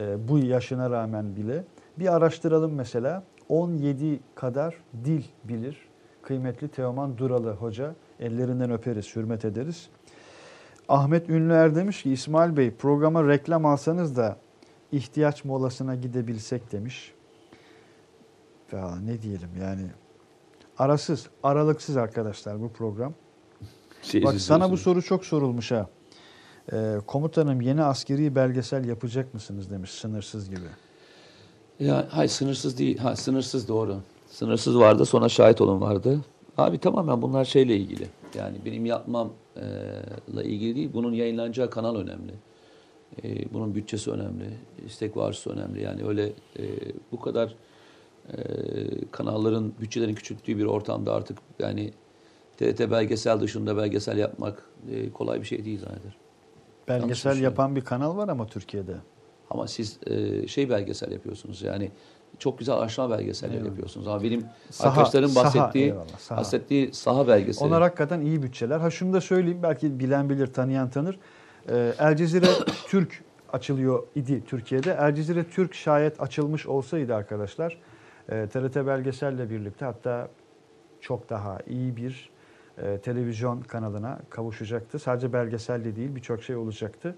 e, bu yaşına rağmen bile bir araştıralım mesela. 17 kadar dil bilir kıymetli Teoman Duralı hoca. Ellerinden öperiz, hürmet ederiz. Ahmet Ünlüer demiş ki İsmail Bey programa reklam alsanız da ihtiyaç molasına gidebilsek demiş. Ya ne diyelim yani arasız, aralıksız arkadaşlar bu program. Şey, Bak sana bu diyorsunuz. soru çok sorulmuş ha. Ee, komutanım yeni askeri belgesel yapacak mısınız demiş sınırsız gibi. Ya hayır sınırsız değil. Ha sınırsız doğru. Sınırsız vardı sonra şahit olun vardı. Abi tamamen bunlar şeyle ilgili. Yani benim yapmamla ilgili değil. Bunun yayınlanacağı kanal önemli. E, bunun bütçesi önemli. istek varsa önemli. Yani öyle e, bu kadar e, kanalların bütçelerin küçülttüğü bir ortamda artık yani TRT belgesel dışında belgesel yapmak e, kolay bir şey değil. Yanlış Belgesel yapan bir kanal var ama Türkiye'de. Ama siz e, şey belgesel yapıyorsunuz yani çok güzel aşama belgeseller yapıyorsunuz. Ama benim Saha- arkadaşların saha, bahsettiği eyvallah, saha. bahsettiği saha belgeseli. Onlar hakikaten iyi bütçeler. Ha şunu da söyleyeyim belki bilen bilir, tanıyan tanır. Ee, El Cezire Türk açılıyor idi Türkiye'de. El Cezire Türk şayet açılmış olsaydı arkadaşlar e, TRT belgeselle birlikte hatta çok daha iyi bir e, televizyon kanalına kavuşacaktı. Sadece belgeselle değil birçok şey olacaktı.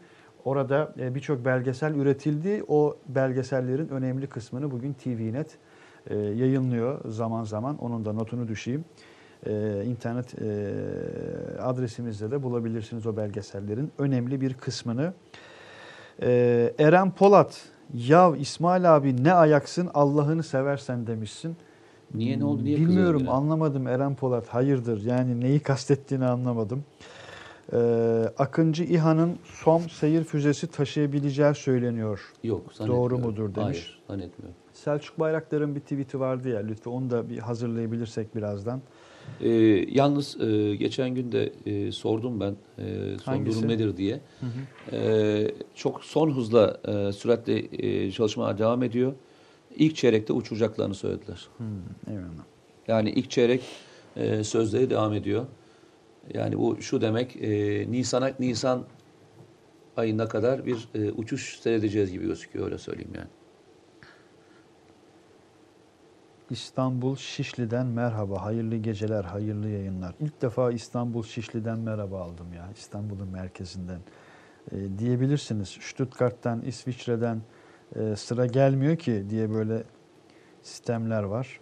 Orada e, birçok belgesel üretildi. O belgesellerin önemli kısmını bugün TVNet e, yayınlıyor zaman zaman. Onun da notunu düşeyim. E, internet adresimizde de bulabilirsiniz o belgesellerin önemli bir kısmını. Eren Polat, yav İsmail abi ne ayaksın Allah'ını seversen demişsin. Niye ne oldu? Niye Bilmiyorum anlamadım Eren Polat hayırdır yani neyi kastettiğini anlamadım. Ee, Akıncı İHA'nın SOM seyir füzesi taşıyabileceği söyleniyor. Yok. Doğru mudur demiş. Hayır zannetmiyorum. Selçuk Bayraktar'ın bir tweet'i vardı ya lütfen onu da bir hazırlayabilirsek birazdan. Ee, yalnız e, geçen gün de e, sordum ben e, son Hangisi? durum nedir diye. Ee, çok son hızla e, süratle e, çalışmalar devam ediyor. İlk çeyrekte uçuracaklarını söylediler. Hmm, eyvallah. Yani ilk çeyrek e, sözleri devam ediyor. Yani bu şu demek e, Nisan'a Nisan ayına kadar bir e, uçuş seyredeceğiz gibi gözüküyor öyle söyleyeyim yani. İstanbul Şişli'den merhaba. Hayırlı geceler, hayırlı yayınlar. İlk defa İstanbul Şişli'den merhaba aldım ya. İstanbul'un merkezinden. Ee, diyebilirsiniz. Stuttgart'tan, İsviçre'den e, sıra gelmiyor ki diye böyle sistemler var.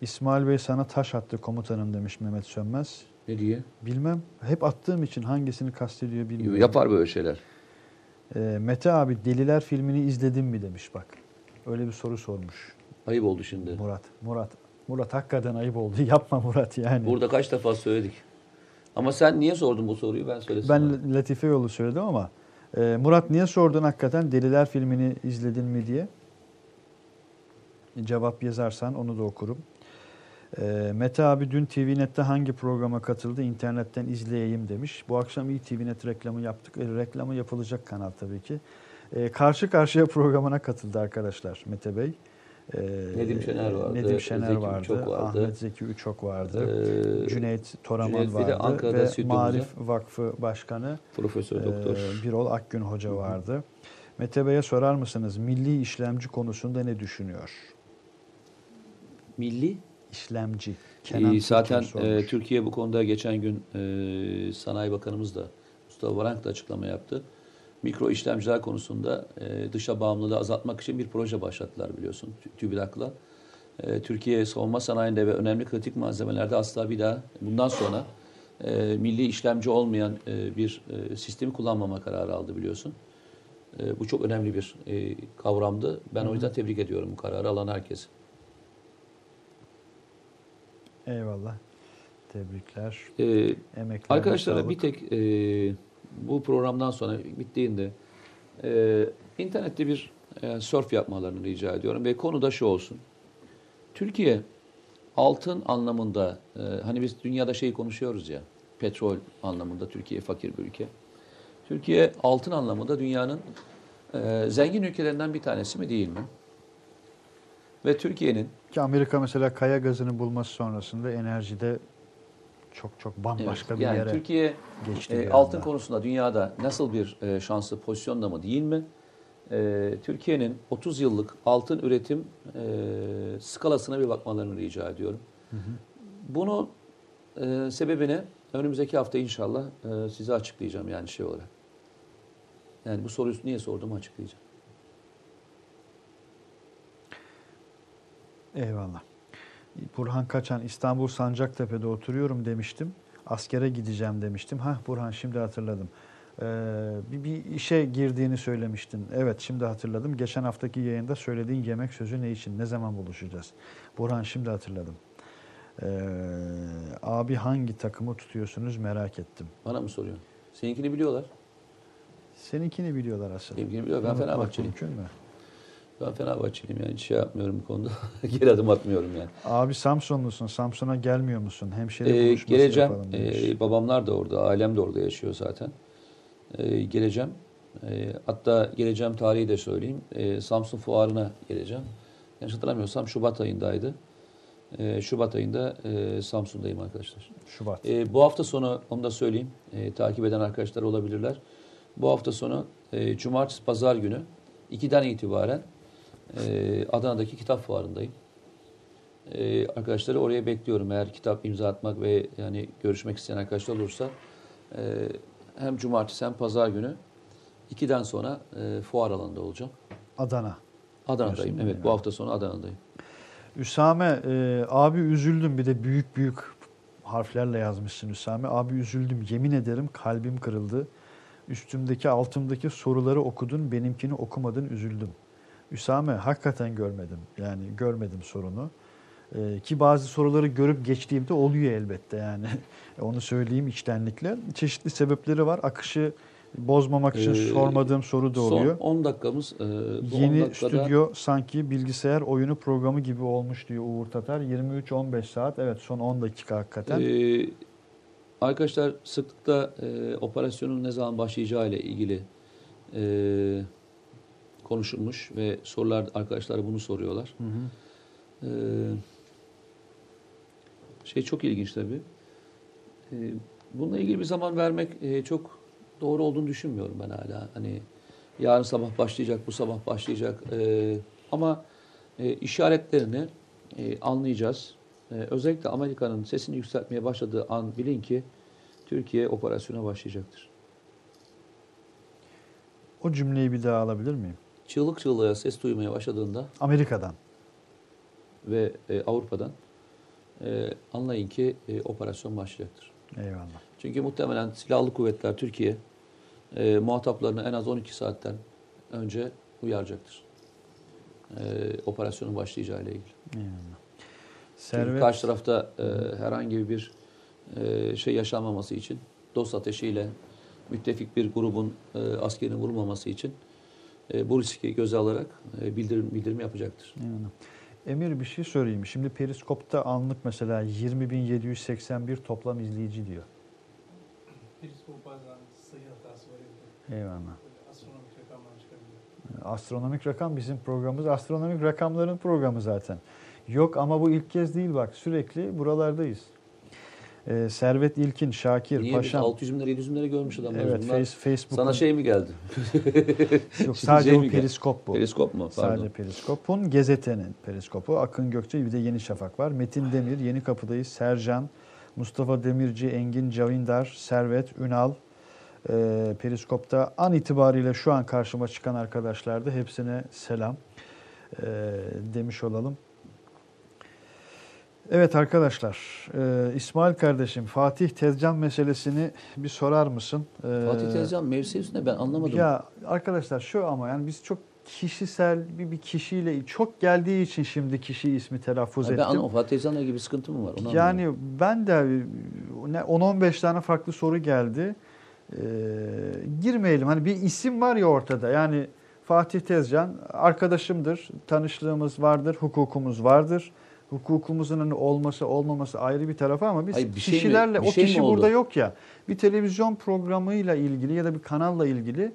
İsmail Bey sana taş attı komutanım demiş Mehmet Sönmez. Ne diye? Bilmem. Hep attığım için hangisini kastediyor bilmiyorum. Yapar böyle şeyler. Ee, Mete abi Deliler filmini izledin mi demiş bak. Öyle bir soru sormuş. Ayıp oldu şimdi. Murat. Murat. Murat hakikaten ayıp oldu. Yapma Murat yani. Burada kaç defa söyledik. Ama sen niye sordun bu soruyu ben söylesin. Ben Latife yolu söyledim ama e, Murat niye sordun hakikaten Deliler filmini izledin mi diye. Cevap yazarsan onu da okurum. E, Mete abi dün TVNet'te hangi programa katıldı? İnternetten izleyeyim demiş. Bu akşam iyi TVNet reklamı yaptık. E, reklamı yapılacak kanal tabii ki. E, karşı karşıya programına katıldı arkadaşlar Mete Bey. E, Nedim Şener vardı, Nedim Şener Zeki vardı, Uçok vardı. Ahmet Zeki Uçok vardı. Ee, Cüneyt Toraman Cüneyt vardı Ankara'da ve stüdyomuzda. Marif Vakfı Başkanı Profesör Doktor. ee, Birol Akgün Hoca vardı. Mete Bey'e sorar mısınız milli işlemci konusunda ne düşünüyor? Milli İşlemci. Ee, Kenan zaten Türk'ün sormuş. e, Türkiye bu konuda geçen gün e, Sanayi Bakanımız da Mustafa Varank da açıklama yaptı. Mikro işlemciler konusunda e, dışa bağımlılığı azaltmak için bir proje başlattılar biliyorsun Tü- TÜBİTAK'la. E, Türkiye savunma sanayinde ve önemli kritik malzemelerde asla bir daha bundan sonra e, milli işlemci olmayan e, bir e, sistemi kullanmama kararı aldı biliyorsun. E, bu çok önemli bir e, kavramdı. Ben o yüzden tebrik ediyorum bu kararı alan herkesi. Eyvallah. Tebrikler. E, Emeklerine Arkadaşlara sağlık. bir tek e, bu programdan sonra bittiğinde e, internette bir e, surf yapmalarını rica ediyorum ve konu da şu olsun. Türkiye altın anlamında e, hani biz dünyada şey konuşuyoruz ya petrol anlamında Türkiye fakir bir ülke. Türkiye altın anlamında dünyanın e, zengin ülkelerinden bir tanesi mi değil mi? Ve Türkiye'nin Ki Amerika mesela kaya gazını bulması sonrasında enerjide çok çok bambaşka Evet, bir yani yere Türkiye geçti. e, altın anda. konusunda dünyada nasıl bir e, şanslı pozisyonda mı değil mi? E, Türkiye'nin 30 yıllık altın üretim e, skalasına bir bakmalarını rica ediyorum. Bunu e, sebebini önümüzdeki hafta inşallah e, size açıklayacağım yani şey olarak. Yani bu soruyu niye sorduğumu açıklayacağım. Eyvallah. Burhan Kaçan İstanbul Sancaktepe'de oturuyorum demiştim. Askere gideceğim demiştim. Hah Burhan şimdi hatırladım. Ee, bir, bir işe girdiğini söylemiştin. Evet şimdi hatırladım. Geçen haftaki yayında söylediğin yemek sözü ne için? Ne zaman buluşacağız? Burhan şimdi hatırladım. Ee, abi hangi takımı tutuyorsunuz merak ettim. Bana mı soruyorsun? Seninkini biliyorlar. Seninkini biliyorlar asıl. Benimkini biliyor. Ben Fenerbahçeliyim. Mümkün mü? Ben Fenerbahçeliyim yani hiç şey yapmıyorum bu konuda. Geri adım atmıyorum yani. Abi Samsunlusun. Samsun'a gelmiyor musun? Hemşire Ee, buluşması geleceğim. yapalım. Ee, babamlar da orada, ailem de orada yaşıyor zaten. Ee, geleceğim. E, hatta geleceğim tarihi de söyleyeyim. E, Samsun Fuarı'na geleceğim. Yanlış hatırlamıyorsam Şubat ayındaydı. E, Şubat ayında e, Samsun'dayım arkadaşlar. Şubat. E, bu hafta sonu onu da söyleyeyim. E, takip eden arkadaşlar olabilirler. Bu hafta sonu e, Cumartesi Pazar günü 2'den itibaren e, Adana'daki kitap fuarındayım. E, arkadaşları oraya bekliyorum. Eğer kitap imza atmak ve yani görüşmek isteyen arkadaşlar olursa e, hem Cumartesi hem Pazar günü 2'den sonra e, fuar alanında olacağım. Adana. Adana'dayım. Diyorsun, Evet bu hafta sonu Adana'dayım. Üsame e, abi üzüldüm bir de büyük büyük harflerle yazmışsın Üsame. Abi üzüldüm yemin ederim kalbim kırıldı. Üstümdeki altımdaki soruları okudun benimkini okumadın üzüldüm. Üsame hakikaten görmedim yani görmedim sorunu. E, ki bazı soruları görüp geçtiğimde oluyor elbette yani. Onu söyleyeyim içtenlikle. Çeşitli sebepleri var. Akışı bozmamak için Ee, sormadığım soru da oluyor. Son 10 dakikamız. e, bu 10 Yeni dakikada- stüdyo sanki bilgisayar oyunu programı gibi olmuş diyor Uğur Tatar. 23-15 saat. Evet son 10 dakika hakikaten. Ee, arkadaşlar sıklıkla e, operasyonun ne zaman başlayacağı ile ilgili e, konuşulmuş ve sorular arkadaşlar bunu soruyorlar. Hı hı. Ee, şey çok ilginç tabii. Ee, bununla ilgili bir zaman vermek e, çok doğru olduğunu düşünmüyorum ben hala. Hani yarın sabah başlayacak, bu sabah başlayacak. Ee, ama e, işaretlerini e, anlayacağız. E, özellikle Amerika'nın sesini yükseltmeye başladığı an bilin ki Türkiye operasyona başlayacaktır. O cümleyi bir daha alabilir miyim? Çığlık çığlığa ses duymaya başladığında Amerika'dan. ve e, Avrupa'dan e, anlayın ki e, operasyon başlayacaktır. Eyvallah. Çünkü muhtemelen silahlı kuvvetler Türkiye e, muhataplarını en az 12 saatten önce uyaracaktır. E, operasyonun başlayacağı ile ilgili. Eyvallah. Çünkü Servet, karşı tarafta e, herhangi bir e, şey yaşanmaması için dost ateşiyle müttefik bir grubun e, askerinin vurulmaması için e, bu riski göze alarak e, bildirim, bildirim yapacaktır. Emir bir şey sorayım. Şimdi Periskop'ta anlık mesela 20.781 toplam izleyici diyor. Periskop bazen sayı hatası verebilir. Eyvallah. Astronomik rakamlar çıkabilir. Astronomik rakam bizim programımız. Astronomik rakamların programı zaten. Yok ama bu ilk kez değil bak. Sürekli buralardayız. Ee, Servet İlkin, Şakir, biz Paşam. 600 bin lira 700 bin lira görmüş adamlar. Evet, Bunlar face, Facebook. sana şey mi geldi? Yok sadece şey geldi? periskop bu. Periskop mu? Pardon. Sadece periskopun Gezete'nin periskopu. Akın Gökçe bir de Yeni Şafak var. Metin Demir, Yeni Kapı'dayız. Sercan, Mustafa Demirci, Engin Cavindar, Servet, Ünal. Ee, periskopta an itibariyle şu an karşıma çıkan arkadaşlar da hepsine selam ee, demiş olalım. Evet arkadaşlar, e, İsmail kardeşim Fatih Tezcan meselesini bir sorar mısın? Ee, Fatih Tezcan mevzusu ne ben anlamadım. ya arkadaşlar şu ama yani biz çok kişisel bir, bir kişiyle çok geldiği için şimdi kişi ismi telaffuz ben ettim. anlamadım. Fatih Tezcan'la ilgili bir sıkıntı mı var? Onu anlamadım. Yani ben de ne 10-15 tane farklı soru geldi. Ee, girmeyelim. Hani bir isim var ya ortada. Yani Fatih Tezcan arkadaşımdır. Tanışlığımız vardır, hukukumuz vardır. Hukukumuzun hani olması olmaması ayrı bir tarafı ama biz Hayır, bir şey mi- kişilerle bir o şey mi kişi oldu? burada yok ya. Bir televizyon programıyla ilgili ya da bir kanalla ilgili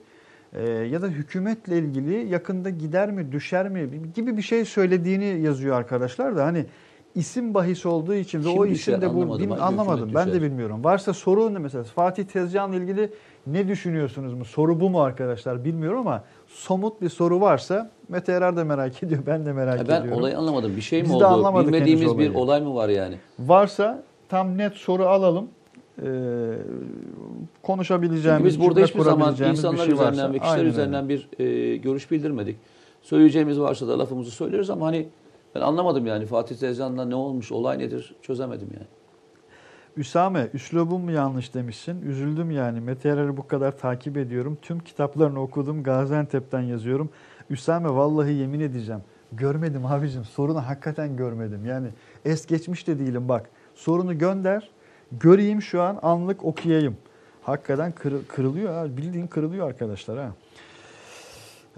e, ya da hükümetle ilgili yakında gider mi düşer mi gibi bir şey söylediğini yazıyor arkadaşlar da hani isim bahis olduğu için ve Kim o düşer isim de bu anlamadım. Hangi anlamadım. Ben de bilmiyorum. Varsa soru mesela Fatih Tezcan'la ilgili ne düşünüyorsunuz mu? Soru bu mu arkadaşlar bilmiyorum ama somut bir soru varsa Mete Erer de merak ediyor. Ben de merak ben ediyorum. olayı anlamadım. Bir şey mi Biz oldu? Bilmediğimiz bir olay mı var yani? Varsa tam net soru alalım. Ee, konuşabileceğimiz, Çünkü biz burada hiçbir zaman insanlar şey varsa- üzerinden ve kişiler Aynen üzerinden bir e, görüş bildirmedik. Söyleyeceğimiz varsa da lafımızı söyleriz ama hani ben anlamadım yani Fatih Tezcan'la ne olmuş, olay nedir çözemedim yani. Üsame, üslubum mu yanlış demişsin. Üzüldüm yani. Mete bu kadar takip ediyorum. Tüm kitaplarını okudum. Gaziantep'ten yazıyorum. Üsame vallahi yemin edeceğim. Görmedim abicim. Sorunu hakikaten görmedim. Yani es geçmiş de değilim bak. Sorunu gönder. Göreyim şu an anlık okuyayım. Hakikaten kırı- kırılıyor. Bildiğin kırılıyor arkadaşlar ha.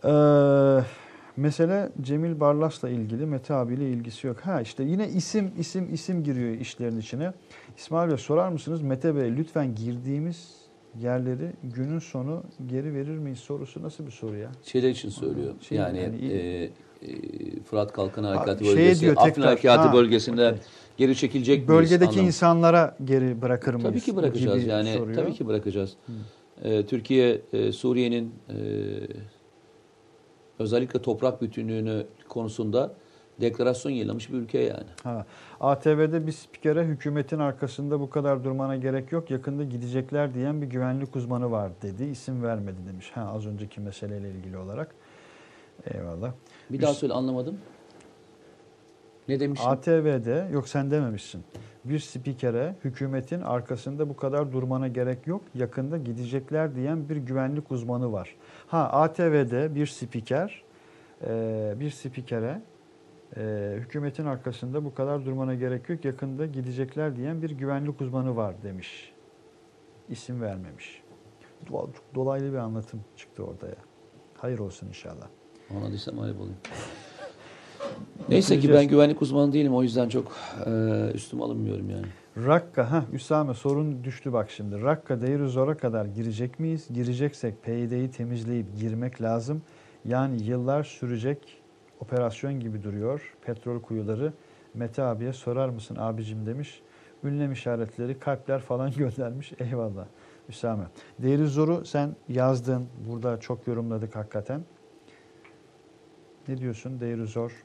Ee, mesele Cemil Barlas'la ilgili Mete abiyle ilgisi yok. Ha işte yine isim isim isim giriyor işlerin içine. İsmail Bey sorar mısınız Mete Bey lütfen girdiğimiz yerleri günün sonu geri verir miyiz sorusu nasıl bir soru ya? Şeyler için söylüyor. Şey, yani yani- e, e, Fırat Kalkan Harekatı şey bölgesi, diyor Afrin Harekatı ha, bölgesinde okey. geri çekilecek miyiz? Bölgedeki anlamı. insanlara geri bırakır mıyız? Tabii ki bırakacağız. Yani soruyor. tabii ki bırakacağız. Ee, Türkiye e, Suriye'nin e, özellikle toprak bütünlüğünü konusunda deklarasyon yayınlamış bir ülke yani. Ha. ATV'de bir spikere hükümetin arkasında bu kadar durmana gerek yok. Yakında gidecekler diyen bir güvenlik uzmanı var dedi. İsim vermedi demiş. Ha, az önceki meseleyle ilgili olarak. Eyvallah. Bir daha söyle anlamadım. Ne demişim? ATV'de yok sen dememişsin. Bir spikere hükümetin arkasında bu kadar durmana gerek yok. Yakında gidecekler diyen bir güvenlik uzmanı var. Ha ATV'de bir spiker e, bir spikere e, hükümetin arkasında bu kadar durmana gerek yok. Yakında gidecekler diyen bir güvenlik uzmanı var demiş. İsim vermemiş. Dolaylı bir anlatım çıktı ortaya. Hayır olsun inşallah. Anladıysam ayıp olayım. Neyse ki ben güvenlik uzmanı değilim. O yüzden çok e, üstüme alınmıyorum yani. Rakka, ha Üsame sorun düştü bak şimdi. Rakka Deir Zor'a kadar girecek miyiz? Gireceksek PYD'yi temizleyip girmek lazım. Yani yıllar sürecek operasyon gibi duruyor. Petrol kuyuları. Mete abiye sorar mısın abicim demiş. Ünlem işaretleri, kalpler falan göndermiş. Eyvallah Üsame. Deir Zor'u sen yazdın. Burada çok yorumladık hakikaten. Ne diyorsun Deir Zor?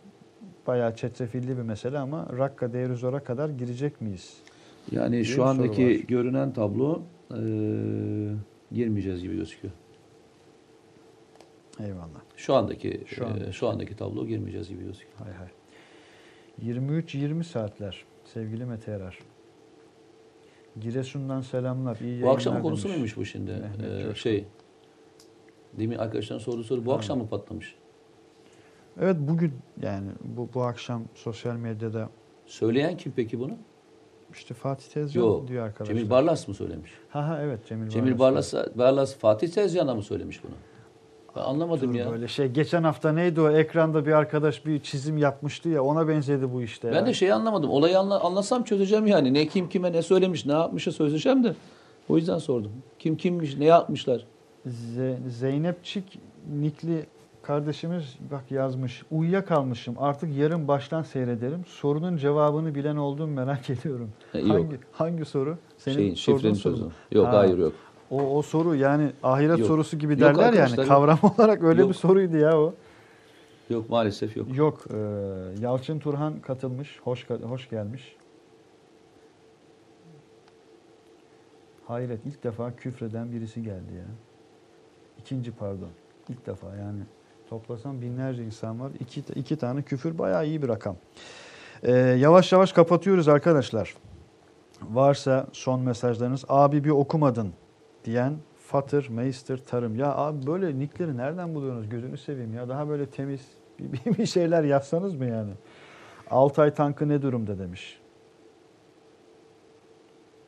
Bayağı çetrefilli bir mesele ama Rakka Deir Zor'a kadar girecek miyiz? Yani şu andaki görünen tablo e, girmeyeceğiz gibi gözüküyor. Eyvallah. Şu andaki Şu andaki. şu andaki tablo girmeyeceğiz gibi gözüküyor. Hay hay. 23-20 saatler sevgili Mete Erer. Giresun'dan selamlar. İyi Bu yayınlar konusu muymuş bu şimdi? Mehmet Ee, Coşkun. şey, demin arkadaşların sorduğu soru bu Ha. akşam mı patlamış? Evet bugün yani bu, bu akşam sosyal medyada Söyleyen kim peki bunu? işte Fatih Tezcan Yok. diyor arkadaşlar. Cemil Barlas mı söylemiş? Ha ha evet Cemil, Cemil Barlas, Barlas Fatih Tezcan'a mı söylemiş bunu? Ben anlamadım Dur ya. Böyle şey geçen hafta neydi o ekranda bir arkadaş bir çizim yapmıştı ya ona benzedi bu işte. Ben ya. de şeyi anlamadım. Olayı anla, anlasam çözeceğim yani. Ne kim kime ne söylemiş, ne yapmışa çözeceğim de. O yüzden sordum. Kim kimmiş, ne yapmışlar? Ze- Zeynep Çik Nikli kardeşimiz bak yazmış. Uyuyakalmışım. Artık yarın baştan seyrederim. Sorunun cevabını bilen olduğumu merak ediyorum. Ha, yok. hangi hangi soru? Senin Şeyin sorduğun şifreni soru mu? Yok Ha, hayır yok. O, o soru yani ahiret Yok. sorusu gibi Yok derler yani. yok. Kavram olarak öyle Yok. bir soruydu ya o. Yok maalesef yok. Yok. e, Yalçın Turhan katılmış. Hoş hoş gelmiş. Hayret ilk defa küfreden birisi geldi ya. İkinci pardon. İlk defa yani. Toplasam binlerce insan var. İki, iki tane küfür bayağı iyi bir rakam. Ee, yavaş yavaş kapatıyoruz arkadaşlar. Varsa son mesajlarınız. Abi bir okumadın diyen Fatır, Meister, Tarım. Ya abi böyle nickleri nereden buluyorsunuz? Gözünü seveyim ya. Daha böyle temiz bir, bir şeyler yazsanız mı yani? Altay tankı ne durumda demiş.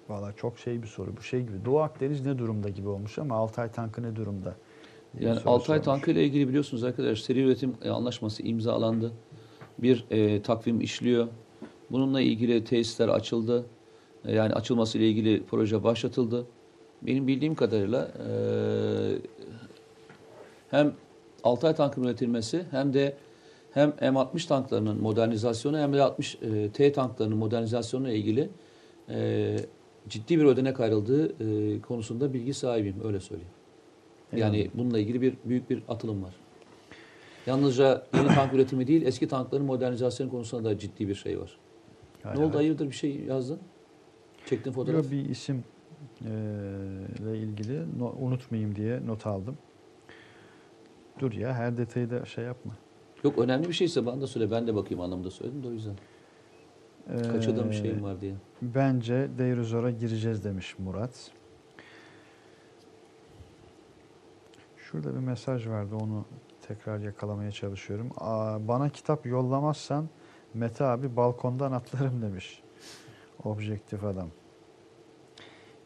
Valla çok şey bir soru. Bu şey gibi. Doğu Akdeniz ne durumda gibi olmuş ama Altay tankı ne durumda? Yani soru Altay tankı ile ilgili biliyorsunuz arkadaşlar seri üretim e, anlaşması imzalandı. Bir e, takvim işliyor. Bununla ilgili tesisler açıldı. E, yani açılması ile ilgili proje başlatıldı. Benim bildiğim kadarıyla e, hem Altay tankının üretilmesi hem de hem M60 tanklarının modernizasyonu hem de 60 e, T tanklarının modernizasyonu ile ilgili e, ciddi bir ödenek ayrıldığı e, konusunda bilgi sahibiyim öyle söyleyeyim. Yani bununla ilgili bir büyük bir atılım var. Yalnızca yeni tank üretimi değil, eski tankların modernizasyonu konusunda da ciddi bir şey var. Hay ne oldu? hay. Hayırdır bir şey yazdın? Çektin fotoğraf. Yo, bir isim e, ile ilgili no- unutmayayım diye not aldım. Dur ya her detayı da şey yapma. Yok önemli bir şeyse bana da söyle. Ben de bakayım anlamında söyledim de o yüzden. Kaçırdığım bir Ee, şeyim var diye. Bence Deiruzor'a gireceğiz demiş Murat. Şurada bir mesaj vardı onu tekrar yakalamaya çalışıyorum. Aa, bana kitap yollamazsan Mete abi balkondan atlarım demiş. Objektif adam.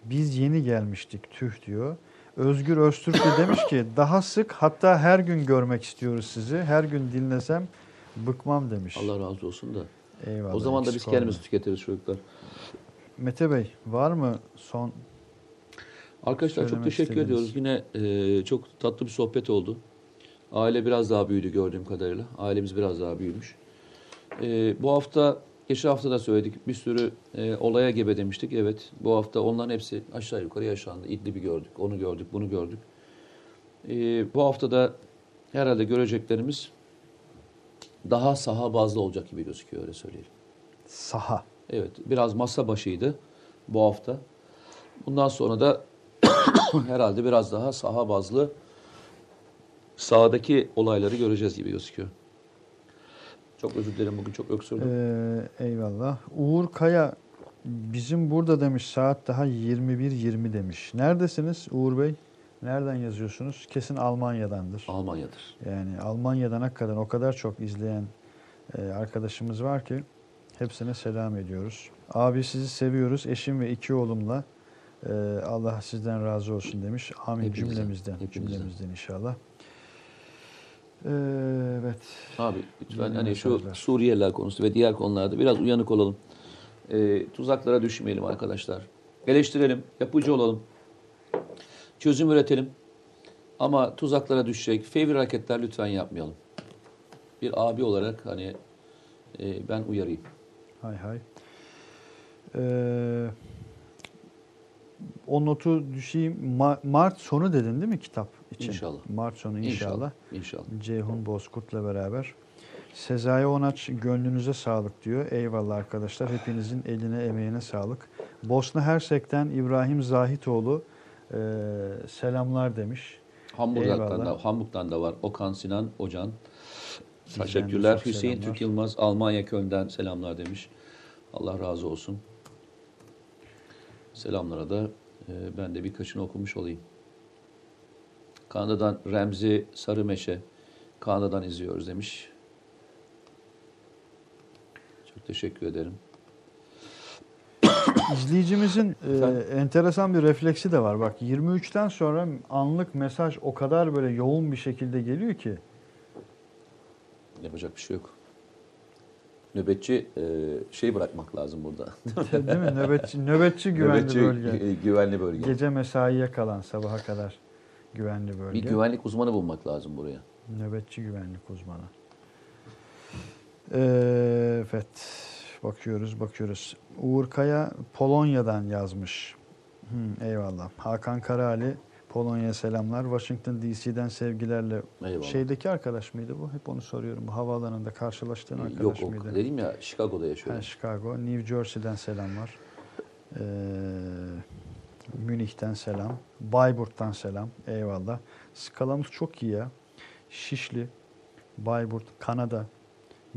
Biz yeni gelmiştik tüh diyor. Özgür Öztürk de demiş ki daha sık hatta her gün görmek istiyoruz sizi. Her gün dinlesem bıkmam demiş. Allah razı olsun da. Eyvallah. o zaman da biz kendimiz olma. tüketiriz çocuklar. Mete Bey var mı son Arkadaşlar çok teşekkür istediğiniz. ediyoruz. Yine e, çok tatlı bir sohbet oldu. Aile biraz daha büyüdü gördüğüm kadarıyla. Ailemiz biraz daha büyümüş. E, bu hafta, geçen hafta da söyledik. Bir sürü e, olaya gebe demiştik. Evet, bu hafta onların hepsi aşağı yukarı yaşandı. İdlib'i gördük, onu gördük, bunu gördük. E, bu hafta da herhalde göreceklerimiz daha saha bazlı olacak gibi gözüküyor öyle söyleyelim. Saha. Evet, biraz masa başıydı bu hafta. Bundan sonra da herhalde biraz daha saha bazlı sahadaki olayları göreceğiz gibi gözüküyor. Çok özür dilerim bugün çok öksürdüm. Ee, eyvallah. Uğur Kaya bizim burada demiş saat daha 21.20 demiş. Neredesiniz Uğur Bey? Nereden yazıyorsunuz? Kesin Almanya'dandır. Almanya'dır. Yani Almanya'dan hakikaten o kadar çok izleyen e, arkadaşımız var ki hepsine selam ediyoruz. Abi sizi seviyoruz. Eşim ve iki oğlumla Allah sizden razı olsun demiş. Amin Hepinizden, cümlemizden. hepinizden. Cümlemizden inşallah. Ee, evet. Abi lütfen Yeni hani şu. Suriyeliler konusu ve diğer konularda biraz uyanık olalım. Ee, tuzaklara düşmeyelim arkadaşlar. Eleştirelim, yapıcı olalım. Çözüm üretelim. Ama tuzaklara düşecek fevri hareketler lütfen yapmayalım. Bir abi olarak hani e, ben uyarayım. Hay hay. Ee, o notu düşeyim. Ma- Mart sonu dedin değil mi kitap için? İnşallah. Mart sonu inşallah. İnşallah. Ceyhun Bozkurt'la beraber. Sezai Onaç gönlünüze sağlık diyor. Eyvallah arkadaşlar. Hepinizin eline emeğine sağlık. Bosna Hersek'ten İbrahim Zahitoğlu e, selamlar demiş. Hamburg'dan da, Hamburg'dan da var. Okan Sinan Ocan. Teşekkürler. Hüseyin selamlar. Türk Yılmaz Almanya Köln'den selamlar demiş. Allah razı olsun. Selamlara da e, ben de birkaçını okumuş olayım. Kanada'dan Remzi Sarımeşe Kanada'dan izliyoruz demiş. Çok teşekkür ederim. İzleyicimizin e, enteresan bir refleksi de var. Bak 23'ten sonra anlık mesaj o kadar böyle yoğun bir şekilde geliyor ki. Yapacak bir şey yok. Nöbetçi e, şey bırakmak lazım burada. Değil mi? Nöbetçi, nöbetçi güvenli Nöbetçi bölge. gü- güvenli bölge. Gece mesaiye kalan sabaha kadar güvenli bölge. Bir güvenlik uzmanı bulmak lazım buraya. Nöbetçi güvenlik uzmanı. Ee, evet. Bakıyoruz, bakıyoruz. Uğur Kaya Polonya'dan yazmış. Hmm, eyvallah. Hakan Karaali Polonya'ya selamlar. Washington DC'den sevgilerle. Eyvallah. Şeydeki arkadaş mıydı bu? Hep onu soruyorum. Bu havaalanında karşılaştığın Yok arkadaş o mıydı? dedim ya Chicago'da Ha, yaşıyorum. Chicago. New Jersey'den selamlar. Ee, Münih'ten selam. Bayburt'tan selam. Eyvallah. Skalamız çok iyi ya. Şişli, Bayburt, Kanada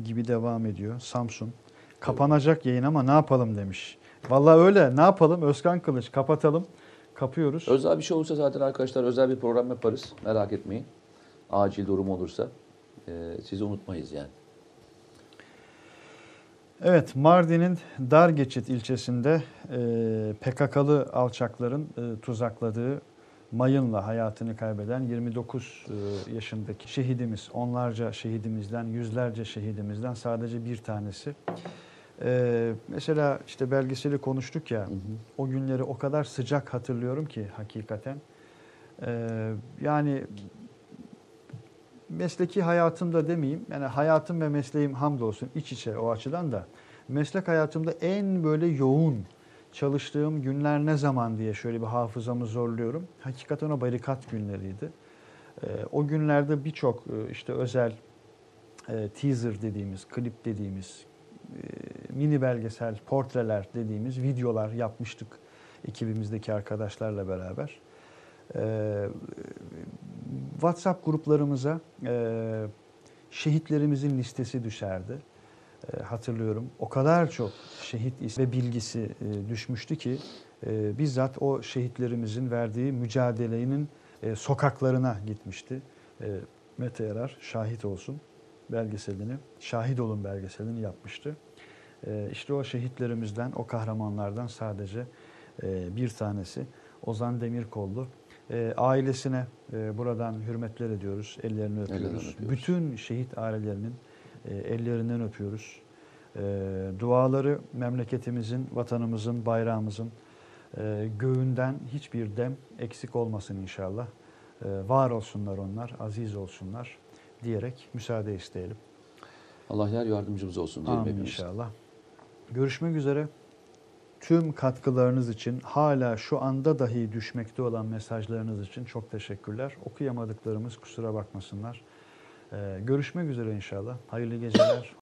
gibi devam ediyor. Samsun. Kapanacak yayın ama ne yapalım demiş. Vallahi öyle. Ne yapalım? Özkan Kılıç kapatalım. Kapıyoruz. Özel bir şey olursa zaten arkadaşlar özel bir program yaparız. Merak etmeyin. Acil durum olursa e, sizi unutmayız yani. Evet, Mardin'in Dargeçit ilçesinde e, PKK'lı alçakların e, tuzakladığı mayınla hayatını kaybeden 29 e, yaşındaki şehidimiz, onlarca şehidimizden, yüzlerce şehidimizden sadece bir tanesi. E, mesela işte belgeseli konuştuk ya, o günleri o kadar sıcak hatırlıyorum ki hakikaten. E, yani mesleki hayatımda demeyeyim, yani hayatım ve mesleğim hamdolsun iç içe o açıdan da meslek hayatımda en böyle yoğun çalıştığım günler ne zaman diye şöyle bir hafızamı zorluyorum. Hakikaten o barikat günleriydi. Ee, o günlerde birçok e, işte özel e, teaser dediğimiz, klip dediğimiz, mini belgesel, portreler dediğimiz videolar yapmıştık ekibimizdeki arkadaşlarla beraber. Ee, WhatsApp gruplarımıza e, şehitlerimizin listesi düşerdi. E, hatırlıyorum. O kadar çok şehit ve bilgisi e, düşmüştü ki e, bizzat o şehitlerimizin verdiği mücadelenin e, sokaklarına gitmişti. E, Mete Yarar şahit olsun belgeselini, şahit olun belgeselini yapmıştı. E, işte o şehitlerimizden, o kahramanlardan sadece e, bir tanesi Ozan Demirkollu. E, ailesine e, buradan hürmetler ediyoruz, ellerini öpüyoruz. Öpüyoruz. Bütün şehit ailelerinin e, ellerinden öpüyoruz. E, duaları memleketimizin, vatanımızın, bayrağımızın e, göğünden hiçbir dem eksik olmasın inşallah. E, var olsunlar onlar, aziz olsunlar diyerek müsaade isteyelim. Allah yar yardımcımız olsun diyelim Amin hepimiz. inşallah. Görüşmek üzere. Tüm katkılarınız için hala şu anda dahi düşmekte olan mesajlarınız için çok teşekkürler. Okuyamadıklarımız kusura bakmasınlar. Ee, görüşmek üzere inşallah. Hayırlı geceler.